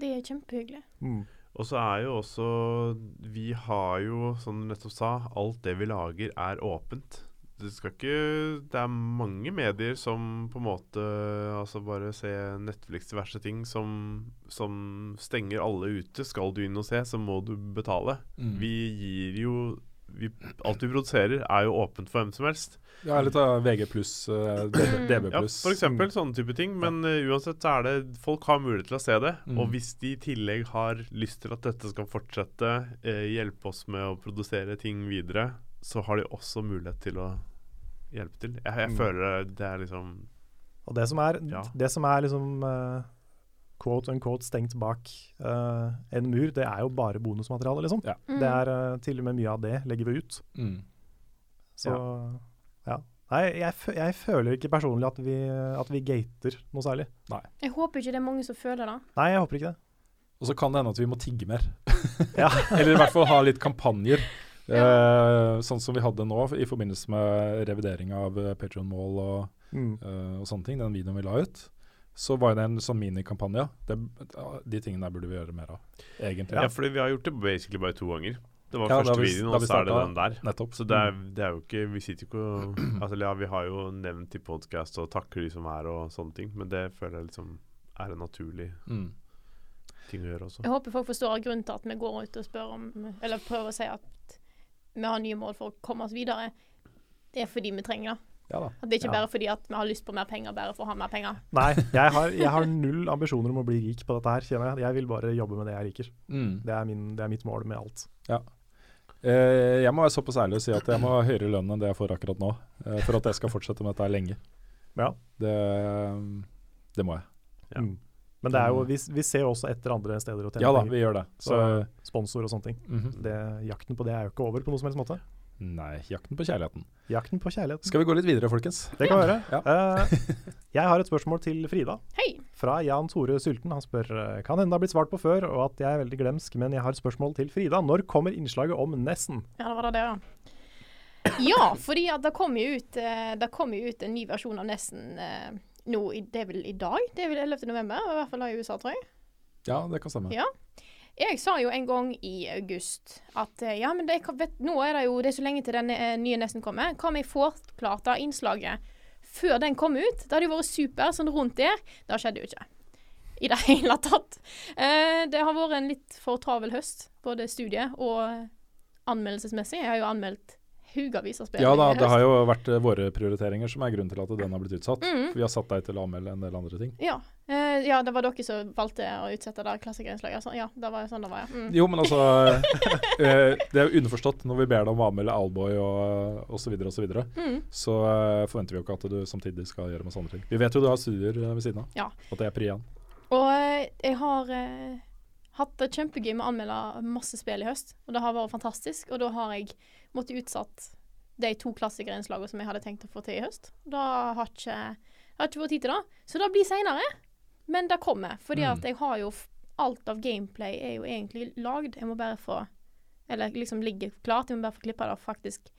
Det er kjempehyggelig. mm. Og så er jo også Vi har jo, som du nettopp sa, alt det vi lager er åpent. Det skal ikke Det er mange medier som på en måte Altså bare se Netflix diverse ting som, som stenger alle ute. Skal du inn og se, så må du betale. Mm. Vi gir jo vi, Alt vi produserer, er jo åpent for hvem som helst. Ja, litt av VG pluss, uh, DB, pluss. Ja, for eksempel sånne type ting. Men uh, uansett så er det Folk har mulighet til å se det. Mm. Og hvis de i tillegg har lyst til at dette skal fortsette, uh, hjelpe oss med å produsere ting videre, så har de også mulighet til å hjelpe til. Jeg, jeg Mm. føler det er liksom Og det som er, Ja. det som er liksom eh, quote unquote stengt bak uh, en mur, det er jo bare bonusmateriale, liksom. Ja. Mm. Det er uh, til og med mye av det legger vi ut. Mm. Så ja. Nei, jeg, jeg føler ikke personlig at vi, at vi gater noe særlig. Jeg håper ikke det er mange som føler det. Nei, jeg håper ikke det. Og så kan det hende at vi må tigge mer. Ja. Eller i hvert fall ha litt kampanjer. Eh, sånn som vi hadde nå i forbindelse med revidering av uh, Patreon-mål og, Mm. eh, og sånne ting, den videoen vi la ut. Så var det en sånn minikampanje. Det, de tingene der burde vi gjøre mer av, egentlig. Ja, fordi vi har gjort det basically bare to ganger. Det var Ja, første vi- videoen, og vi så er det den der. Nettopp. Så det er, det er jo ikke Vi sitter ikke og altså, Ja, vi har jo nevnt i podkast og takker de som er og sånne ting, men det føler jeg liksom er en naturlig Mm. ting å gjøre også. Jeg håper folk forstår grunnen til at vi går ut og spør om Eller prøver å si at vi har nye mål for å komme oss videre. Det er fordi vi trenger det. Ja da. At det er ikke Ja. bare fordi at vi har lyst på mer penger, bare for å ha mer penger. Nei, jeg har, jeg har null ambisjoner om å bli rik på dette her, kjenner jeg. Jeg vil bare jobbe med det jeg liker. Mm. Det er, min, det er mitt mål med alt. Eh, jeg må være såpass ærlig og si at jeg må ha høyere lønn enn det jeg får akkurat nå, eh, for at jeg skal fortsette med dette her lenge. Ja. Det, det må jeg. Ja. Mm. Men det er jo, vi, vi ser jo også etter andre steder å tjene Ja da, vi gjør det. Så Så, sponsor og sånne ting. mhm. Det, jakten på det er jo ikke over på noen som helst måte. Nei, jakten på kjærligheten. Jakten på kjærligheten. Skal vi gå litt videre, folkens? Det kan vi gjøre. Ja. Uh, jeg har et spørsmål til Frida. Hei! Fra Jan Tore Sylten. Han spør eh, kan hende det har blitt svart på før, og at jeg er veldig glemsk, men jeg har et spørsmål til Frida. Når kommer innslaget om Nessen? Ja, det var det, det, ja. Ja, fordi at det kom jo ut, eh, det kommer jo ut en ny versjon av Nesten eh, nå i, Det er vel i dag? Det er vel 11. november, i hvert fall i USA, tror jeg. Ja, det kan stemme. Ja. Jeg sa jo en gang i august at eh, ja, men det, vet, nå er det jo det er så lenge til den eh, nye Nesten kommer. Hva om jeg får plata, innslaget før den kom ut? Det hadde jo vært super sånn rundt der. Det skjedde jo ikke. I det hele tatt. Eh, det har vært en litt for travel høst, både studie og anmeldelsesmessig. Jeg har jo anmeldt haugavis av spill Ja da, det har jo vært eh, våre prioriteringer som er grunnen til at den har blitt utsatt. Mm. Vi har satt deg til å anmelde en del andre ting. Ja. Eh, ja, det var dere som valgte å utsette det klassikerinnslaget. Så, ja, det var sånn det var, ja. Mm. Jo, men altså uh, Det er jo underforstått når vi ber deg om å anmelde Alboy og osv., så, så, videre, Mm. så uh, forventer vi jo ikke at du samtidig skal gjøre masse andre ting. Vi vet jo du har studier ved siden av, Ja. at det er prian. Og jeg har eh, hatt det kjempegøy med å anmelde masse spill i høst, og det har vært fantastisk. Og da har jeg måttet utsatt de to klassikerinnslagene som jeg hadde tenkt å få til i høst. Da har ikke, har ikke vært tid til det. Så det blir seinere. Men det kommer. Fordi Mm. at jeg har jo Alt av gameplay er jo egentlig lagd. Jeg må bare få Eller liksom ligger klart. Jeg må bare få klippa det og faktisk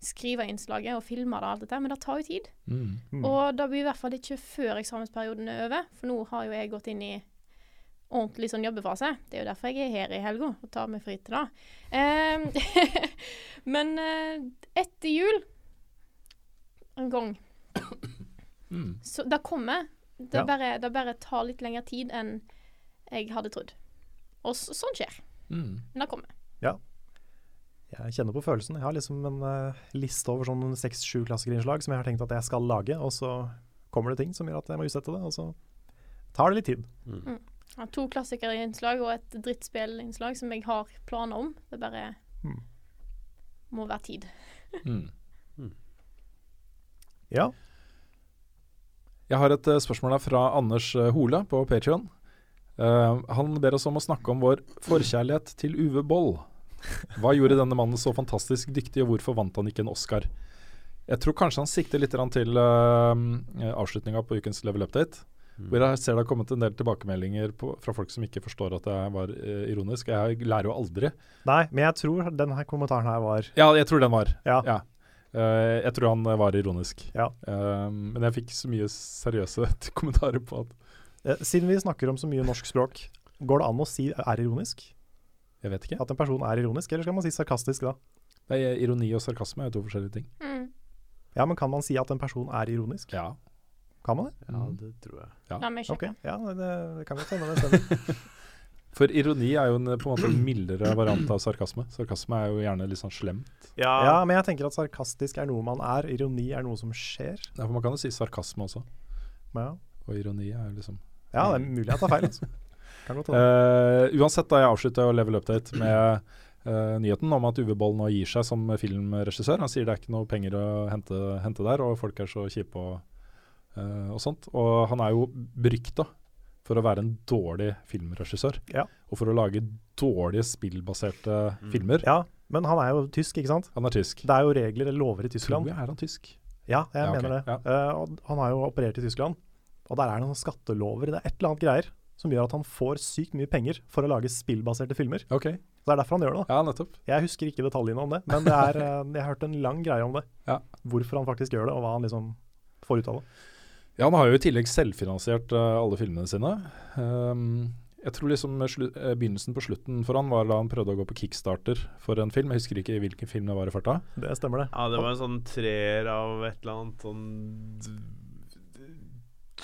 skrive innslaget og filme det og alt dette. Men det tar jo tid. Mm. Mm. Og det blir i hvert fall ikke før eksamensperioden er over, for nå har jo jeg gått inn i ordentlig sånn jobbefase. Det er jo derfor jeg er her i helga og tar meg fri til det. Ehm, men eh, etter jul en gang Mm. Så det kommer. Det, Ja. bare, det bare tar litt lengre tid enn jeg hadde trodd. Og så, sånn skjer. Mm. Men det kommer. Jeg kjenner på følelsen. Jeg har liksom en uh, liste over sånn seks-sju klassikerinnslag som jeg har tenkt at jeg skal lage, og så kommer det ting som gjør at jeg må utsette det, og så tar det litt tid. Mm. Ja, to klassikerinnslag og et drittspillinnslag som jeg har planer om. Det bare Mm. må være tid. Mm. Ja. Jeg har et eh, spørsmål her fra Anders eh, Hole på Patreon. Uh, han ber oss om å snakke om vår forkjærlighet til Uwe Boll. Hva gjorde denne mannen så fantastisk dyktig, og hvorfor vant han ikke en Oscar? Jeg tror kanskje han sikter litt til uh, avslutninga på ukens Level Update. Hvor jeg ser det har kommet en del tilbakemeldinger på, fra folk som ikke forstår at det var uh, ironisk. Jeg lærer jo aldri. Nei, men jeg tror denne kommentaren her var Ja, jeg tror den var. Ja. Ja. Eh, jeg tror han var ironisk. Ja. Uh, men jeg fikk så mye seriøse kommentarer på at uh, Siden vi snakker om så mye norsk språk, går det an å si er ironisk? Jeg vet ikke. At en person er ironisk, eller skal man si sarkastisk da? Det er ironi og sarkasme er jo to forskjellige ting. Mm. Ja, men kan man si at en person er ironisk? Ja. Kan man det? Ja, det tror jeg. Ja. La meg sjekke. Okay. ja, det, det kan godt hende det stemmer. For ironi er jo en på en måte en mildere variant av sarkasme. Sarkasme er jo gjerne litt sånn slemt. Ja, Ja, men jeg tenker at sarkastisk er noe man er, ironi er noe som skjer. Ja, for man kan jo si sarkasme også, Ja, og ironi er jo liksom ja det er mulig jeg tar feil. Altså. Kan godt hende. Eh, Uansett, da jeg avslutta å level update med uh, nyheten om at Uwe Boll nå gir seg som filmregissør. Han sier det er ikke noe penger å hente, hente der, og folk er så kjipe og, uh, og sånt. Og han er jo berykta for å være en dårlig filmregissør. Ja. Og for å lage dårlige spillbaserte filmer. Ja, men han er jo tysk, ikke sant? Han er tysk. Det er jo regler eller lover i Tror Tyskland. jeg er han tysk. Ja, jeg Ja, mener mener det. ja. Uh, og han har jo operert i Tyskland, og der er det noen skattelover. Det er et eller annet greier som gjør at han får sykt mye penger for å lage spillbaserte filmer. Ok, Så det er derfor han gjør det. da. ja nettopp. Jeg husker ikke detaljene om det, men det er, eh, jeg har hørt en lang greie om det. Ja. Hvorfor han faktisk gjør det, og hva han liksom får ut av det. Ja, han har jo i tillegg selvfinansiert eh, alle filmene sine. Um, Jeg tror liksom slu, eh, begynnelsen på slutten for han var da han prøvde å gå på kickstarter for en film. Jeg husker ikke hvilken film det var i farta. Det stemmer, det. Ja, det var en sånn treer av et eller annet sånn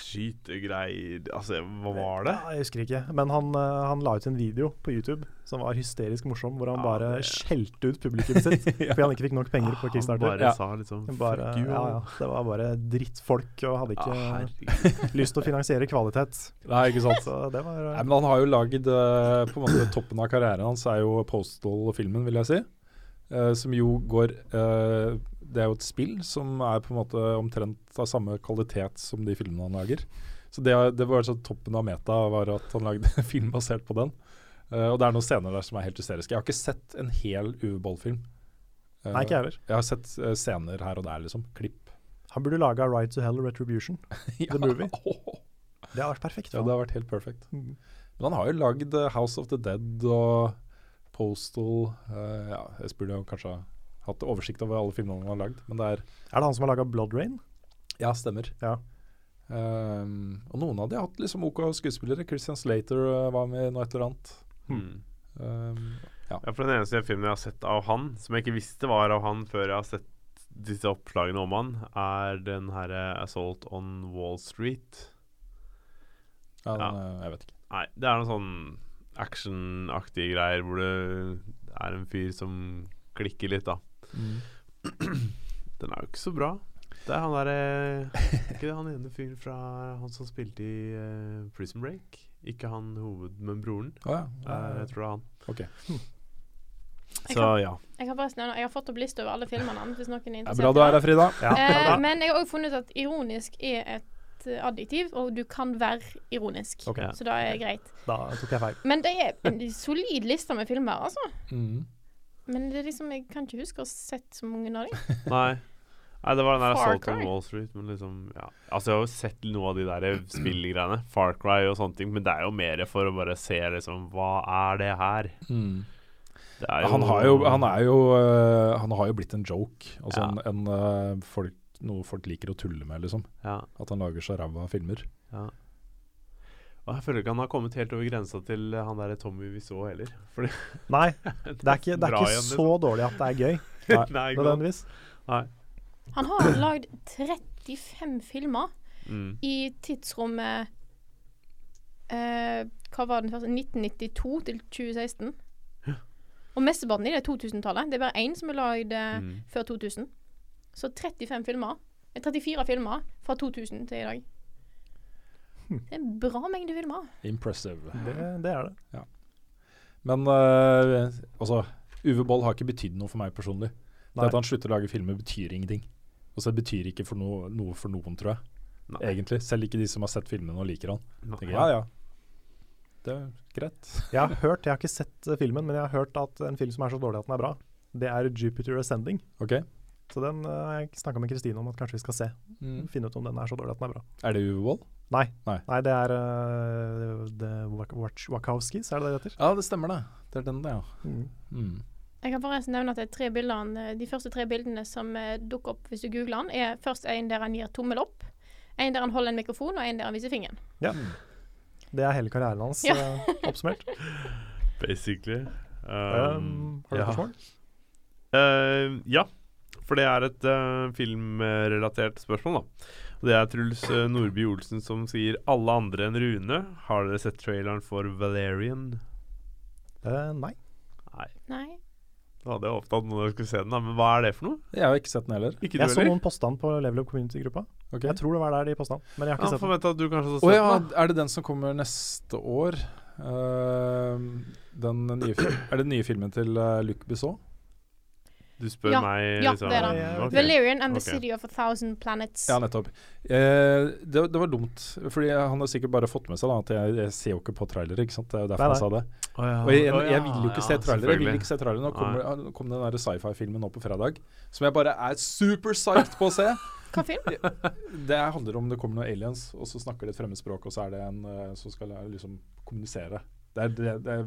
Skytegreier Altså, hva var det? Ja, jeg husker ikke. Men han, eh, han la ut en video på YouTube som var hysterisk morsom, hvor han Ja, bare det- skjelte ut publikummet sitt fordi han ikke fikk nok penger på Kickstarter. Han bare Ja. sa liksom Bare, Fuck you. ja, ja, det var bare drittfolk og hadde ikke herregud. lyst til å finansiere kvalitet. Nei, ikke sant. Så det var Nei, men han har jo lagd eh, På en måte Toppen av karrieren hans er jo Postal-filmen, vil jeg si. Uh, som jo går eh, Det er jo et spill som er på en måte omtrent av samme kvalitet som de filmene han lager. Så det, det var altså toppen av meta, var at han lagde film basert på den. Uh, og det er noen scener der som er helt hysteriske. Jeg har ikke sett en hel Uwe Boll-film. Uh, Nei, ikke heller. Jeg har sett uh, scener her og der, liksom. Klipp. Han burde laga Right to Hell Retribution. Ja. The movie. Det har vært perfekt. Ja, det har vært helt perfekt. Mm. Men han har jo lagd House of the Dead og Postal Ja, jeg burde jo kanskje hatt oversikt over alle filmene han har lagd, men det er Er det han som har laga Blood Rain? Ja, stemmer. Ja. Um, og noen av de har hatt liksom OK skuespillere. Christian Slater eh, var med i noe et eller annet. Hmm. Um, Ja, for Den eneste filmen jeg har sett av han, som jeg ikke visste var av han før jeg har sett disse oppslagene om han, er den herre 'Assault on Wall Street'. ja, Ja. eh, jeg vet ikke. Nei, det er noen sånn actionaktige greier hvor det er en fyr som klikker litt, da. Den er jo ikke så bra. Det er han derre Ikke det han ene fyren fra Han som spilte i uh, Prison Break? Ikke han hoved, men broren. Oh, ja. uh, jeg tror det er han. Ok. Jeg Så kan- ja. Jeg har jeg har fått opp liste over alle filmene hans, hvis noen er Det er interessert. bra du er her, Frida. Ja, Eh, men jeg har òg funnet ut at ironisk er et eh, adjektiv, og du kan være ironisk. Okay. Så da er det greit. Da tok jeg feil. Men det er en solid liste med filmer, altså. Mm. Men det er liksom, jeg kan ikke huske å ha sett så mange av dem. Nei. Nei, det var den der jeg Assault on Wall Street, men liksom ja. Altså, jeg har jo sett noe av de der spillgreiene. Far Cry og sånne ting, men det er jo mer for å bare se liksom Hva er det her? Mm. Det er jo, han, har jo, han er jo uh, Han har jo blitt en joke. Altså Ja. en, en uh, folk, noe folk liker å tulle med, liksom. ja, At han lager så ræva filmer. ja. Og jeg føler ikke han har kommet helt over grensa til han der Tommy vi så heller. Fordi Nei, det er ikke, det er ikke igjen, så liksom. dårlig at det er gøy, Nei, Nei nødvendigvis. Nei. Han har lagd 35 filmer Mm. i tidsrommet eh, Hva var den første? 1992 til 2016. Og mesteparten i det er 2000-tallet. Det er bare én som er lagd eh, Mm. før 2000. Så 35 filmer. eh, 34 filmer fra 2000 til i dag. Det er en bra mengde filmer. Impressive. Det, det er det. Men uh, altså Uwe Boll har ikke betydd noe for meg personlig. Det at han slutter å lage filmer, betyr ingenting. Og så det betyr ikke for noe, noe for noen, tror jeg. Nei. Egentlig. Selv ikke de som har sett filmene og liker han. Tenker, ja, ja. Det er greit. Jeg har hørt, jeg har ikke sett eh, filmen, men jeg har hørt at en film som er så dårlig at den er bra, det er Jupiter Ascending. Okay. Så den har har jeg snakka med Kristine om at kanskje vi skal se. Mm. Finne ut om den er så dårlig at den er bra. Er det Uwe Boll? Nei, Nei. Nei det er uh, The Wachowskis, er det det det heter? Ja, det stemmer det. Det er den, det, ja. Mm. Mm. Jeg kan forresten nevne at de, tre bildene, de første tre bildene som eh, dukker opp hvis du googler den, er først en der han gir tommel opp, en der han holder en mikrofon, og en der han viser fingeren. Ja. Det er hele karrieren hans Ja. eh, oppsummert. Basically. Um, Um, har du ja. spørsmål? Uh, ja, for det er et uh, filmrelatert spørsmål, da. Det er Truls eh, Nordby Olsen som sier 'Alle andre enn Rune'. Har dere sett traileren for Valerian? Eh, nei. Nei. Nei. Da hadde jeg håpet at noen skulle se den, da. Men hva er det for noe? Jeg har ikke sett den heller. Ikke Jeg heller? så noen posta den på Level Up Community-gruppa. Okay. Jeg tror det var der de posta den, men jeg har ikke Ja, sett den. At du kanskje hadde oh, ja, den. er det den som kommer neste år? Uh, den nye er det den nye filmen til uh, Luc Besson? Du spør Ja. meg Ja, liksom det er det. Valerian and the okay. City of a Thousand Planets. Ja, nettopp. Eh, det, det var dumt, fordi han har sikkert bare fått med seg da, at jeg, jeg ser jo ikke på trailere. ikke sant? Det er jo derfor Nei, jeg sa det. Oh, ja. Og jeg, jeg vil jo ikke se trailere. Jeg vil ikke se trailere. Nå kommer, kom den der sci-fi-filmen nå på fredag, som jeg bare er super psyched på å se. Hva film? Det handler om det kommer noen aliens, og så snakker de et fremmedspråk, og så er det en eh, som skal lære liksom kommunisere. Det er det, det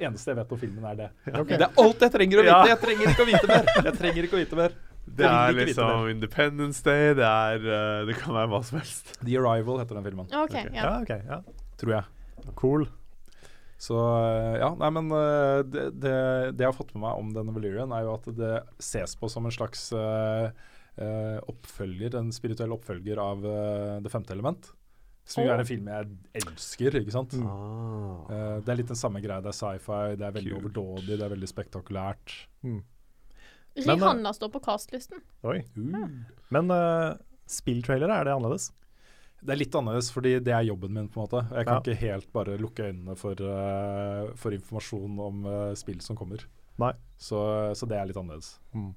eneste jeg vet om filmen, er det. Det er alt jeg trenger å vite! Jeg trenger ikke å vite mer! Jeg trenger ikke å vite mer. Det er liksom Independence Day, det er eh, Det kan være hva som helst. The Arrival heter den filmen, OK. okay. ja. Ja, ok. Ja. tror jeg. Cool. Så eh, ja, nei, men eh, det, det, det jeg har fått med meg om denne Valerian, er jo at det ses på som en slags uh, eh, oppfølger, en spirituell oppfølger av uh, Det femte element. Som jo er en film jeg elsker, ikke sant. Eh, det er litt den samme greia. Det er sci-fi, det er veldig Kult. overdådig, det er veldig spektakulært. Men, uh, Rihanna står på castlisten. Oi. Men uh, spilltrailere, er det annerledes? Det er litt annerledes, fordi det er jobben min. på en måte. Jeg kan Ja. ikke helt bare lukke øynene for, uh, for informasjon om eh, spill som kommer. Nei. Så, så det er litt annerledes. Mm.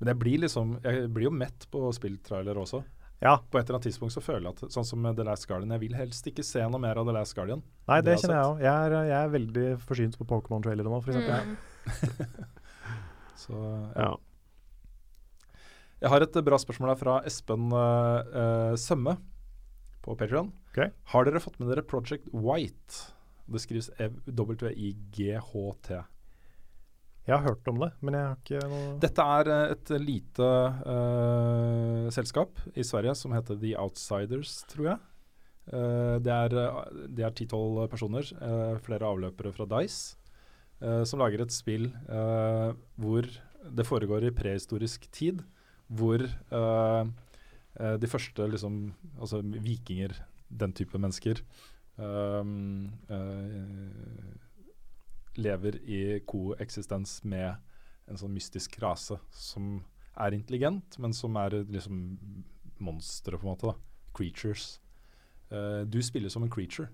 Men jeg blir liksom Jeg blir jo mett på spilltrailer også. Ja. På et eller annet tidspunkt så føler jeg at sånn som The Last Guardian Jeg vil helst ikke se noe mer av The Last Guardian. Nei, det, Det kjenner jeg òg. Jeg, er- jeg er veldig forsynt på Pokémon-trailere nå, f.eks. Mm. Så ja. Ja. Jeg har et bra spørsmål her fra Espen eh, Sømme på Patreon. Okay. Har dere fått med dere Project White? Det skrives WIGHT. W-I-G-H-T. Jeg har hørt om det, men jeg har ikke noe Dette er eh, et lite uh, selskap i Sverige som heter The Outsiders, tror jeg. Uh, det er 10-12 personer, uh, flere avløpere fra Dice, som lager et spill hvor det foregår i prehistorisk tid. Hvor de første liksom, altså vikinger, den type mennesker, eh, eh, lever i koeksistens med en sånn mystisk rase som er intelligent, men som er liksom monstre, på en måte. da. Creatures. Uh, du spiller som en creature.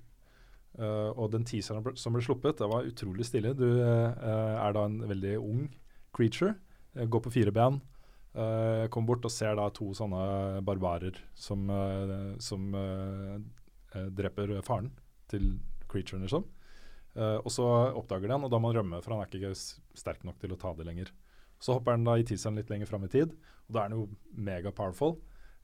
Uh, og den teaseren som ble sluppet, det var utrolig stilig. Du uh, er da en veldig ung creature. går på fire ben. Kommer bort og ser da to sånne barbarer som, som dreper faren til creaturen, liksom. Eh, og så oppdager de han, og da må han rømme, for han er ikke sterk nok til å ta det lenger. Så hopper han da i teaseren litt lenger fram i tid, og da er han jo mega powerful.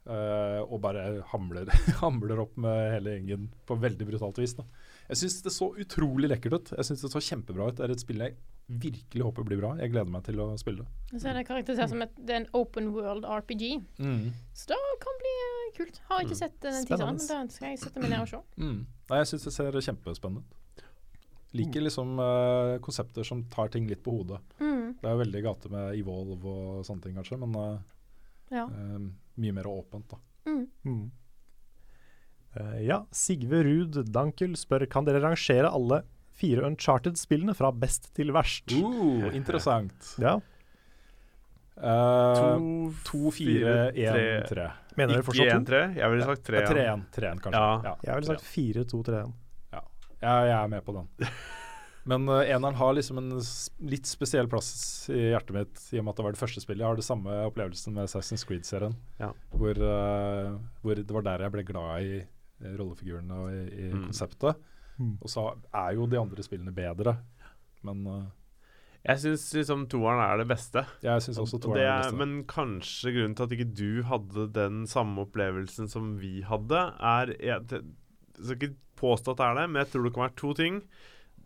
Uh, og bare hamler, hamler opp med hele gjengen på veldig brutalt vis. Da. Jeg syns det så utrolig lekkert ut. Jeg synes det så kjempebra ut. Det er et spill jeg virkelig håper blir bra. Jeg gleder meg til å spille det. Så er det karakterisert som et, det er en open world RPG. Så det kan bli eh, kult. Har ikke sett eh, den teaseren, men da skal jeg sette meg ned og se. Mm. Nei, jeg syns det ser kjempespennende ut. Liker liksom uh, konsepter som tar ting litt på hodet. Mm. Det er jo veldig gate med Evolve og sånne ting, kanskje, men uh, Ja. eh, mye mer åpent, da. Mm. Mm. Uh, ja, Sigve Ruud Dankel spør kan dere rangere alle fire Uncharted-spillene fra best til verst. Uh, interessant. Ja, Eh, To, fire, én, tre. Mener dere Ikke fortsatt to? 1-3? Jeg ville sagt 3. Ja, Tre tre igjen, kanskje. Ja. Ja, Jeg ville sagt fire, to, tre, én. Ja, jeg er med på den. Men uh, eneren har liksom en litt spesiell plass i hjertet mitt, i og med at det var det første spillet. Jeg har det samme opplevelsen med Assassin's Creed-serien, Ja. hvor, uh, hvor det var der jeg ble glad i eh, rollefigurene og i, i Mm. konseptet. Mm. Og så er jo de andre spillene bedre, men uh, Jeg syns liksom toeren er det beste. jeg synes også toeren det er er, det beste. men kanskje grunnen til at ikke du hadde den samme opplevelsen som vi hadde, er Jeg, det, jeg skal ikke påstå at det er det, men jeg tror det kan være to ting.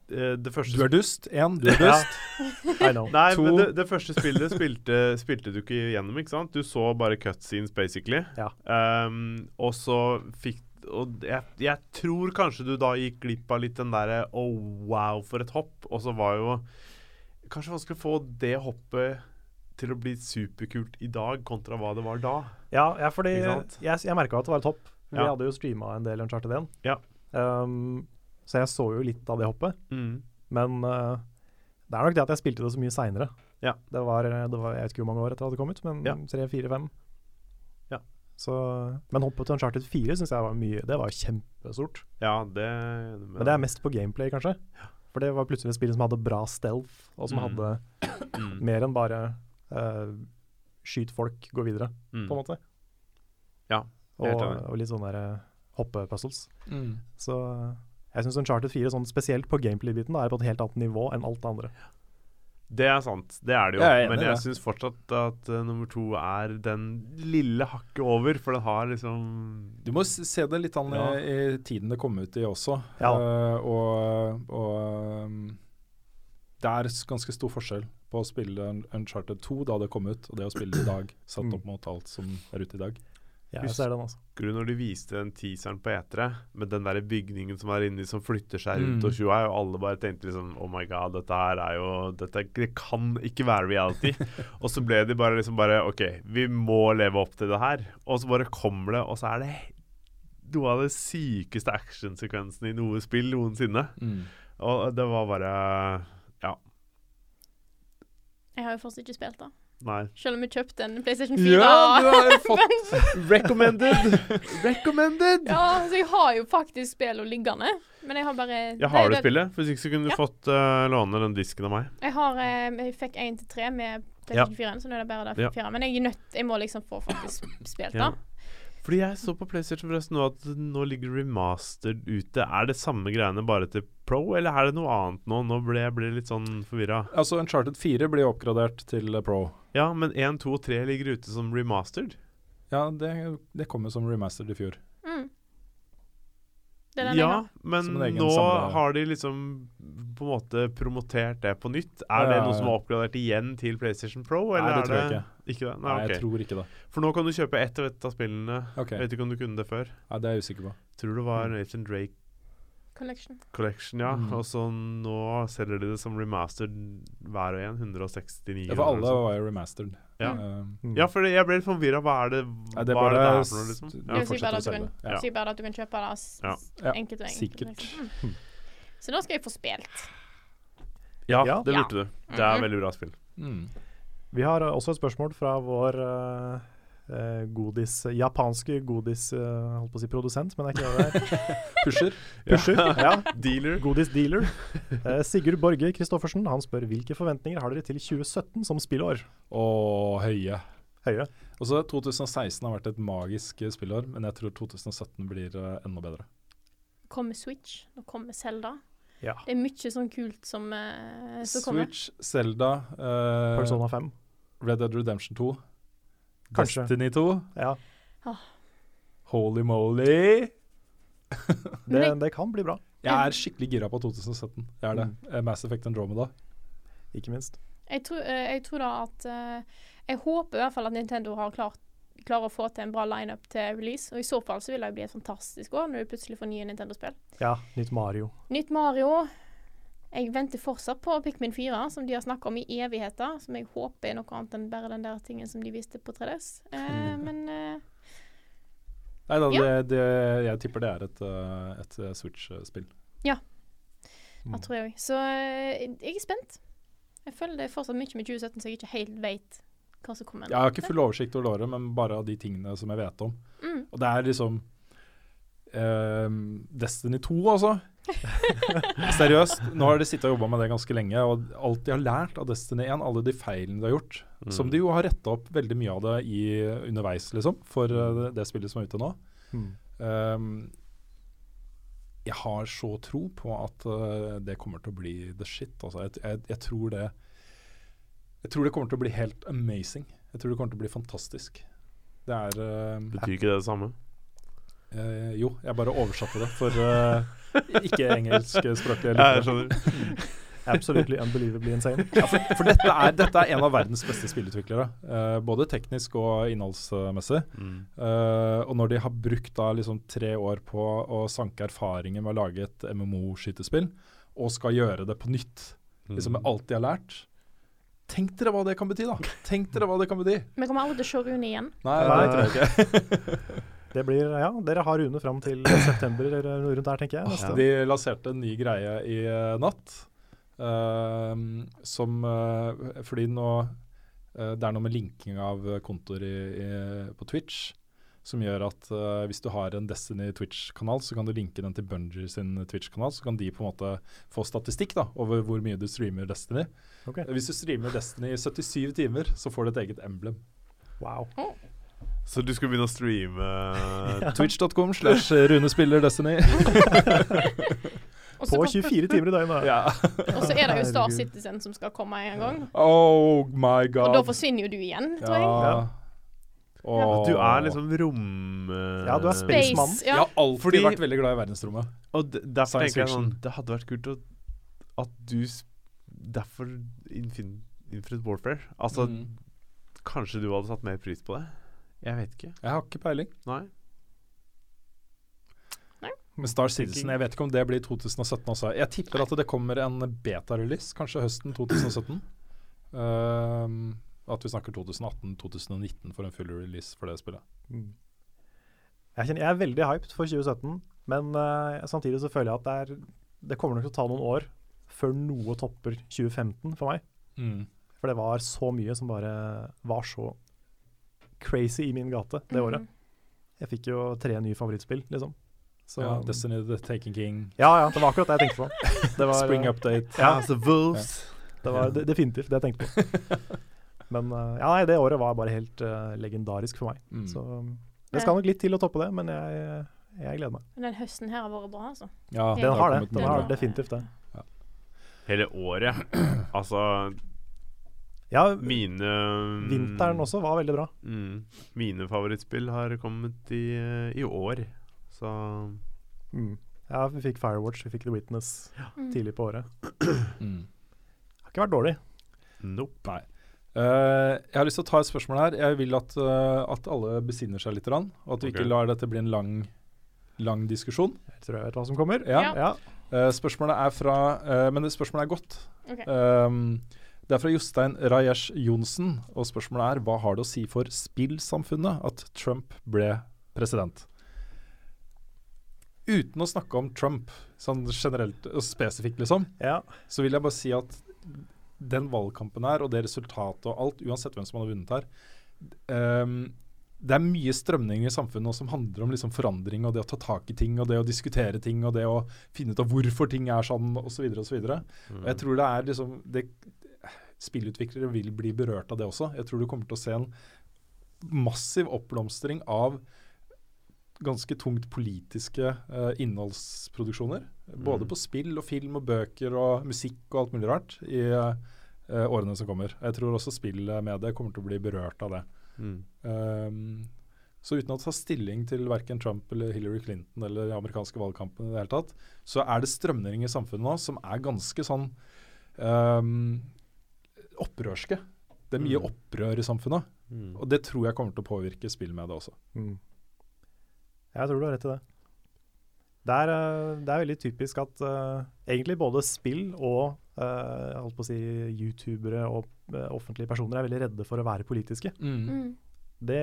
Eh, Det første Du er dust. Én, du er dust. I know. Nei, To. men det, det første spillet spilte, spilte du ikke gjennom, ikke sant? Du så bare cutscenes, basically. Ja. Um, og så fikk Og jeg, jeg tror kanskje du da gikk glipp av litt den derre Oh, wow, for et hopp. Og så var jo Kanskje vanskelig å få det hoppet til å bli superkult i dag, kontra hva det var da. Ja, ja fordi jeg, jeg merka at det var et hopp. Vi Ja. hadde jo streama en del Uncharted 1. Ja. Um, så jeg så jo litt av det hoppet. Mm. Men uh, det er nok det at jeg spilte det så mye seinere. Ja. Det, var, det var Jeg vet ikke hvor mange år etter at det kom ut, men Ja. tre, fire, fem. Ja. Så, men hoppet til Uncharted 4 syns jeg var mye Det var kjempestort. Ja, det Men det er mest på gameplay, kanskje. For det var plutselig et spill som hadde bra stealth, og som Mm. hadde mm. mer enn bare uh, skyt folk, gå videre, Mm. på en måte. Ja, Og, og litt sånn der, eh, hoppepuzzles. Mm. Så eh, jeg syns Uncharted 4, sånn spesielt på gameplay-biten, er på et helt annet nivå enn alt det andre. Det er sant, det er det jo. Jeg er enig Men jeg syns fortsatt at uh, nummer to er den lille hakket over, for den har liksom Du må se det litt an i, Ja. i tiden det kom ut i også. Ja. Uh, og og um, det er ganske stor forskjell på å spille Uncharted 2 da det kom ut, og det å spille det i dag, satt Mm. opp mot alt som er ute i dag. Jeg ser den, også. Husker du når de viste den teaseren på etere, med den der bygningen som er inni som flytter seg rundt Mm. og tjoa, og alle bare tenkte liksom Oh my god, dette her er jo dette, Det kan ikke være reality. og så ble de bare liksom bare OK, vi må leve opp til det her. Og så bare kommer det, og så er det noe av det sykeste actionsekvensen i noe spill noensinne. Mm. Og det var bare Ja, Jeg har jo fortsatt ikke spilt det. Nei. Selv om vi kjøpte en PlayStation 4. Ja, du har fått Recommended! Recommended! Ja, så jeg har jo faktisk spillet liggende. Men jeg har bare Ja, har du det- det- spillet? Hvis ikke så kunne du Ja. fått uh, låne den disken av meg. Jeg har uh, Jeg fikk 1 til 3 med PlayStation 4, så nå er det bare Ja. 4. Men jeg er nødt Jeg må liksom få faktisk spilt da. Ja. Fordi jeg så på PlayStation forresten nå at nå ligger remastered ute. Er det samme greiene bare til Pro, eller er det noe annet nå? Nå ble jeg ble litt sånn forvirra. Altså, Uncharted 4 blir oppgradert til eh, Pro. Ja, men 1, 2 og 3 ligger ute som remastered. Ja, det, det jo som remastered i fjor. Mm. Det er Ja, men nå samler. har de liksom på en måte promotert det på nytt. Er Ja, det ja, noe som er oppgradert igjen til PlayStation Pro, eller Nei, det er tror jeg det ikke det? Nei, Nei, ok. jeg tror ikke det. For nå kan du kjøpe ett av ett av spillene. Ok, Vet ikke om du kunne det før. Nei, det er jeg usikker på. Tror det var Nathan Drake Collection. Collection, ja. Mm. Og så nå selger de det som remastered hver og en. 169 Ja, for alle var jo remastered. Ja. Eh, Mm. Ja, for jeg ble litt forvirra. Hva er det ja, det er hva er det bare det er for noe, liksom? Ja. Det sier si bare at du kan. Ja. det vil bare at du kan kjøpe det Ja. enkelt og enkelt. sikkert. Mm. Så nå skal jeg få spilt. ja, det Ja. lurte du. Det er Mhm. veldig bra spill. Mm. Vi har eh, også et spørsmål fra vår eh, eh, godis, japanske godis uh, holdt på å si produsent, men det er ikke det er. Pusher. Pusher. ja. Dealer. Godis-dealer. Eh, Sigurd Borge Christoffersen han spør hvilke forventninger har dere til 2017 som spillår? Og høye. Høye. Også 2016 har vært et magisk spillår, men jeg tror 2017 blir enda bedre. Kommer Switch, nå kommer Zelda. Ja. Det er mye sånn kult som, eh, som kommer. Switch, Zelda, eh, Persona 5. Red Dead Redemption 2, Kanskje. Destiny 2, Ja, Holy Moly det, det kan bli bra, Jeg er skikkelig gira på 2017. Jeg er det. Mm. Eh, Mass Effect Andromeda. ikke minst. Jeg tror, eh, jeg tror da at eh, Jeg håper i hvert fall at Nintendo har klart klarer å få til en bra lineup til release. Og i så fall så vil det jo bli et fantastisk år når du plutselig får nye Nintendo-spill. Ja, nytt Mario. Nytt Mario. Jeg venter fortsatt på Pikmin 4, som de har snakka om i evigheter. Som jeg håper er noe annet enn bare den der tingen som de viste på 3DS. Eh, men eh, Nei da, Ja. det, det, jeg tipper det er et, eh, et eh, Switch-spill. Ja. det tror jeg òg. Så eh, jeg er spent. Jeg føler det er fortsatt mye med 2017 så jeg ikke helt vet hva som kommer. Jeg har ikke full oversikt over året, men bare av de tingene som jeg vet om. Mm. Og det er liksom ehm, Destiny 2, altså. Seriøst. Nå har de sittet og jobba med det ganske lenge, og alt de har lært av Destiny 1, alle de feilene de har gjort, Mm. som de jo har retta opp veldig mye av det i, underveis, liksom, for eh, det, det spillet som er ute nå. Mm. Um, jeg har så tro på at uh, det kommer til å bli the shit. Altså. Jeg, jeg, jeg tror det Jeg tror det kommer til å bli helt amazing. Jeg tror det kommer til å bli fantastisk. Det er uh, Betyr ikke det det samme? Uh, Jo, jeg bare oversatte det for uh, ikke-engelskspråklige Ja, jeg lyttere. skjønner. Absolutely unbelievably insane. Ja, for, for dette, er, dette er en av verdens beste spillutviklere. Uh, både teknisk og innholdsmessig. Mm. Uh, og når de har brukt da liksom tre år på å sanke erfaringer med å lage et MMO-skytespill, og skal gjøre det på nytt, liksom Mm. med alt de har lært Tenk dere hva det kan bety, da! Tenk dere hva det kan bety! Vi kommer aldri til å se Rune igjen. Nei, Nei. det tror jeg ikke. Det blir, ja, Dere har Rune fram til september eller noe rundt der, tenker jeg. Neste. De lanserte en ny greie i eh, natt. Uh, som uh, Fordi nå uh, Det er noe med linking av kontoer på Twitch som gjør at uh, hvis du har en Destiny Twitch-kanal, så kan du linke den til Bungie sin Twitch-kanal. Så kan de på en måte få statistikk da, over hvor mye du streamer Destiny. Okay. Hvis du streamer Destiny i 77 timer, så får du et eget emblem. Wow. Så du skulle begynne å streame Twitch.com slash Rune spiller Destiny. På 24 timer i døgnet. ja. Og så er det jo Star Citizen som skal komme en gang. Oh my god. Og da forsvinner jo du igjen, tror jeg. Ja. Åh. Du er liksom rom... Uh, Ja, du er space- Spacemann. Space. Jeg har alltid Fordi- vært veldig glad i verdensrommet. Og derfor Science tenker jeg sånn. Det hadde vært kult å, at du Derfor Infin Infinite Warfare Altså, Mm. kanskje du hadde satt mer pris på det? Jeg vet ikke. Jeg har ikke peiling. Nei. Med Star Citizen, jeg vet ikke om det blir 2017 også. Jeg tipper at det kommer en beta-release, kanskje høsten 2017. Ehm, at vi snakker 2018-2019 for en full release for det spillet. Jeg, kjenner, jeg er veldig hyped for 2017, men uh, samtidig så føler jeg at det, er, det kommer nok til å ta noen år før noe topper 2015 for meg. Mm. For det var så mye som bare var så crazy i min gate det året. Jeg fikk jo tre nye favorittspill, liksom. Så, ja, Destiny The Taken King, ja, ja, det var akkurat det jeg tenkte på. Det var, Spring Update. Ja, The Wolves. det var definitivt det jeg tenkte på. Men eh, ja, nei, det året var bare helt uh, legendarisk for meg. Mm. Så det skal nok litt til å toppe det, men jeg, jeg gleder meg. Men den høsten her har vært bra, altså. Ja, Den har det. Den har definitivt det. Hele året. Altså, Ja, mine vinteren også var veldig bra. Mm, mine favorittspill har kommet i, i år, så Mm. Ja, vi fikk Firewatch, vi fikk The Witness Mm. tidlig på året. Mm. Har ikke vært dårlig. nope. Nei. Eh, jeg har lyst til å ta et spørsmål her. Jeg vil at, uh, at alle besinner seg litt, grann, og at vi ikke lar dette bli en lang, lang diskusjon. Jeg tror jeg vet hva som kommer. Ja. Ja. Eh, spørsmålet er fra eh, Men det spørsmålet er godt. Okay. Um, det er fra Jostein Rajesh Johnsen, og spørsmålet er hva har det å si for spillsamfunnet at Trump ble president? Uten å snakke om Trump sånn generelt og spesifikt, liksom, ja. så vil jeg bare si at den valgkampen her, og det resultatet og alt, uansett hvem som hadde vunnet her um, Det er mye strømninger i samfunnet nå som handler om liksom forandring og det å ta tak i ting og det å diskutere ting og det å finne ut av hvorfor ting er sånn osv. osv. Og jeg tror det er liksom det, Spillutviklere vil bli berørt av det også. Jeg tror du kommer til å se en massiv oppblomstring av ganske tungt politiske eh, innholdsproduksjoner. Både på spill og film og bøker og musikk og alt mulig rart i eh, årene som kommer. Jeg tror også spillmediet kommer til å bli berørt av det. Mm. Um, så uten å ta stilling til verken Trump eller Hillary Clinton eller den amerikanske valgkampen, i det hele tatt, så er det strømninger i samfunnet nå som er ganske sånn um, opprørske. Det er mye Mm. opprør i samfunnet, Mm. og det tror jeg kommer til å påvirke spillmediet også. Mm. Jeg tror du har rett i det. Det er, eh, det er veldig typisk at uh, egentlig både spill og uh, holdt på å si youtubere og uh, offentlige personer er veldig redde for å være politiske. Mm. Det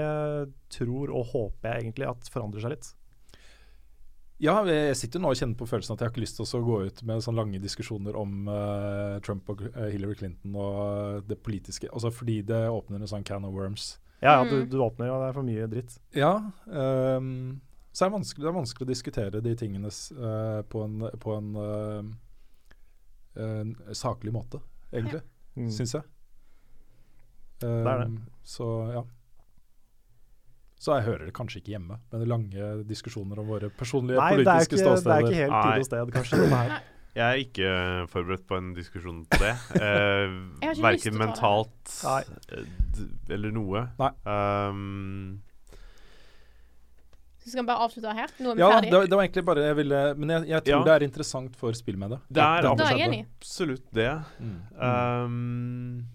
tror og håper jeg egentlig at forandrer seg litt. Ja, jeg sitter nå og kjenner på følelsen at jeg har ikke lyst til å gå ut med sånne lange diskusjoner om uh, Trump og Hillary Clinton og det politiske, altså fordi det åpner en sånn can of worms. Ja, ja, du, Mm. du åpner jo, det er for mye dritt. Ja, ehm, så er det, vanskelig, det er vanskelig å diskutere de tingene s- eh, på en, på en, uh, en saklig måte, egentlig, Mm. syns jeg. er det. Ehm, Så ja. Så jeg hører det kanskje ikke hjemme, men lange diskusjoner om våre personlige Nei, politiske er, politiske ikke, det er ikke helt Nei. tid og sted, kanskje. Jeg er ikke forberedt på en diskusjon på det. Eh, Verken det. mentalt Nei. eh, eller noe. Nei. Um, Så skal vi bare avslutte her? Nå er vi Ja, det, ferdige. var- det var egentlig bare jeg ville Men jeg, jeg tror Ja. det er interessant for spillmediet. Det er det. Da er absolutt det. Mm. Um,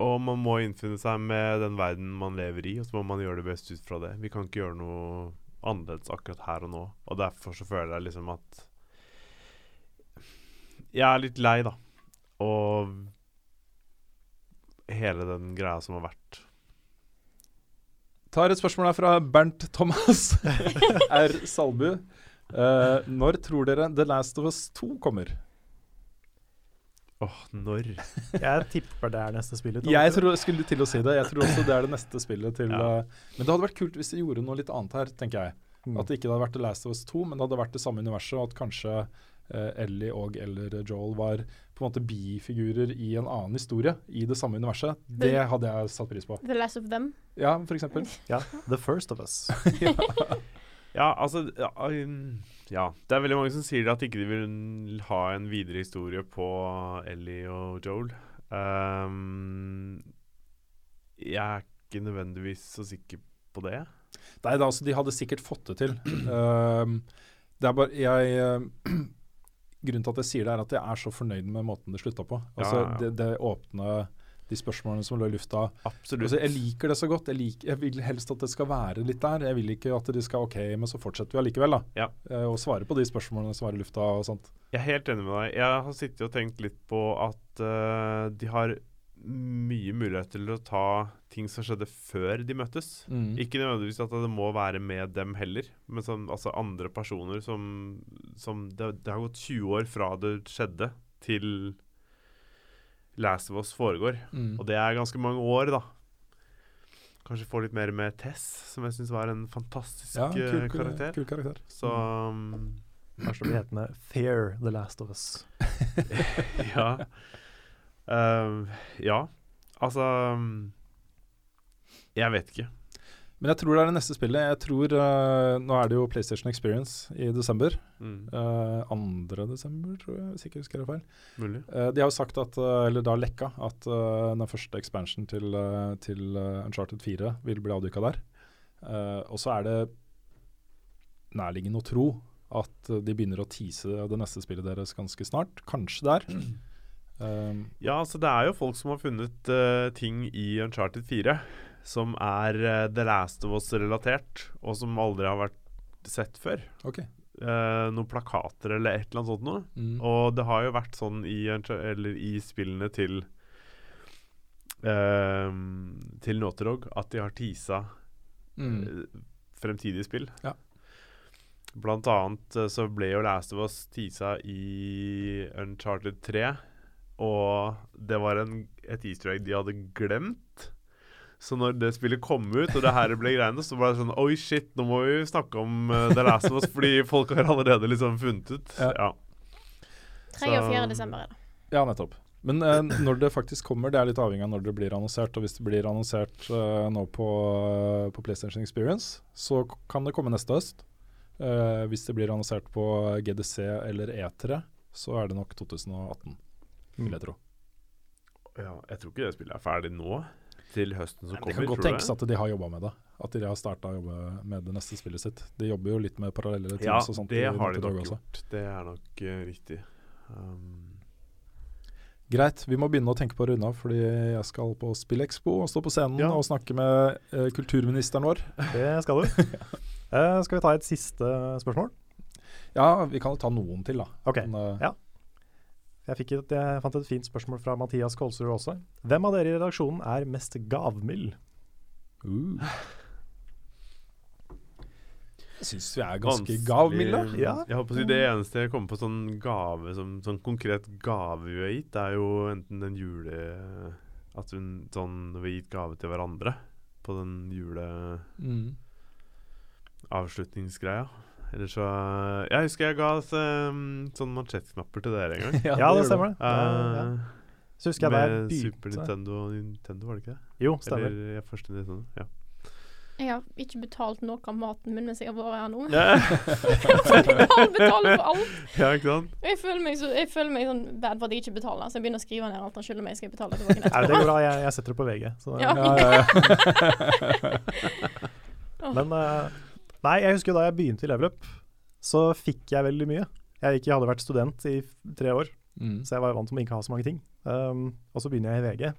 og man må innfinne seg med den verden man lever i, og så må man gjøre det best ut fra det. Vi kan ikke gjøre noe annerledes akkurat her og nå. Og derfor så føler jeg liksom at Jeg er litt lei, da. Og hele den greia som har vært. Tar et spørsmål her fra Bernt Thomas R. Salbu. Uh, når tror dere The Last of Us 2 kommer? Åh, når? Jeg tipper det er neste spillet. Jeg tror, skulle til å si det. Jeg tror også det er det neste spillet til Ja. uh, Men det hadde vært kult hvis de gjorde noe litt annet her, tenker jeg. Mm. At det ikke hadde vært The Last of Us 2, men det hadde vært det samme universet, og at kanskje uh, Ellie og eller Joel var på en måte bifigurer i en annen historie i det samme universet. Det hadde jeg satt pris på. The Last of Them. Ja, for eksempel. Ja, The First of Us. Ja, altså ja, um, ja. Det er veldig mange som sier at ikke de vil ha en videre historie på Ellie og Joel. Um, jeg er ikke nødvendigvis så sikker på det. Nei, da, altså, de hadde sikkert fått det til. Um, det er bare jeg eh, Grunnen til at jeg sier det, er at jeg er så fornøyd med måten det slutta på. Altså, Ja, ja, ja. Det, det åpne de spørsmålene som lå i lufta. Absolutt. Altså, jeg liker det så godt. Jeg, liker, jeg vil helst at det skal være litt der. Jeg vil ikke at de skal OK, men så fortsetter vi allikevel, da. Ja. Eh, og svare på de spørsmålene som var i lufta og sånt. Jeg er helt enig med deg. Jeg har sittet og tenkt litt på at uh, de har mye mulighet til å ta ting som skjedde før de møttes. Mm. Ikke nødvendigvis at det må være med dem heller, men som, altså andre personer som, som det, det har gått 20 år fra det skjedde, til Last of Us foregår. Mm. Og det er ganske mange år, da. Kanskje få litt mer med Tess, som jeg syns var en fantastisk Ja, eh, kul, kul, karakter. kul karakter. Så mm. Kanskje det blir hetende Fair The Last of Us. ja. Um, ja. Altså um, Jeg vet ikke. Men jeg tror det er det neste spillet. Jeg tror uh, Nå er det jo PlayStation Experience i desember. Mm. Uh, 2. desember, tror jeg, hvis ikke husker det feil. Mulig. Eh, de har jo sagt at, eh, eller da lekka, at eh, den første expansion til, eh, til eh, Uncharted 4 vil bli avduka der. Eh, og så er det nærliggende å tro at eh, de begynner å tease det neste spillet deres ganske snart. Kanskje der. Um, Ja, altså det er jo folk som har funnet uh, ting i Uncharted 4 som er uh, The Last of Us-relatert, og som aldri har vært sett før. ok. Uh, noen plakater eller et eller annet sånt noe. Mm. Og det har jo vært sånn i, eller i spillene til uh, Til Naughty at de har teasa Mm. fremtidige spill. Ja. Blant annet så ble jo Last of Us teasa i Uncharted 3, og det var en, et easter egg de hadde glemt. Så når det spillet kom ut, og det her ble greiene, så var det sånn Oi, shit, nå må vi snakke om uh, The Last of Us, fordi folk har allerede liksom funnet ut. Ja. Ja. 3. og 4. Desember er det. Ja, nettopp. Men eh, når det faktisk kommer, det er litt avhengig av når det blir annonsert. Og hvis det blir annonsert eh, nå på, eh, på PlayStation Experience, så kan det komme neste høst. Eh, hvis det blir annonsert på GDC eller E3, så er det nok 2018, vil jeg tro. ja. Jeg tror ikke det spillet er ferdig nå. Til høsten som Det kommer. kan godt tenkes at de har jobba med det. At de har starta å jobbe med det neste spillet sitt. De jobber jo litt med parallelle teams Ja, og sånt. det har de nok også. gjort. Det er nok uh, riktig. Um, Greit, vi må begynne å tenke på å runde av, fordi jeg skal på Spillekspo og stå på scenen Ja. og snakke med uh, kulturministeren vår. Det skal du. uh, skal vi ta et siste spørsmål? Ja, vi kan jo ta noen til, da. Ok, Men, ja. Jeg, fikk et, jeg fant et fint spørsmål fra Mathias Kolsrud også. Hvem av dere i redaksjonen er mest gavmild? Uh. Jeg syns vi er ganske gavmilde. Ja. Jeg håper å si Det eneste jeg kommer på sånn gave som, sånn konkret gave vi har gitt, er jo enten den jule... At hun sånn Vi har gitt gave til hverandre på den Mm. juleavslutningsgreia. Eller så Jeg husker jeg ga um, sånne mansjettknapper til dere en gang. Ja, det stemmer. det. Eh, ja. Så husker jeg jeg Med Super Nintendo og Nintendo, var det ikke det? Jo, stemmer. Eller ja, første Nintendo. Ja. Jeg har ikke betalt noe av maten min mens jeg har vært her nå. ja, Han betaler for alt. ikke sant? Jeg føler meg, så, jeg føler meg sånn bad for at jeg ikke betaler, så jeg begynner å skrive ned alt han skylder meg. Skal jeg betale tilbake Nei, det går bra. Jeg, jeg setter det på VG. Så, Ja. Ja, ja, ja. Men eh, Nei, jeg husker da jeg begynte i Level Up, så fikk jeg veldig mye. Jeg ikke hadde vært student i tre år, Mm. så jeg var vant til å ikke ha så mange ting. Um, og så begynner jeg i VG.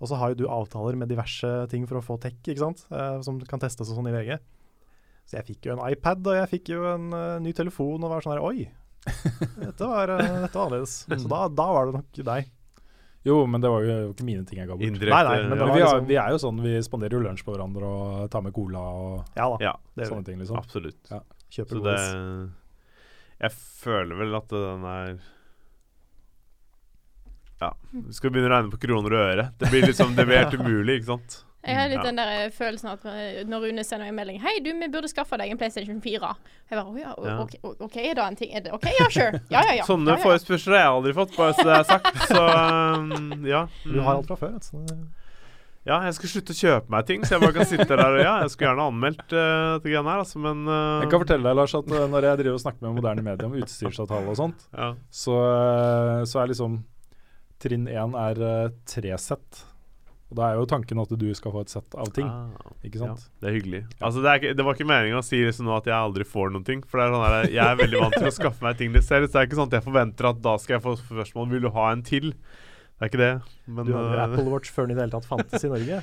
Og så har jo du avtaler med diverse ting for å få tech, ikke sant? uh, som kan testes og sånn i VG. Så jeg fikk jo en iPad, og jeg fikk jo en uh, ny telefon, og var sånn her Oi! Dette var, eh, dette var annerledes. Mm. Så da, da var det nok deg. Jo, men det var jo ikke mine ting jeg ga bort. Indirekte. Nei, nei, men Men vi, har, liksom- vi er jo sånn, vi spanderer jo lunsj på hverandre og tar med cola og Ja da, Ja, det sånne ting, liksom. absolutt. Ja. Kjøper Så det. Jeg føler vel at den er Ja. Vi Skal begynne å regne på kroner og øre? Det blir liksom Det blir helt umulig, ikke sant? Jeg har litt Ja. den der eh, følelsen at eh, når Rune sender meg en melding 'Hei, du, vi burde skaffe deg en PlayStation 4'. Jeg bare, å ja. OK, ok, er det en ting? Er det OK, ja, sure. Ja, ja, ja. Sånne ja, ja. forespørsler har jeg aldri fått, bare så det er sagt. Så um, ja. Du har alt fra før. vet så Ja, jeg skal slutte å kjøpe meg ting, så jeg bare kan sitte der og Ja, jeg skulle gjerne anmeldt uh, dette greiene her, altså, men uh, Jeg kan fortelle deg, Lars, at når jeg driver og snakker med moderne medier om utstyrsavtale og sånt, ja. så, så er liksom trinn én er tre sett. Og da er jo tanken at du skal få et sett av ting, Ah, ikke ja, det er hyggelig. Altså, det, er ikke, det var ikke meningen å si liksom nå at jeg aldri får noen ting. For det er sånn der, jeg er veldig vant til å skaffe meg ting litt selv, så det er ikke sånn at jeg forventer at da skal jeg få spørsmål Vil du ha en til. Det er ikke det, men Du hadde uh, Apple Watch før den i det hele tatt fantes i Norge.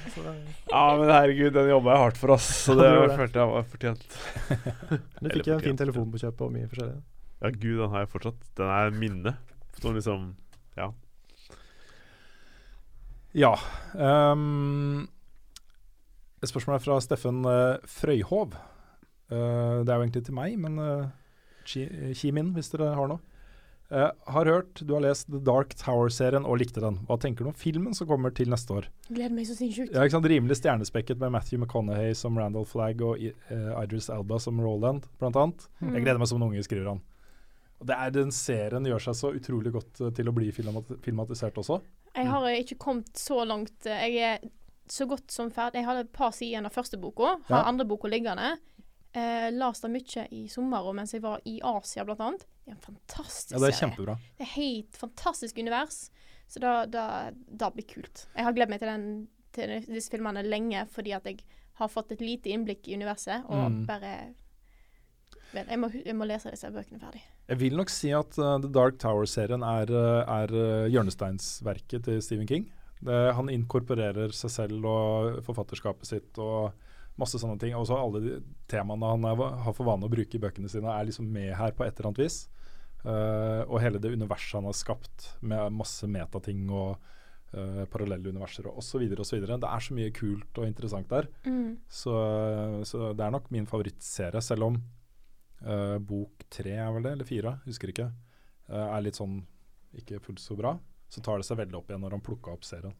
Ja, men herregud, den jobba jeg hardt for, oss. Så det det. følte jeg var fortjent. du fikk en fin telefon på kjøpet og mye forskjellig. Ja, gud, den har jeg fortsatt. Den er minne. Som liksom Ja. Ja. Um, et spørsmål er fra Steffen uh, Frøyhov. Uh, det er jo egentlig til meg, men uh, kim inn hvis dere har noe. Uh, har hørt du har lest The Dark Tower-serien og likte den. Hva tenker du om filmen som kommer til neste år? Gleder meg så sinnssykt. Ja? Rimelig stjernespekket med Matthew McConaughey som Randall Flagg og Idris Elba som Roland, blant annet. Mm. Jeg gleder meg som en unge, skriver han. Og det er Den serien gjør seg så utrolig godt til å bli filmatisert også. Jeg har eh, ikke kommet så langt. eh, Jeg er så godt som ferdig. Jeg hadde et par sider igjen av første boka. Har Ja. andre boka liggende. Eh, Leste mye i sommer og mens jeg var i Asia, blant annet. Det er en fantastisk Ja, det er serie. kjempebra. Det er helt fantastisk univers. Så da, da, da blir kult. Jeg har gledet meg til, den, til disse filmene lenge fordi at jeg har fått et lite innblikk i universet, og Mm. bare jeg må, jeg må lese disse bøkene ferdig. Jeg vil nok si at uh, The Dark Tower-serien er, uh, er uh, hjørnesteinsverket til Stephen King. Det, han inkorporerer seg selv og forfatterskapet sitt og masse sånne ting. Også alle de temaene han er, har for vane å bruke i bøkene sine, er liksom med her på et eller annet vis. Uh, og hele det universet han har skapt med masse metating og uh, parallelle universer og osv. osv. Det er så mye kult og interessant der. Mm. Så, så det er nok min favorittserie, selv om eh, bok tre er vel det, eller fire, husker ikke, Uh, er litt sånn ikke fullt så bra. Så tar det seg veldig opp igjen når han plukka opp serien.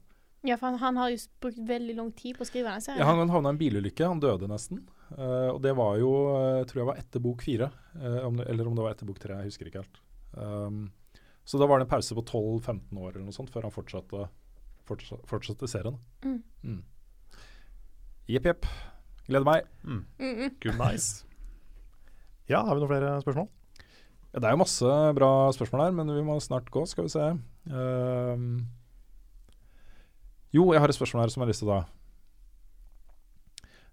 Ja, for han, han har jo brukt veldig lang tid på å skrive den serien. Ja, han havna i en bilulykke, han døde nesten. Uh, og det var jo, tror jeg var etter bok fire, eh, om det, eller om det var etter bok tre, jeg husker ikke helt. Um, så da var det en pause på 12-15 år eller noe sånt, før han fortsatte, fortsatte, fortsatte serien. Mm. Mm. Jepp, jepp. Gleder meg. Mm -mm. Good Nice. Ja, har vi noen flere spørsmål? Ja, det er jo masse bra spørsmål her, men vi må snart gå, skal vi se. Uh, jo, jeg har et spørsmål her som jeg har lyst til å ta.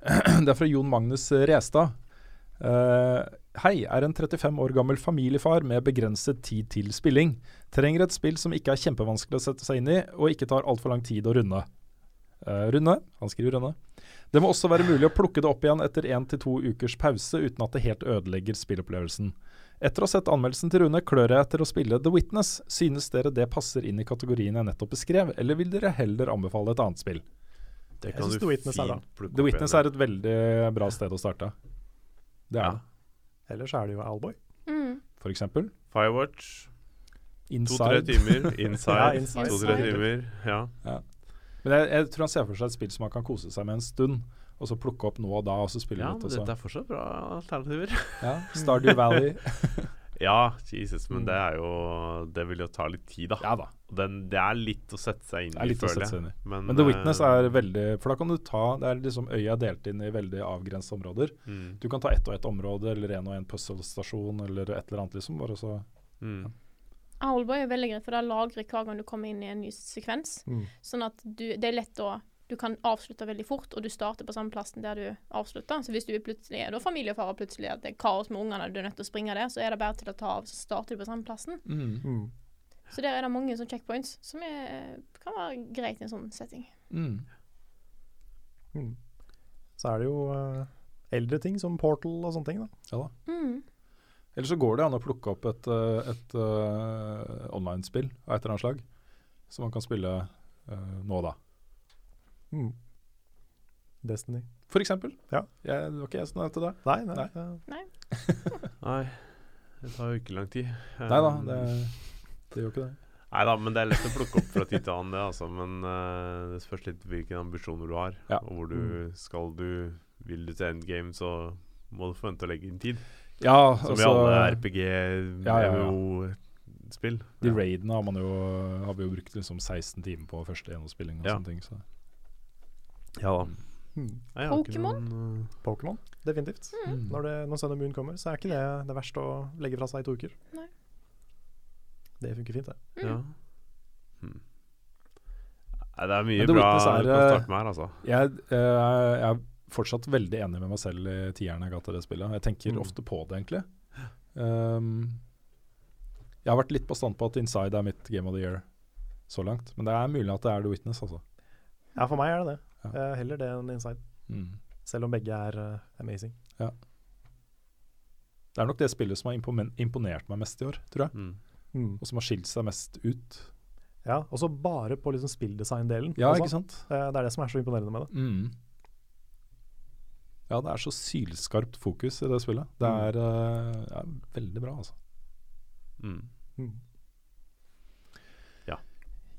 Det er fra Jon Magnus Restad. Uh, hei, er en 35 år gammel familiefar med begrenset tid til spilling. Trenger et spill som ikke er kjempevanskelig å sette seg inn i, og ikke tar altfor lang tid å runde. Uh, runde, han skriver runde. Det må også være mulig å plukke det opp igjen etter én til to ukers pause uten at det helt ødelegger spillopplevelsen. Etter å ha sett anmeldelsen til Rune klør jeg etter å spille The Witness. Synes dere det passer inn i kategorien jeg nettopp beskrev, eller vil dere heller anbefale et annet spill? Det Jeg kan synes du The Witness er da. The Witness er et veldig bra sted å starte. Det er Ja. det, Ellers er det jo Alboy. Mm. for eksempel. Firewatch. To-tre Inside. timer. Inside. Ja, Inside. To-tre timer. Ja. Ja. Men jeg, jeg tror han ser for seg et spill som han kan kose seg med en stund, og så plukke opp nå og da, og så spille ja, litt. men dette er fortsatt bra alternativer. Ja, Stardew Valley. ja, Jesus, men det er jo Det vil jo ta litt tid, da. ja da. Den, det er litt å sette seg inn i, føler jeg. i. Men, Men The Witness eh, er veldig For da kan du ta Det er liksom øya er delt inn i veldig avgrensede områder. mm, Du kan ta ett og ett område, eller en og en puzzle-stasjon, eller et eller annet, liksom. Bare så mm. Owlboy er veldig greit, for det lagrer hver gang du kommer inn i en ny sekvens. Mm. Sånn at du, det er lett å Du kan avslutte veldig fort, og du starter på samme plassen der du avslutter. Så hvis du plutselig er da familiefar og plutselig at det er kaos med ungene, og du er nødt til å springe der, så er det bare til å ta av, så starter du på samme plassen. Mm. Så der er det mange sånne checkpoints som er, kan være greit i en sånn setting. mm. Mm. Så er det jo uh, eldre ting som Portal og sånne ting. da. Ja da. Eller så går det an å plukke opp et, eh, et uh, online-spill av et eller annet slag, som man kan spille uh, nå og da. Mm. Destiny. For eksempel. Ja. Jeg, det var ikke jeg som nevnte det. Nei, nei. Nei. Nei, det tar jo ikke lang tid. Nei da, Um, det, det gjør ikke det. Nei da, men det er lett å plukke opp fra tid til annen, det, altså. Men uh, det spørs litt hvilke ambisjoner du har, Ja. og hvor du Mm. skal du Vil du til endgame, så må du forvente å legge inn tid. Ja, Som i altså alle RPG, Ja, ja. De raidene har, man jo, har vi jo brukt liksom 16 timer på første gjennomspilling og Ja. sånne ting. Så. Ja da. Mm. Jeg ikke Pokémon? uh, Pokémon, definitivt. Mm. Når, det, når Sun and Moon kommer, så er ikke det det verste å legge fra seg i to uker. Nei. Det funker fint, det. Mm. Ja. Hmm. Nei, det er mye det bra å er, kan eh, starte med her, altså. Jeg, eh, jeg er fortsatt veldig enig med meg selv i tieren jeg ga til det spillet. Jeg tenker Mm. ofte på det, egentlig. Um, jeg har vært litt bastant på at Inside er mitt Game of the Year så langt. Men det er mulig at det er The Witness, altså. Ja, for meg er det det. Ja. Heller det enn Inside. Mm. Selv om begge er uh, amazing. Det er nok det spillet som har imponert meg mest i år, tror jeg. Mm. Mm. Og som har skilt seg mest ut. Ja, og så bare på liksom spilldesign-delen. Ja, ikke sant? Eh, Det er det som er så imponerende med det. Mm. Ja, det er så sylskarpt fokus i det spillet. Det Mm. er eh, ja, veldig bra, altså. Mm. Mm.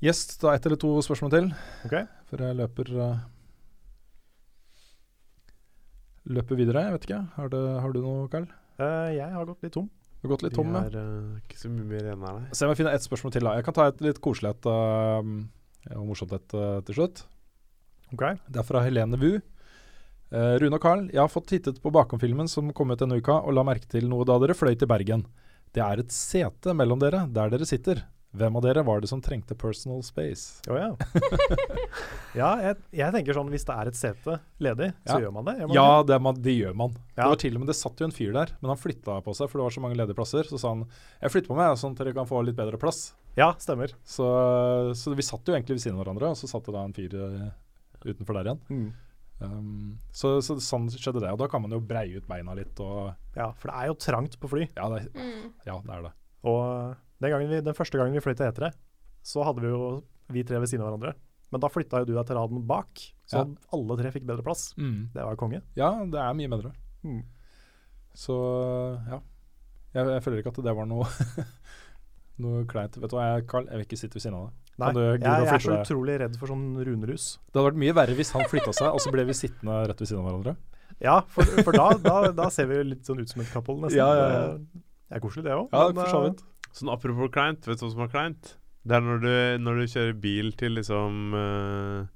Yes, da ett eller to spørsmål til Ok. før jeg løper eh, Løper videre. Jeg vet ikke. Har, det, har du noe, Carl? Uh, jeg har gått litt tom. Du har gått litt tom, ja. er eh, ikke så mye mer igjen her, nei. Se om jeg finner ett spørsmål til. da Jeg kan ta et litt koselig et uh, og morsomt et til slutt. Ok. Det er fra Helene Wu. Eh, Rune og Carl, jeg har fått tittet på bakomfilmen som kom ut denne uka, og la merke til noe da dere fløy til Bergen. Det er et sete mellom dere, der dere sitter. Hvem av dere var det som trengte personal space? Oh, ja. ja, jeg, jeg tenker sånn hvis det er et sete ledig, så Ja. gjør man det. Gjør man Ja, det, man, det gjør man. Ja. Det var til og med det satt jo en fyr der, men han flytta på seg, for det var så mange ledige plasser. Så sa han jeg flytter på meg, sånn at dere kan få litt bedre plass. ja, stemmer. Så, så vi satt jo egentlig ved siden av hverandre, og så satt det da en fyr eh, utenfor der igjen. Mm. Um, så, så sånn skjedde det, og da kan man jo breie ut beina litt og Ja, for det er jo trangt på fly. Ja, det, Mm. ja, det er det. Og den, vi, den første gangen vi fløy til Etere, så hadde vi jo vi tre ved siden av hverandre. Men da flytta jo du deg til raden bak, så Ja. alle tre fikk bedre plass. Det var konge. Ja, det er mye bedre. Mm. Så ja. Jeg, jeg føler ikke at det var noe Noe kleint. Vet du hva, jeg, Carl, jeg vil ikke sitte ved siden av deg. Nei, du jeg, jeg er så utrolig redd for sånn runerus. Det hadde vært mye verre hvis han flytta seg, og så ble vi sittende rett ved siden av hverandre. Ja, for, for da, da, da ser vi litt sånn ut som et couple, nesten. Ja, ja, ja. Det- Det er koselig, det òg. Ja, for så vidt. Sånn apropos kleint, vet du hva som er kleint? Det er når du, når du kjører bil til liksom uh,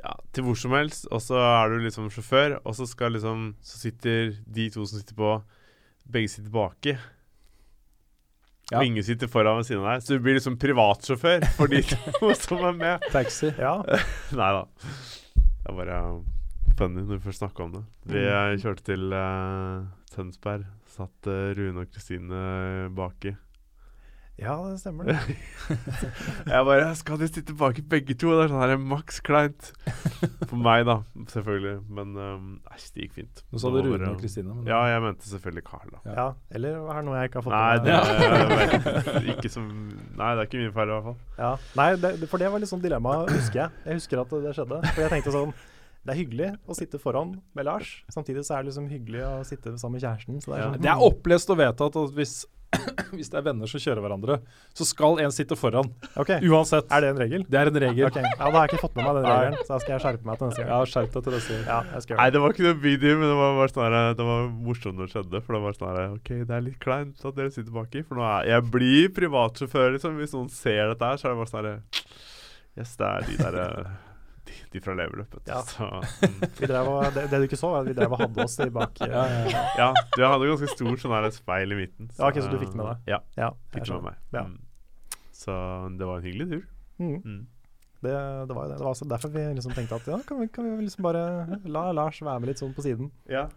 Ja, til hvor som helst, og så er du liksom sjåfør, og så skal liksom Så sitter de to som sitter på Begge sitter baki. Ja. Og ingen sitter foran ved siden av deg. Så du blir liksom privatsjåfør for de to som er med. Taxi. Ja. Nei da. Det er bare funny når vi først snakker om det. Vi Mm. eh, kjørte til uh, Tønsberg. Satt uh, Rune og Kristine baki. Ja, det stemmer. det. Jeg bare Skal de sitte baki begge to? Det er sånn her maks kleint. For meg, da. Selvfølgelig. Men um, æsj, det gikk fint. Nå sa du Rune og Kristine. men- Ja, jeg mente selvfølgelig Carl, da. Ja. Eller er det noe jeg ikke har fått Nei, med meg? ikke som Nei, det er ikke min feil, i hvert fall. Ja. Nei, det, det- for det var litt sånn dilemma, husker jeg. Jeg husker at det skjedde. For jeg tenkte sånn Det er hyggelig å sitte foran med Lars, samtidig så er det liksom hyggelig å sitte sammen med kjæresten. Så det er Ja. sånn, Det er opplest og vedtatt at hvis, hvis det er venner som kjører hverandre, så skal en sitte foran. Okay. Uansett. Er det en regel? Det er en regel. Okay. Ja, da har jeg ikke fått med meg den regelen, så da skal jeg skjerpe meg til neste gang. Ja, skjerp deg til neste gang. Ja, jeg skal Nei, gjøre det. det var ikke noe big deal, men det var bare sånn her, Det var morsomt når det skjedde. For det var sånn her OK, det er litt kleint at dere sitter baki. For nå er jeg blir privatsjåfør, liksom. Hvis noen ser dette her, så er det bare sånn her Yes, det er de der eh, De, fra Leverløpet. Ja. Så, mm. Og, det, det du ikke så, var at vi drev og hadde oss i bak. Ja, ja, ja. Ja, du hadde ganske stort sånn her speil i midten. Ja, ok, så du fikk det med deg? Ja, Ja, fikk det med meg. Ja. Mm. Så det var en hyggelig tur. Mm. Mm. Det, det var jo det. Det var altså derfor vi liksom tenkte at ja, kan vi, kan vi liksom bare la Lars være med litt sånn på siden. Ja.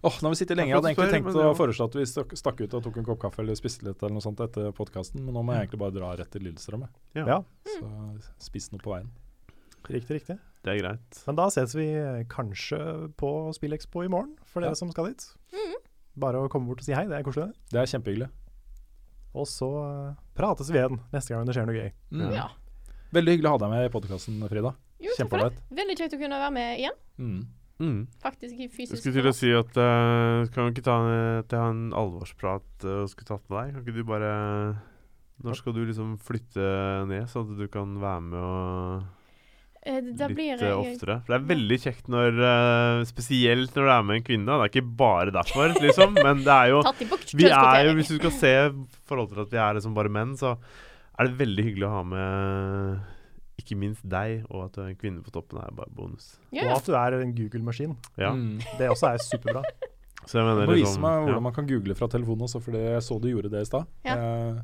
Åh, nå har vi sittet lenge. Jeg hadde egentlig tenkt å foreslå at vi stakk, stakk ut og tok en kopp kaffe eller spiste litt eller noe sånt etter podkasten, men nå må jeg egentlig bare dra rett til Lillestrøm. Ja. Ja, Så spis noe på veien. Riktig, riktig. Det er greit. Men da ses vi kanskje på SpillExpo i morgen, for dere Ja. som skal dit. Bare å komme bort og si hei, det er koselig. det. Det er kjempehyggelig. Og så eh, prates vi igjen neste gang det skjer noe gøy. Mm. Ja. Veldig hyggelig å ha deg med i podkasten, Frida. Jo, takk for det. Kjempeålreit. Veldig kjekt å kunne være med igjen. Mm. Mm. Faktisk i Jeg skulle til å si at uh, Kan vi ikke ta en, ta en alvorsprat uh, og skulle tatt med deg? Kan ikke du bare Når skal du liksom flytte ned, sånn at du kan være med og Eh, litt blir eh, jeg oftere? For det er veldig kjekt når uh, Spesielt når du er med en kvinne. Det er ikke bare derfor, liksom, men det er jo Vi er jo, hvis du skal se forhold til at vi er liksom bare menn, så er det veldig hyggelig å ha med ikke minst deg, og at du er en kvinne på toppen er bare bonus. Yeah. Og at du er en Google-maskin. Ja, Mm. Det også er superbra. så jeg mener Du må vise liksom meg hvordan ja. man kan google fra telefonen også, for jeg så du gjorde det i stad. Ja. Eh,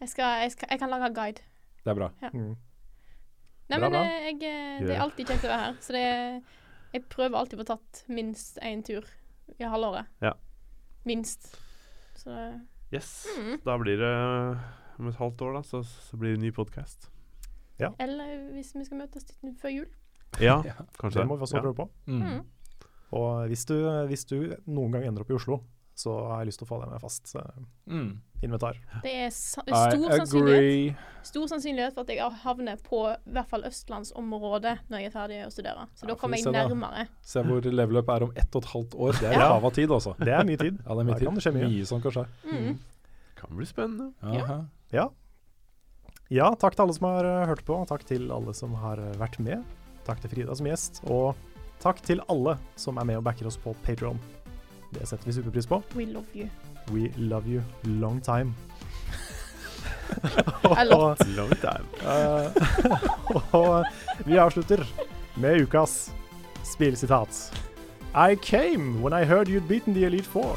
Jeg, jeg, jeg kan lage guide. det er bra. Mm. Nei, Bra, men bra. eh, jeg, eh, det er alltid kjekt å være her. Så det er, jeg prøver alltid å få tatt minst én tur i halvåret. Ja. Minst. Så det Yes. Mm. Da blir det Om et halvt år, da, så, så blir det ny podkast. Eller hvis vi skal møtes litt før jul. Ja, Ja. kanskje. Det må vi også prøve på. Mm. Mm. Og hvis du, hvis du noen gang ender opp i Oslo, så har jeg lyst til å få det med fast Mm. invitar. Det er stor sannsynlighet, stor sannsynlighet for at jeg havner på i hvert fall østlandsområdet når jeg er ferdig å studere. Så Ja, da kommer jeg nærmere. da. Se hvor level up er om ett og et halvt år. Det er Ja. av tid, altså. Det er mye tid. Ja, det er mye tid. kan det skje mye. Mye som kan skje. Mm. Kan bli spennende. Aha. Ja. ja, takk til alle som har eh, hørt på. Takk til alle som har eh, vært med. Takk til Frida som gjest. Og takk til alle som er med og backer oss på Patreon. Det setter vi superpris på. We love you. We love you long time. A lot. Long time. og vi avslutter med ukas spillsitat. I came when I heard you'd beaten the Elite Four.